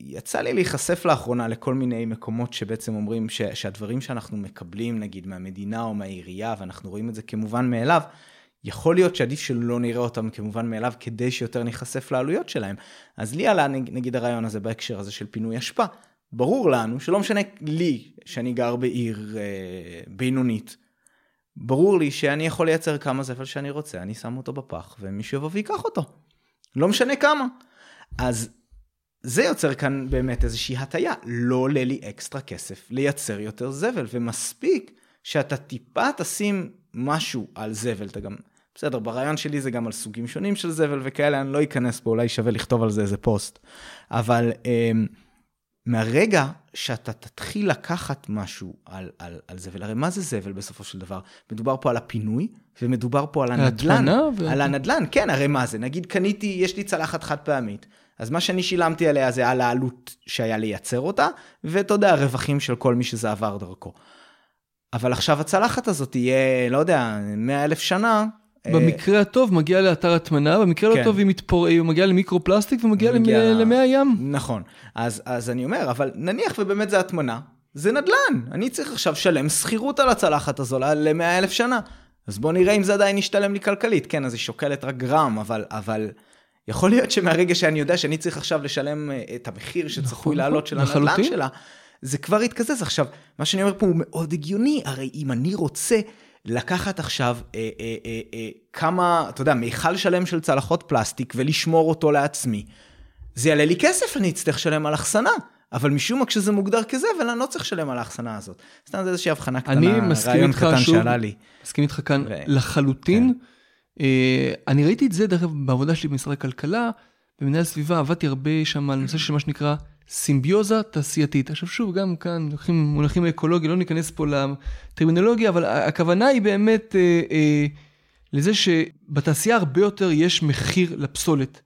Speaker 1: יצא לי להיחשף לאחרונה לכל מיני מקומות שבעצם אומרים ש, שהדברים שאנחנו מקבלים, נגיד מהמדינה או מהעירייה, ואנחנו רואים את זה כמובן מאליו, יכול להיות שעדיף שלא נראה אותם כמובן מאליו כדי שיותר ניחשף לעלויות שלהם. אז לי עלה נג- נגיד הרעיון הזה בהקשר הזה של פינוי אשפה. ברור לנו שלא משנה לי שאני גר בעיר אה, בינונית, ברור לי שאני יכול לייצר כמה זבל שאני רוצה, אני שם אותו בפח ומישהו יבוא ויקח אותו. לא משנה כמה. אז זה יוצר כאן באמת איזושהי הטיה, לא עולה לי אקסטרה כסף לייצר יותר זבל, ומספיק שאתה טיפה תשים משהו על זבל, אתה גם, בסדר, ברעיון שלי זה גם על סוגים שונים של זבל וכאלה, אני לא אכנס פה, אולי שווה לכתוב על זה איזה פוסט, אבל אמ, מהרגע שאתה תתחיל לקחת משהו על, על, על זבל, הרי מה זה זבל בסופו של דבר? מדובר פה על הפינוי, ומדובר פה על הנדלן.
Speaker 2: ו...
Speaker 1: על הנדלן, כן, הרי מה זה? נגיד קניתי, יש לי צלחת חד פעמית, אז מה שאני שילמתי עליה זה על העלות שהיה לייצר אותה, ואתה יודע, הרווחים של כל מי שזה עבר דרכו. אבל עכשיו הצלחת הזאת תהיה, לא יודע, 100 אלף שנה,
Speaker 2: במקרה הטוב מגיע לאתר הטמנה, במקרה לא
Speaker 1: כן.
Speaker 2: טוב היא, מתפור... היא מגיעה למיקרו-פלסטיק ומגיעה
Speaker 1: מגיע-
Speaker 2: למי הים.
Speaker 1: נכון. אז, אז אני אומר, אבל נניח ובאמת זה הטמנה, זה נדל"ן. אני צריך עכשיו לשלם שכירות על הצלחת הזו ל-100 אלף שנה. אז בוא נראה אם זה עדיין ישתלם לי כלכלית. כן, אז היא שוקלת רק גרם, אבל, אבל יכול להיות שמהרגע שאני יודע שאני צריך עכשיו לשלם אה, את המחיר שצפוי
Speaker 2: נכון,
Speaker 1: לעלות של
Speaker 2: לחלוטין.
Speaker 1: הנדל"ן שלה, זה כבר יתקזז. עכשיו, מה שאני אומר פה הוא מאוד הגיוני, הרי אם אני רוצה לקחת עכשיו אה, אה, אה, אה, כמה, אתה יודע, מיכל שלם של צלחות פלסטיק ולשמור אותו לעצמי, זה יעלה לי כסף, אני אצטרך לשלם על אחסנה. אבל משום מה כשזה מוגדר כזבל, אני לא צריך לשלם על האחסנה הזאת. סתם זה איזושהי הבחנה קטנה,
Speaker 2: אני מסכים
Speaker 1: רעיון
Speaker 2: איתך
Speaker 1: קטן
Speaker 2: שוב.
Speaker 1: שעלה לי.
Speaker 2: מסכים איתך כאן
Speaker 1: ו-
Speaker 2: לחלוטין. אה, אני ראיתי את זה, דרך אגב, בעבודה שלי במשרד הכלכלה, במנהל סביבה עבדתי הרבה שם על נושא של מה שנקרא סימביוזה תעשייתית. עכשיו שוב, גם כאן לוקחים מונחים אקולוגיים, לא ניכנס פה לטרמינולוגיה, אבל הכוונה היא באמת אה, אה, לזה שבתעשייה הרבה יותר יש מחיר לפסולת.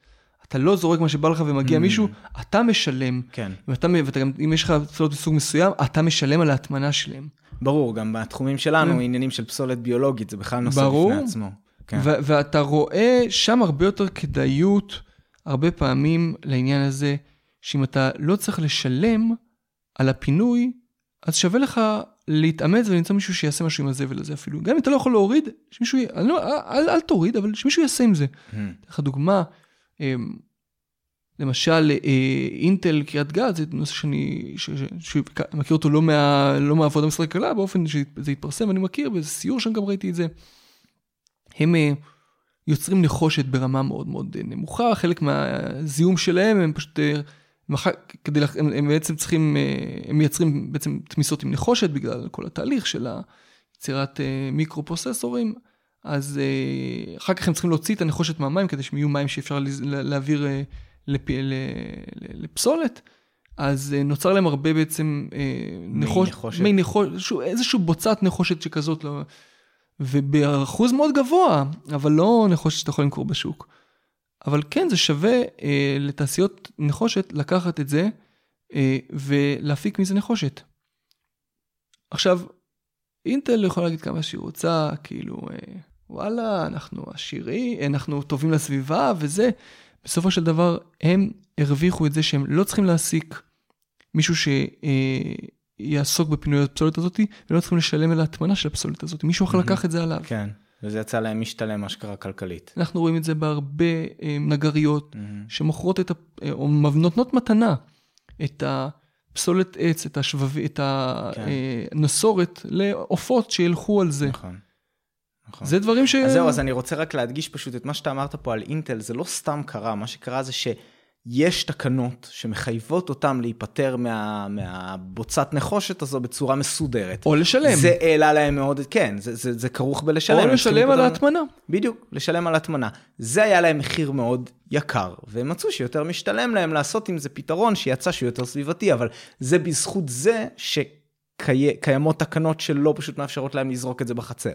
Speaker 2: אתה לא זורק מה שבא לך ומגיע
Speaker 1: Mm.
Speaker 2: מישהו, אתה משלם.
Speaker 1: כן.
Speaker 2: ואתה, ואתה גם, אם יש לך פסולות מסוג מסוים, אתה משלם על ההטמנה שלהם.
Speaker 1: ברור, גם בתחומים שלנו,
Speaker 2: כן.
Speaker 1: עניינים של פסולת ביולוגית, זה בכלל נושא
Speaker 2: ברור.
Speaker 1: בפני עצמו. כן.
Speaker 2: ו- ואתה רואה שם הרבה יותר כדאיות, הרבה פעמים לעניין הזה, שאם אתה לא צריך לשלם על הפינוי, אז שווה לך להתאמץ ולמצוא מישהו שיעשה משהו עם הזבל הזה אפילו. גם אם אתה לא יכול להוריד, שמישהו, י- אני לא, אל, אל תוריד, אבל שמישהו יעשה עם זה.
Speaker 1: Hmm.
Speaker 2: אתן לך דוגמה, אמ, למשל אה, אינטל קריית גת, זה נושא שאני ש- ש- ש- מכיר אותו לא, מה, לא מהעבודה במשרד הכלכלה, באופן שזה התפרסם, אני מכיר, באיזה סיור שם גם ראיתי את זה. הם אה, יוצרים נחושת ברמה מאוד מאוד אה, נמוכה, חלק מהזיהום שלהם הם פשוט, כדי, הם, הם בעצם צריכים, אה, הם מייצרים בעצם תמיסות עם נחושת בגלל כל התהליך של יצירת אה, מיקרו פרוססורים, אז אה, אחר כך הם צריכים להוציא את הנחושת מהמים כדי שהם יהיו מים שאפשר להעביר לפ, לפסולת. אז נוצר להם הרבה בעצם נחוש,
Speaker 1: נחושת.
Speaker 2: מי נחושת, איזשהו בוצת נחושת שכזאת, לא, ובאחוז מאוד גבוה, אבל לא נחושת שאתה יכול למכור בשוק. אבל כן, זה שווה אה, לתעשיות נחושת לקחת את זה אה, ולהפיק מזה נחושת. עכשיו, אינטל יכולה להגיד כמה שהיא רוצה, כאילו, אה, וואלה, אנחנו עשירים, אנחנו טובים לסביבה וזה. בסופו של דבר, הם הרוויחו את זה שהם לא צריכים להעסיק מישהו שיעסוק בפינוי הפסולת הזאת, ולא צריכים לשלם על ההטמנה של הפסולת הזאת. מישהו אחר
Speaker 1: מהמם.
Speaker 2: לקח את זה עליו.
Speaker 1: כן, וזה יצא להם משתלם אשכרה כלכלית.
Speaker 2: אנחנו רואים את זה בהרבה אה, נגריות
Speaker 1: מהמם.
Speaker 2: שמוכרות את ה... אה, או נותנות מתנה את הפסולת עץ, את השבב... את
Speaker 1: כן.
Speaker 2: הנסורת לעופות שילכו על זה.
Speaker 1: נכון. נכון.
Speaker 2: זה דברים ש...
Speaker 1: אז זהו, אז אני רוצה רק להדגיש פשוט את מה שאתה אמרת פה על אינטל, זה לא סתם קרה, מה שקרה זה שיש תקנות שמחייבות אותם להיפטר מה, מהבוצת נחושת הזו בצורה מסודרת.
Speaker 2: או לשלם.
Speaker 1: זה העלה להם מאוד, כן, זה, זה, זה כרוך בלשלם.
Speaker 2: או לשלם על ההטמנה.
Speaker 1: בדיוק, לשלם על הטמנה. זה היה להם מחיר מאוד יקר, והם מצאו שיותר משתלם להם לעשות עם זה פתרון שיצא שהוא יותר סביבתי, אבל זה בזכות זה שקיימות תקנות שלא פשוט מאפשרות להם לזרוק את זה בחצר.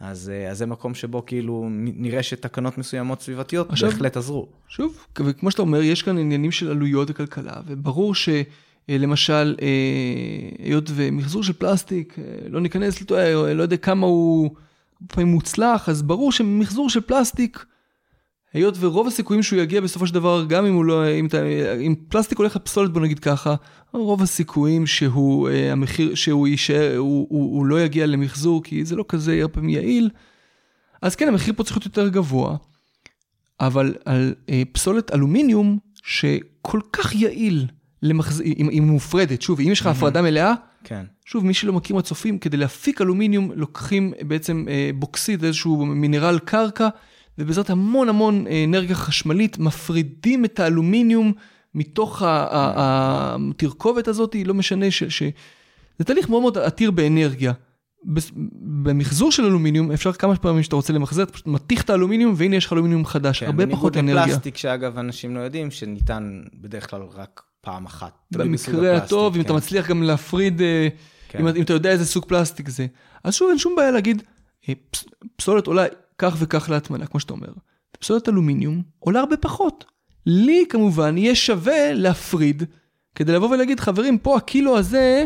Speaker 1: אז, אה, אז זה מקום שבו כאילו נראה שתקנות מסוימות סביבתיות
Speaker 2: עכשיו-
Speaker 1: בהחלט עזרו.
Speaker 2: שוב, וכמו שאתה אומר, יש כאן עניינים של עלויות וכלכלה, וברור שלמשל, היות ומחזור של פלסטיק, אה, לא ניכנס, אה, לא יודע כמה הוא פעמים מוצלח, אז ברור שמחזור של פלסטיק, היות ורוב הסיכויים שהוא יגיע בסופו של דבר, גם אם הוא לא, אם, אתה, אם פלסטיק הולך לפסולת, בוא נגיד ככה, רוב הסיכויים שהוא, אה, המחיר, שהוא יישאר, הוא, הוא, הוא לא יגיע למחזור, כי זה לא כזה הרבה פעמים יעיל. אז כן, המחיר פה צריך להיות יותר גבוה. אבל על אה, פסולת אלומיניום שכל כך יעיל למחז... אם היא מופרדת, שוב, אם יש לך הפרדה מלאה,
Speaker 1: כן,
Speaker 2: שוב, מי שלא מכיר מהצופים, כדי להפיק אלומיניום לוקחים בעצם אה, בוקסיד, איזשהו מינרל קרקע, ובעזרת המון המון אה, אנרגיה חשמלית מפרידים את האלומיניום מתוך התרכובת הזאת, לא משנה ש... ש... זה תהליך מאוד מאוד עתיר באנרגיה. במחזור של אלומיניום אפשר כמה פעמים שאתה רוצה למחזר, אתה פשוט מתיך את האלומיניום והנה יש לך אלומיניום חדש,
Speaker 1: כן.
Speaker 2: הרבה פחות
Speaker 1: בניגוד
Speaker 2: אנרגיה.
Speaker 1: לפלסטיק שאגב אנשים לא יודעים שניתן בדרך כלל רק פעם אחת.
Speaker 2: במקרה הטוב, אם
Speaker 1: כן.
Speaker 2: אתה מצליח גם להפריד, אה,
Speaker 1: כן.
Speaker 2: אם, אם אתה יודע איזה סוג פלסטיק זה. אז שוב, אין שום בעיה להגיד, אה, פס- פסולת עולה כך וכך להטמנה, כמו שאתה אומר. פסולת אלומיניום עולה הרבה פחות. לי כמובן יהיה שווה להפריד, כדי לבוא ולהגיד, חברים, פה הקילו הזה,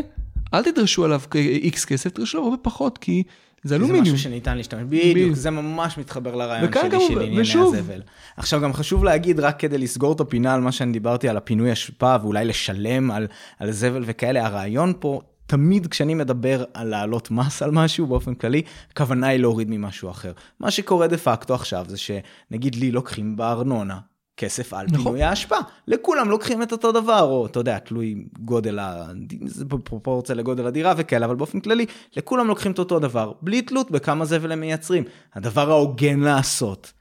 Speaker 2: אל תדרשו עליו איקס כסף, תדרשו עליו הרבה פחות, כי זה
Speaker 1: זה
Speaker 2: אלומיניום.
Speaker 1: משהו שניתן להשתמש, בדיוק. זה ממש מתחבר לרעיון שלי
Speaker 2: גם-
Speaker 1: של ענייני
Speaker 2: ושוב-
Speaker 1: הזבל. עכשיו גם חשוב להגיד, רק כדי לסגור את הפינה על מה שאני דיברתי על הפינוי אשפה ואולי לשלם על, על זבל וכאלה, הרעיון פה, תמיד כשאני מדבר על להעלות מס על משהו באופן כללי, הכוונה היא להוריד ממשהו אחר. מה שקורה דה פקטו עכשיו זה שנגיד לי לוקחים בארנונה. כסף על
Speaker 2: נכון.
Speaker 1: פינוי האשפה. לכולם לוקחים את אותו דבר, או אתה יודע, תלוי גודל, ה... זה בפרופורציה לגודל הדירה וכאלה, אבל באופן כללי, לכולם לוקחים את אותו דבר, בלי תלות בכמה זבל הם מייצרים. הדבר ההוגן לעשות,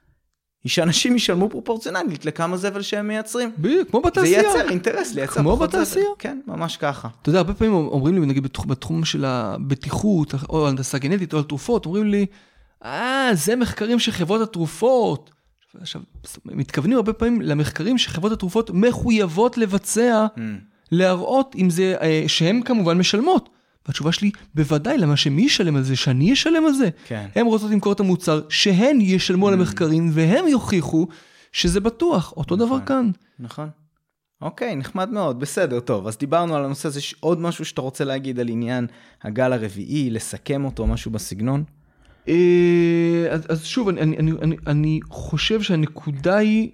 Speaker 1: היא שאנשים ישלמו פרופורציונלית לכמה זבל שהם מייצרים.
Speaker 2: בדיוק, כמו
Speaker 1: זה
Speaker 2: בתעשייה.
Speaker 1: ייצר אינטרס לייצר
Speaker 2: כמו
Speaker 1: פחות זבל.
Speaker 2: בתעשייה.
Speaker 1: כן, ממש ככה.
Speaker 2: אתה יודע, הרבה פעמים אומרים לי, נגיד בתחום, בתחום של הבטיחות, או הנדסה גנטית, או על תרופות, אומרים לי, אה, זה מחקרים של חברות התרופות. עכשיו, מתכוונים הרבה פעמים למחקרים שחברות התרופות מחויבות לבצע,
Speaker 1: Mm.
Speaker 2: להראות אם זה, אה, שהן כמובן משלמות. והתשובה שלי, בוודאי, למה שמי ישלם על זה? שאני אשלם על זה?
Speaker 1: כן.
Speaker 2: הן רוצות למכור את המוצר, שהן ישלמו על המחקרים, והם יוכיחו שזה בטוח. אותו דבר
Speaker 1: נכון.
Speaker 2: כאן.
Speaker 1: נכון. אוקיי, נחמד מאוד, בסדר, טוב, אז דיברנו על הנושא הזה, יש עוד משהו שאתה רוצה להגיד על עניין הגל הרביעי, לסכם אותו, משהו בסגנון?
Speaker 2: אה, אז, אז שוב, אני, אני, אני, אני, אני חושב שהנקודה היא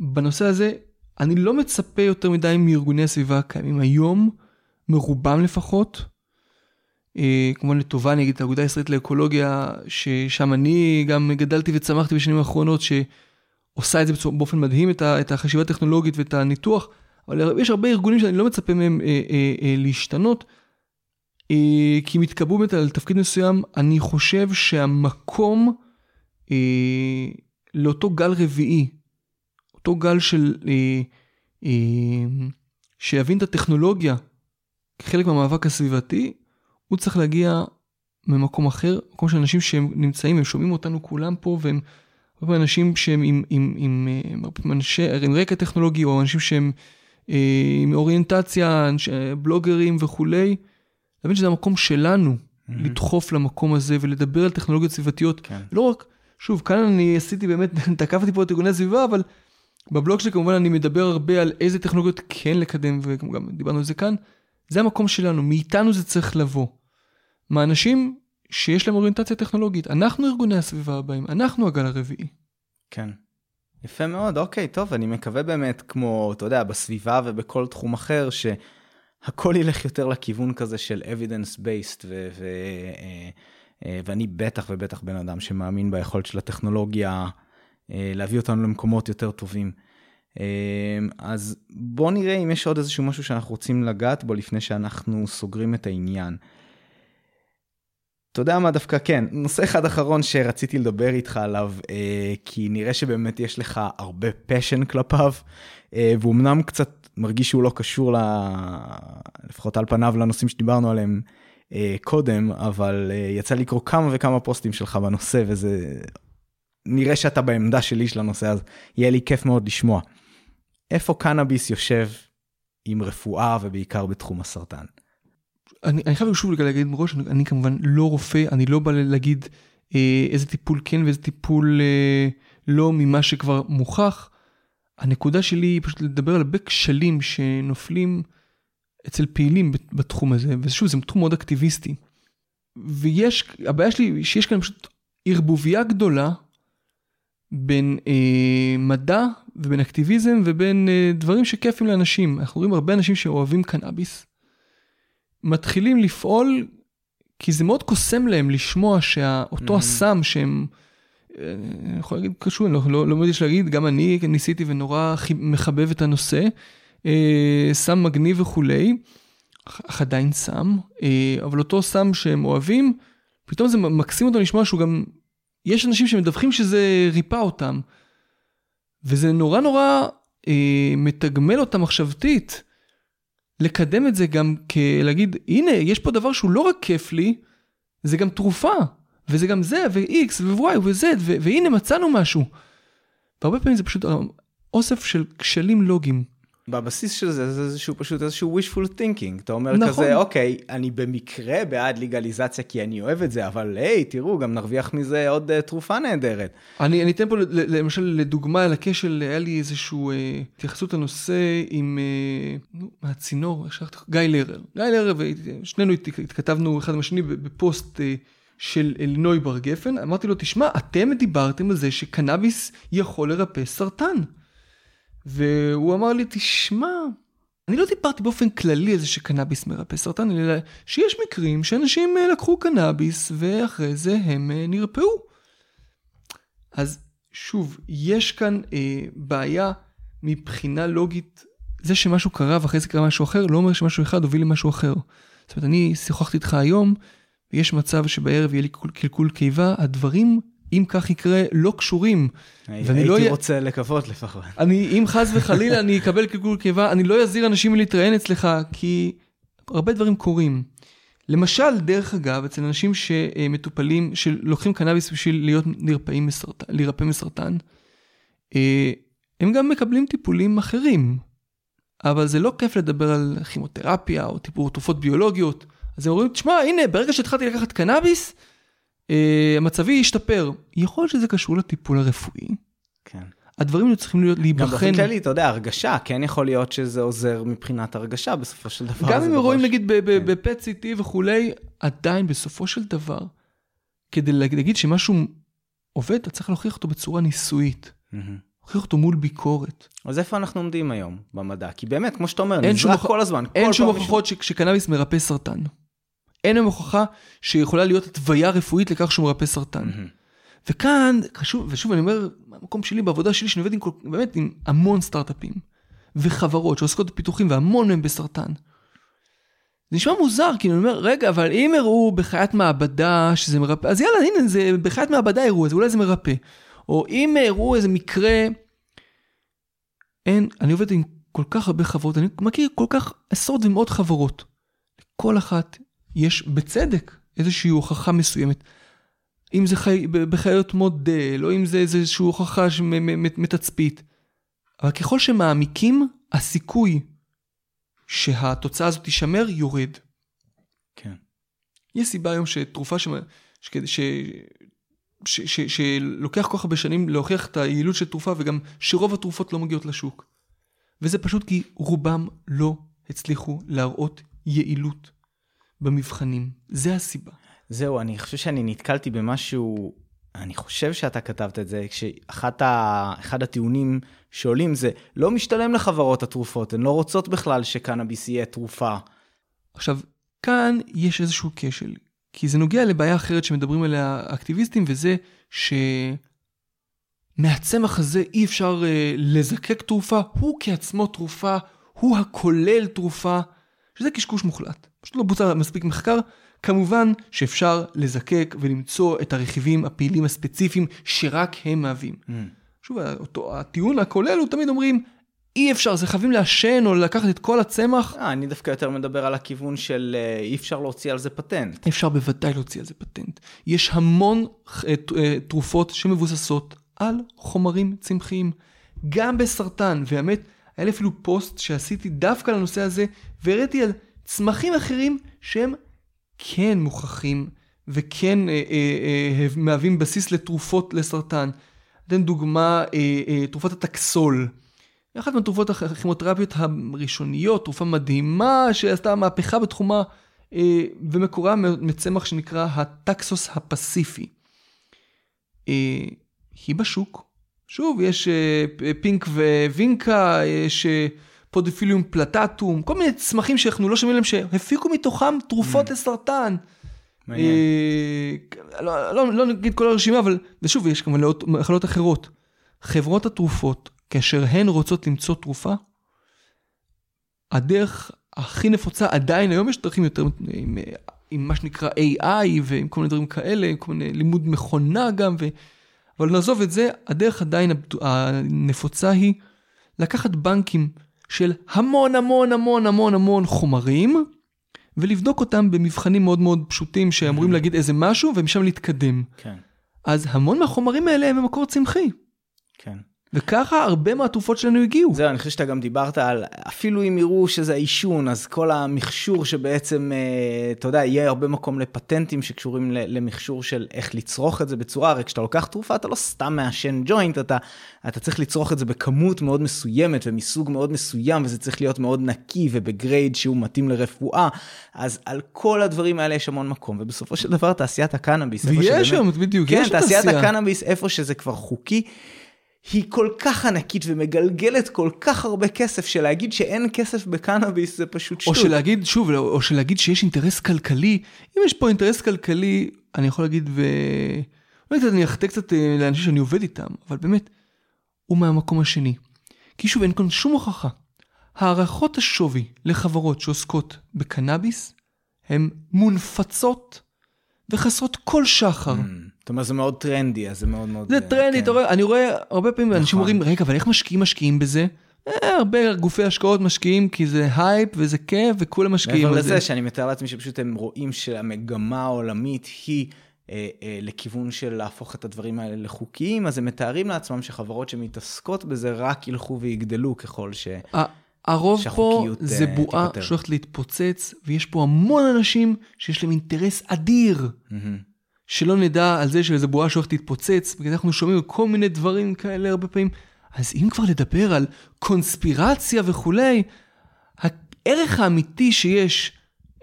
Speaker 2: שבנושא הזה, אני לא מצפה יותר מדי מארגוני הסביבה הקיימים היום, מרובם לפחות. אה, כמובן לטובה, אני אגיד את האגודה הישראלית לאקולוגיה, ששם אני גם גדלתי וצמחתי בשנים האחרונות, שעושה את זה באופן מדהים, את החשיבה הטכנולוגית ואת הניתוח, אבל יש הרבה ארגונים שאני לא מצפה מהם אה, אה, אה, להשתנות. אה, כי הם התקבעו באמת על תפקיד מסוים, אני חושב שהמקום אה, לאותו גל רביעי, אותו גל של, אה, אה, שיבין את הטכנולוגיה כחלק מהמאבק הסביבתי, הוא צריך להגיע ממקום אחר, מקום של אנשים שהם נמצאים, הם שומעים אותנו כולם פה, והם הרבה פעמים אנשים שהם עם, עם, עם, אה, הרבה פעמים אנשי, עם רקע טכנולוגי, או אנשים שהם אה, עם אוריינטציה, אנש, אה, בלוגרים וכולי. להבין שזה המקום שלנו לדחוף למקום הזה ולדבר על טכנולוגיות סביבתיות.
Speaker 1: כן.
Speaker 2: לא רק, שוב, כאן אני עשיתי באמת, [LAUGHS] תקפתי פה את ארגוני הסביבה, אבל בבלוג שלי כמובן אני מדבר הרבה על איזה טכנולוגיות כן לקדם, וגם דיברנו על זה כאן. זה המקום שלנו, מאיתנו זה צריך לבוא. מהאנשים שיש להם אוריינטציה טכנולוגית. אנחנו ארגוני הסביבה הבאים, אנחנו הגל הרביעי.
Speaker 1: כן. יפה מאוד, אוקיי, טוב, אני מקווה באמת, כמו, אתה יודע, בסביבה ובכל תחום אחר, שהכל ילך יותר לכיוון כזה של evidence based, ו- ו- אה, אה, ואני בטח ובטח בן אדם שמאמין ביכולת של הטכנולוגיה להביא אותנו למקומות יותר טובים. אה, אז בוא נראה אם יש עוד איזשהו משהו שאנחנו רוצים לגעת בו לפני שאנחנו סוגרים את העניין. אתה יודע מה דווקא כן, נושא אחד אחרון שרציתי לדבר איתך עליו, אה, כי נראה שבאמת יש לך הרבה פשן כלפיו, אה, והוא אמנם קצת מרגיש שהוא לא קשור, ל... לפחות על פניו לנושאים שדיברנו עליהם אה, קודם, אבל אה, יצא לקרוא כמה וכמה פוסטים שלך בנושא, וזה... נראה שאתה בעמדה שלי של הנושא, אז יהיה לי כיף מאוד לשמוע. איפה קנאביס יושב עם רפואה ובעיקר בתחום הסרטן?
Speaker 2: אני, אני חייב שוב להגיד מראש, אני, אני כמובן לא רופא, אני לא בא להגיד אה, איזה טיפול כן ואיזה טיפול אה, לא ממה שכבר מוכח. הנקודה שלי היא פשוט לדבר על הרבה כשלים שנופלים אצל פעילים בתחום הזה, ושוב, זה תחום מאוד אקטיביסטי. ויש, הבעיה שלי היא שיש כאן פשוט ערבוביה גדולה בין אה, מדע ובין אקטיביזם ובין אה, דברים שכיפים לאנשים. אנחנו רואים הרבה אנשים שאוהבים קנאביס. מתחילים לפעול כי זה מאוד קוסם להם לשמוע שאותו
Speaker 1: Mhm.
Speaker 2: הסם שהם, אה, אני יכול להגיד קשור, אני לא, לא, לא יודע להגיד, גם אני ניסיתי ונורא מחבב את הנושא, אה, סם מגניב וכולי, אך אך עדיין סם, אה, אבל אותו סם שהם אוהבים, פתאום זה מקסים אותם לשמוע שהוא גם, יש אנשים שמדווחים שזה ריפא אותם, וזה נורא נורא אה, מתגמל אותם מחשבתית. לקדם את זה גם כלהגיד, הנה, יש פה דבר שהוא לא רק כיף לי, זה גם תרופה, וזה גם זה, ו-X, ו-Y, ו-Z, והנה מצאנו משהו. והרבה פעמים זה פשוט אוסף של כשלים לוגיים.
Speaker 1: בבסיס של זה זה איזשהו פשוט איזשהו wishful thinking אתה אומר
Speaker 2: נכון.
Speaker 1: כזה אוקיי אני במקרה בעד לגליזציה כי אני אוהב את זה אבל היי תראו גם נרוויח מזה עוד uh, תרופה נהדרת.
Speaker 2: אני, אני אתן פה למשל לדוגמה על הכשל, היה לי איזשהו אה, התייחסות לנושא עם, אה, נו, מהצינור, איך שכחתי, גיא לרר. גיא לרר ושנינו הת- התכתבנו אחד עם השני בפוסט אה, של אלינוי בר גפן, אמרתי לו, תשמע, אתם דיברתם על זה שקנאביס יכול לרפא סרטן. והוא אמר לי, תשמע, אני לא דיברתי באופן כללי על זה שקנאביס מרפא סרטן, אלא שיש מקרים שאנשים אה, לקחו קנאביס ואחרי זה הם אה, נרפאו. אז שוב, יש כאן אה, בעיה מבחינה לוגית, זה שמשהו קרה ואחרי זה קרה משהו אחר, לא אומר שמשהו אחד הוביל למשהו אחר. זאת אומרת, אני שוחחתי איתך היום, ויש מצב שבערב יהיה לי קלקול- קיבה, הדברים, אם כך יקרה, לא קשורים. ואני
Speaker 1: הייתי
Speaker 2: לא
Speaker 1: רוצה לקוות לפחות.
Speaker 2: אני, אם חס וחלילה אני אקבל קלקול קיבה, אני לא אזהיר אנשים מלהתראיין אצלך, כי הרבה דברים קורים. למשל, דרך אגב, אצל אנשים שמטופלים, שלוקחים קנאביס בשביל להיות נרפאים מסרטן, להירפא מסרטן, אה, הם גם מקבלים טיפולים אחרים. אבל זה לא כיף לדבר על כימותרפיה או טיפול תרופות ביולוגיות. אז הם אומרים, תשמע, הנה, ברגע שהתחלתי לקחת קנאביס, מצבי השתפר. יכול להיות שזה קשור לטיפול הרפואי.
Speaker 1: כן.
Speaker 2: הדברים האלה צריכים להיות
Speaker 1: גם
Speaker 2: להיבחן.
Speaker 1: באופן כללי אתה יודע הרגשה כן יכול להיות שזה עוזר מבחינת הרגשה בסופו של דבר.
Speaker 2: גם אם רואים נגיד
Speaker 1: כן.
Speaker 2: בפט סיטי וכולי, עדיין בסופו של דבר, כדי להגיד שמשהו עובד, אתה צריך להוכיח אותו בצורה ניסויית.
Speaker 1: מהמם.
Speaker 2: להוכיח אותו מול ביקורת.
Speaker 1: אז איפה אנחנו עומדים היום במדע כי באמת כמו שאתה אומר נזרק כל הזמן.
Speaker 2: אין
Speaker 1: כל
Speaker 2: שום הוכחות שקנאביס מרפא סרטן. אין היום הוכחה שיכולה להיות התוויה רפואית לכך שהוא מרפא סרטן.
Speaker 1: מהמם.
Speaker 2: וכאן, חשוב, ושוב אני אומר, מהמקום שלי, בעבודה שלי, שאני עובד עם, באמת עם המון סטארט-אפים וחברות שעוסקות בפיתוחים והמון מהם בסרטן. זה נשמע מוזר, כי אני אומר, רגע, אבל אם הראו בחיית מעבדה שזה מרפא, אז יאללה, הנה, זה, בחיית מעבדה הראו, אז אולי זה מרפא. או אם הראו איזה מקרה, אין, אני עובד עם כל כך הרבה חברות, אני מכיר כל כך עשרות ומאות חברות. לכל אחת יש, בצדק, איזושהי הוכחה מסוימת. אם זה חי... בחיות מודל, או אם זה איזושהי הוכחה שמ- מ- מ- מתצפית. אבל ככל שמעמיקים, הסיכוי שהתוצאה הזאת תישמר יורד.
Speaker 1: כן.
Speaker 2: יש סיבה היום שתרופה ש... ש... ש... ש... ש... שלוקח כל כך הרבה שנים להוכיח את היעילות של תרופה וגם שרוב התרופות לא מגיעות לשוק. וזה פשוט כי רובם לא הצליחו להראות יעילות במבחנים. זה הסיבה.
Speaker 1: זהו, אני חושב שאני נתקלתי במשהו, אני חושב שאתה כתבת את זה, כשאחד הטיעונים שעולים זה, לא משתלם לחברות התרופות, הן לא רוצות בכלל שקנאביס יהיה תרופה.
Speaker 2: עכשיו, כאן יש איזשהו כשל, כי זה נוגע לבעיה אחרת שמדברים עליה אקטיביסטים, וזה שמהצמח הזה אי אפשר uh, לזקק תרופה, הוא כעצמו תרופה, הוא הכולל תרופה, שזה קשקוש מוחלט. פשוט לא בוצע מספיק מחקר. כמובן שאפשר לזקק ולמצוא את הרכיבים הפעילים הספציפיים שרק הם מהווים. שוב, אותו, הטיעון הכולל הוא תמיד אומרים, אי אפשר, זה חייבים לעשן או לקחת את כל הצמח.
Speaker 1: אה, אני דווקא יותר מדבר על הכיוון של אה, אי אפשר להוציא על זה פטנט.
Speaker 2: אפשר בוודאי להוציא על זה פטנט. יש המון אה, אה, תרופות שמבוססות על חומרים צמחיים, גם בסרטן, והאמת, היה לי אפילו פוסט שעשיתי דווקא לנושא הזה, והראיתי על צמחים אחרים שהם כן מוכחים וכן אה, אה, אה, מהווים בסיס לתרופות לסרטן. אתן דוגמה, אה, אה, תרופת הטקסול. אחת מהתרופות הכ- הכימותרפיות הראשוניות, תרופה מדהימה שעשתה מהפכה בתחומה, אה, ומקורה מצמח שנקרא הטקסוס הפסיפי. אה, היא בשוק. שוב, יש אה, פינק ווינקה, יש אה, פודיפיליום פלטטום, כל מיני צמחים שאנחנו לא שומעים עליהם, שהפיקו מתוכם תרופות לסרטן.
Speaker 1: מעניין.
Speaker 2: אה, לא, לא, לא נגיד כל הרשימה, אבל, ושוב, יש כמובן מחלות אחרות. חברות התרופות, כאשר הן רוצות למצוא תרופה, הדרך הכי נפוצה עדיין, היום יש דרכים יותר עם, עם מה שנקרא AI ועם כל מיני דברים כאלה, עם כל מיני לימוד מכונה גם, ו... אבל נעזוב את זה, הדרך עדיין הנפוצה היא לקחת בנקים של המון המון המון המון המון חומרים, ולבדוק אותם במבחנים מאוד מאוד פשוטים שאמורים להגיד איזה משהו ומשם להתקדם.
Speaker 1: כן,
Speaker 2: אז המון מהחומרים האלה הם ממקור צמחי.
Speaker 1: כן.
Speaker 2: וככה הרבה מהתרופות שלנו הגיעו.
Speaker 1: זהו, אני חושב שאתה גם דיברת על, אפילו אם יראו שזה העישון, אז כל המכשור שבעצם, אה, אתה יודע, יהיה הרבה מקום לפטנטים שקשורים למכשור של איך לצרוך את זה בצורה, הרי כשאתה לוקח תרופה, אתה לא סתם מעשן ג'וינט, אתה, אתה צריך לצרוך את זה בכמות מאוד מסוימת ומסוג מאוד מסוים, וזה צריך להיות מאוד נקי ובגרייד שהוא מתאים לרפואה, אז על כל הדברים האלה יש המון מקום, ובסופו של דבר תעשיית הקנאביס,
Speaker 2: ויש שם, בדיוק,
Speaker 1: כן,
Speaker 2: יש
Speaker 1: תעשיית הקנאביס, איפה שזה כבר חוקי. היא כל כך ענקית ומגלגלת כל כך הרבה כסף, שלהגיד שאין כסף בקנאביס זה פשוט שטות.
Speaker 2: או שלהגיד, שוב, או שלהגיד שיש אינטרס כלכלי, אם יש פה אינטרס כלכלי, אני יכול להגיד, ו... אולי אני אחטא קצת אה, לאנשים שאני עובד איתם, אבל באמת, הוא מהמקום השני. כי שוב, אין כאן שום הוכחה. הערכות השווי לחברות שעוסקות בקנאביס הן מנופחות וחסרות כל שחר. Mm.
Speaker 1: זאת אומרת, זה מאוד טרנדי, אז זה מאוד מאוד...
Speaker 2: זה טרנדי, כן. אתה רואה, אני רואה הרבה פעמים נכון. אנשים אומרים, רגע, אבל איך משקיעים משקיעים בזה? אה, הרבה גופי השקעות משקיעים כי זה הייפ וזה כיף וכולם משקיעים
Speaker 1: על זה. מעבר לזה שאני מתאר לעצמי שפשוט הם רואים שהמגמה העולמית היא אה, אה, לכיוון של להפוך את הדברים האלה לחוקיים, אז הם מתארים לעצמם שחברות שמתעסקות בזה רק ילכו ויגדלו ככל ש...
Speaker 2: הרוב פה זה אה, בועה שהולכת להתפוצץ, ויש פה המון אנשים שיש להם אינטרס אדיר. Mm-hmm. שלא נדע על זה שאיזה בועה שהולכת להתפוצץ, בגלל אנחנו שומעים כל מיני דברים כאלה הרבה פעמים. אז אם כבר לדבר על קונספירציה וכולי, הערך האמיתי שיש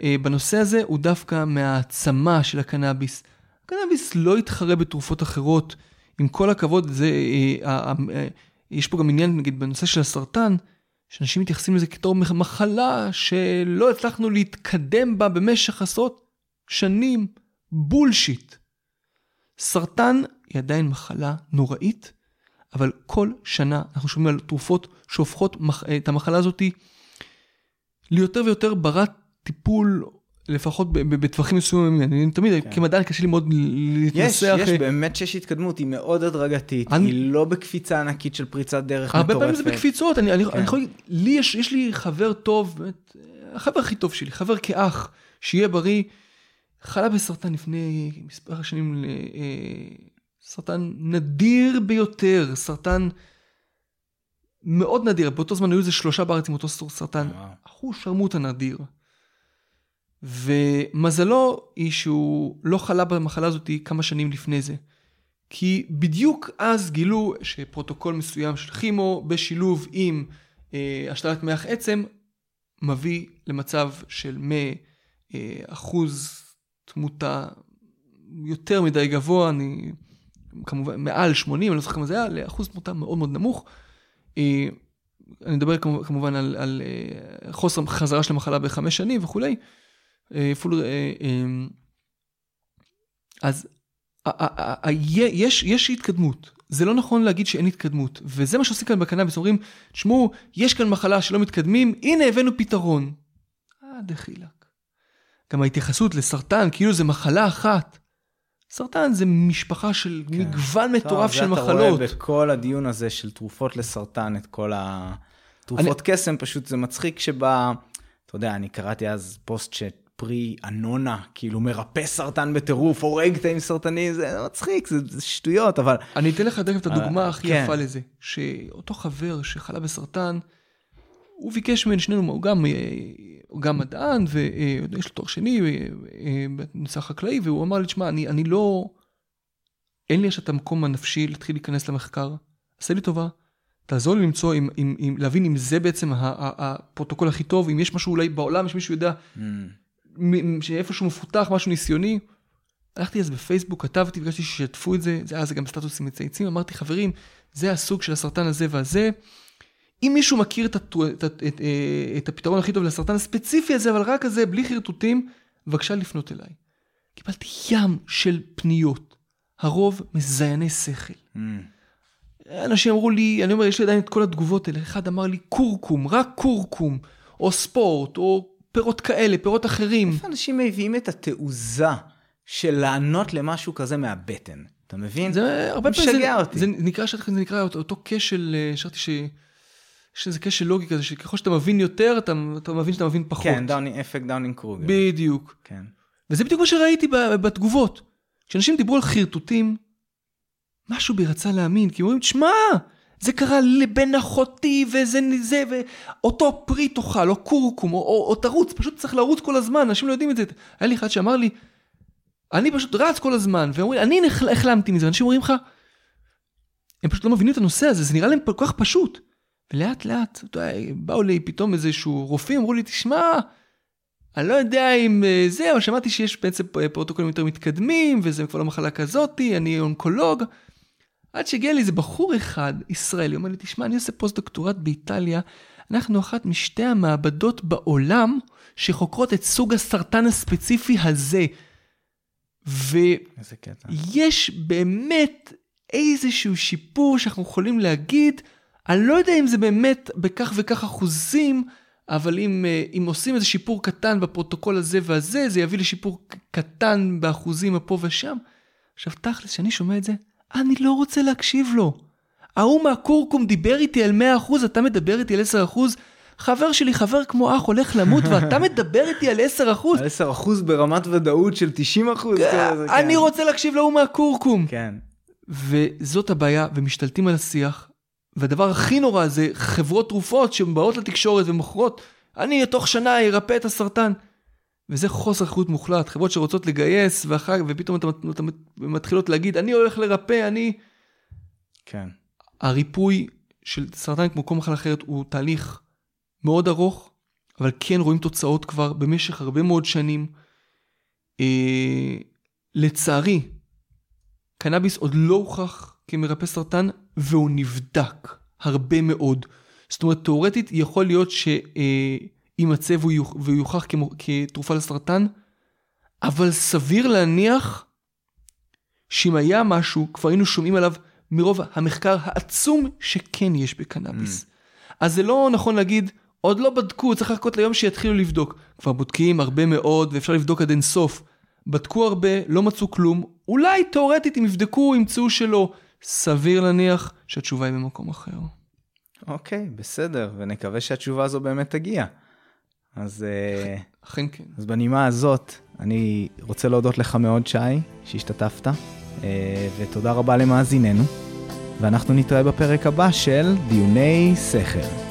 Speaker 2: אה, בנושא הזה הוא דווקא מהעצמה של הקנאביס. הקנאביס לא יתחרה בתרופות אחרות. עם כל הכבוד, זה, אה, אה, אה, יש פה גם עניין, נגיד, בנושא של הסרטן, שאנשים מתייחסים לזה כתור מחלה שלא הצלחנו להתקדם בה במשך עשרות שנים. בולשיט. סרטן היא עדיין מחלה נוראית, אבל כל שנה אנחנו שומעים על תרופות שהופכות את המחלה הזאת ליותר ויותר ברת טיפול, לפחות בטווחים מסוימים. אני תמיד, כן. כמדען קשה לי מאוד להתנסח.
Speaker 1: יש, יש, באמת שיש התקדמות, היא מאוד הדרגתית, אני... היא לא בקפיצה ענקית של פריצת דרך
Speaker 2: הרבה מטורפת. הרבה פעמים זה בקפיצות, אני, אני, כן. אני יכול להגיד, לי יש, יש לי חבר טוב, באמת, החבר הכי טוב שלי, חבר כאח, שיהיה בריא. חלה בסרטן לפני מספר שנים, אה, סרטן נדיר ביותר, סרטן מאוד נדיר, באותו זמן היו איזה שלושה בארץ עם אותו סרטן, אחוז שרמוטה נדיר. ומזלו היא שהוא לא חלה במחלה הזאת כמה שנים לפני זה. כי בדיוק אז גילו שפרוטוקול מסוים של כימו בשילוב עם אה, השתלת מח עצם מביא למצב של מאחוז תמותה יותר מדי גבוה, אני כמובן מעל 80, אני לא זוכר כמה זה היה, לאחוז תמותה מאוד מאוד נמוך. אה, אני מדבר כמובן על, על אה, חוסר חזרה של המחלה בחמש שנים וכולי. אה, אפילו, אז יש, יש התקדמות. זה לא נכון להגיד שאין התקדמות, וזה מה שעושים כאן בקנאביס, אומרים, תשמעו, יש כאן מחלה שלא מתקדמים, הנה הבאנו פתרון. אה, דחילק. גם ההתייחסות לסרטן כאילו זה מחלה אחת. סרטן זה משפחה של כן. מגוון מטורף של מחלות. אתה רואה
Speaker 1: בכל הדיון הזה של תרופות לסרטן, את כל התרופות אני... קסם, פשוט זה מצחיק שבה, אתה יודע, אני קראתי אז פוסט שפרי אנונה, כאילו מרפא סרטן בטירוף, הורג תאים סרטניים, זה מצחיק, זה, זה שטויות, אבל...
Speaker 2: אני אתן לך דרך את הדוגמה הכי כן. יפה לזה, שאותו חבר שחלה בסרטן, הוא ביקש ממני שנינו, הוא גם, אה, הוא גם מדען ויש לו תואר שני אה, בנושא חקלאי, והוא אמר לי, תשמע, אני, אני לא, אין לי עכשיו את המקום הנפשי להתחיל להיכנס למחקר, עשה לי טובה, תעזור לי למצוא, עם, עם, עם, להבין אם זה בעצם הפרוטוקול הכי טוב, אם יש משהו אולי בעולם, יש מישהו יודע, mm. שאיפשהו מפותח, משהו ניסיוני. הלכתי אז בפייסבוק, כתבתי, ביקשתי שישתפו את זה, זה היה זה גם סטטוסים מצייצים, אמרתי, חברים, זה הסוג של הסרטן הזה והזה. אם מישהו מכיר את, את, את, את, אה, את הפתרון הכי טוב לסרטן הספציפי הזה, אבל רק הזה, בלי חרטוטים, בבקשה לפנות אליי. קיבלתי ים של פניות, הרוב מזייני שכל. Mm. אנשים אמרו לי, אני אומר, יש לי עדיין את כל התגובות האלה. אחד אמר לי, קורקום, רק קורקום, או ספורט, או פירות כאלה, פירות אחרים.
Speaker 1: איפה אנשים מביאים את התעוזה של לענות למשהו כזה מהבטן? אתה מבין?
Speaker 2: זה הרבה פעמים... משגע אותי. זה נקרא, זה נקרא אותו כשל, אה, שרתי ש... יש איזה קשר לוגי כזה, שככל שאתה מבין יותר, אתה, אתה מבין שאתה מבין פחות.
Speaker 1: כן, דאנינג, אפקט דאנינג קרוגר.
Speaker 2: בדיוק.
Speaker 1: כן.
Speaker 2: וזה בדיוק מה שראיתי בתגובות. כשאנשים דיברו על חרטוטים, משהו בי רצה להאמין, כי הם אומרים, תשמע, זה קרה לבן אחותי וזה זה ואותו פרי תאכל או קורקום או, או, או תרוץ פשוט צריך לרוץ כל הזמן אנשים לא יודעים את זה היה לי אחד שאמר לי אני פשוט רץ כל הזמן ואומרים אני החלמתי מזה אנשים אומרים לך הם פשוט לא מבינים את הנושא הזה זה נראה להם כל כך פשוט ולאט לאט באו לי פתאום איזשהו רופאים אמרו לי תשמע אני לא יודע אם אה, זה אבל שמעתי שיש בעצם פרוטוקולים יותר מתקדמים וזה כבר לא מחלה כזאתי אני אונקולוג. עד שהגיע לי איזה בחור אחד, ישראלי, אומר לי, תשמע, אני עושה פוסט דוקטורט באיטליה, אנחנו אחת משתי המעבדות בעולם שחוקרות את סוג הסרטן הספציפי הזה. ויש באמת איזשהו שיפור שאנחנו יכולים להגיד, אני לא יודע אם זה באמת בכך וכך אחוזים, אבל אם, אה, אם עושים איזה שיפור קטן בפרוטוקול הזה והזה, זה יביא לשיפור קטן באחוזים הפה ושם. עכשיו תכלס, כשאני שומע את זה, אני לא רוצה להקשיב לו. ההוא מהקורקום דיבר איתי על 100%, אתה מדבר איתי על 10%? חבר שלי, חבר כמו אח, הולך למות, [LAUGHS] ואתה מדבר איתי על 10%?
Speaker 1: על 10% ברמת ודאות של 90%? כן,
Speaker 2: אני רוצה להקשיב להוא מהקורקום.
Speaker 1: כן.
Speaker 2: וזאת הבעיה, ומשתלטים על השיח. והדבר הכי נורא זה חברות תרופות שבאות לתקשורת ומוכרות, אני תוך שנה ארפא את הסרטן. וזה חוסר אחריות מוחלט, חברות שרוצות לגייס, ואחר, ופתאום אתה מתחילות להגיד, אני הולך לרפא, אני...
Speaker 1: כן.
Speaker 2: הריפוי של סרטן כמו כל מחלה אחרת הוא תהליך מאוד ארוך, אבל כן רואים תוצאות כבר במשך הרבה מאוד שנים. אה, לצערי, קנאביס עוד לא הוכח כמרפא סרטן, והוא נבדק הרבה מאוד. זאת אומרת, תאורטית יכול להיות ש... אה, והוא יוכח כתרופה לסרטן, אבל סביר להניח שאם היה משהו, כבר היינו שומעים עליו מרוב המחקר העצום שכן יש בקנאביס. Mm. אז זה לא נכון להגיד, עוד לא בדקו, צריך לחכות ליום שיתחילו לבדוק. כבר בודקים הרבה מאוד ואפשר לבדוק עד אין סוף. בדקו הרבה, לא מצאו כלום, אולי תאורטית אם יבדקו, ימצאו שלא. סביר להניח שהתשובה היא במקום אחר.
Speaker 1: אוקיי, בסדר, ונקווה שהתשובה הזו באמת תגיע. אז,
Speaker 2: אה, אכן כן.
Speaker 1: אז בנימה הזאת, אני רוצה להודות לך מאוד, שי, שהשתתפת, אה, ותודה רבה למאזיננו, ואנחנו נתראה בפרק הבא של דיוני סכר.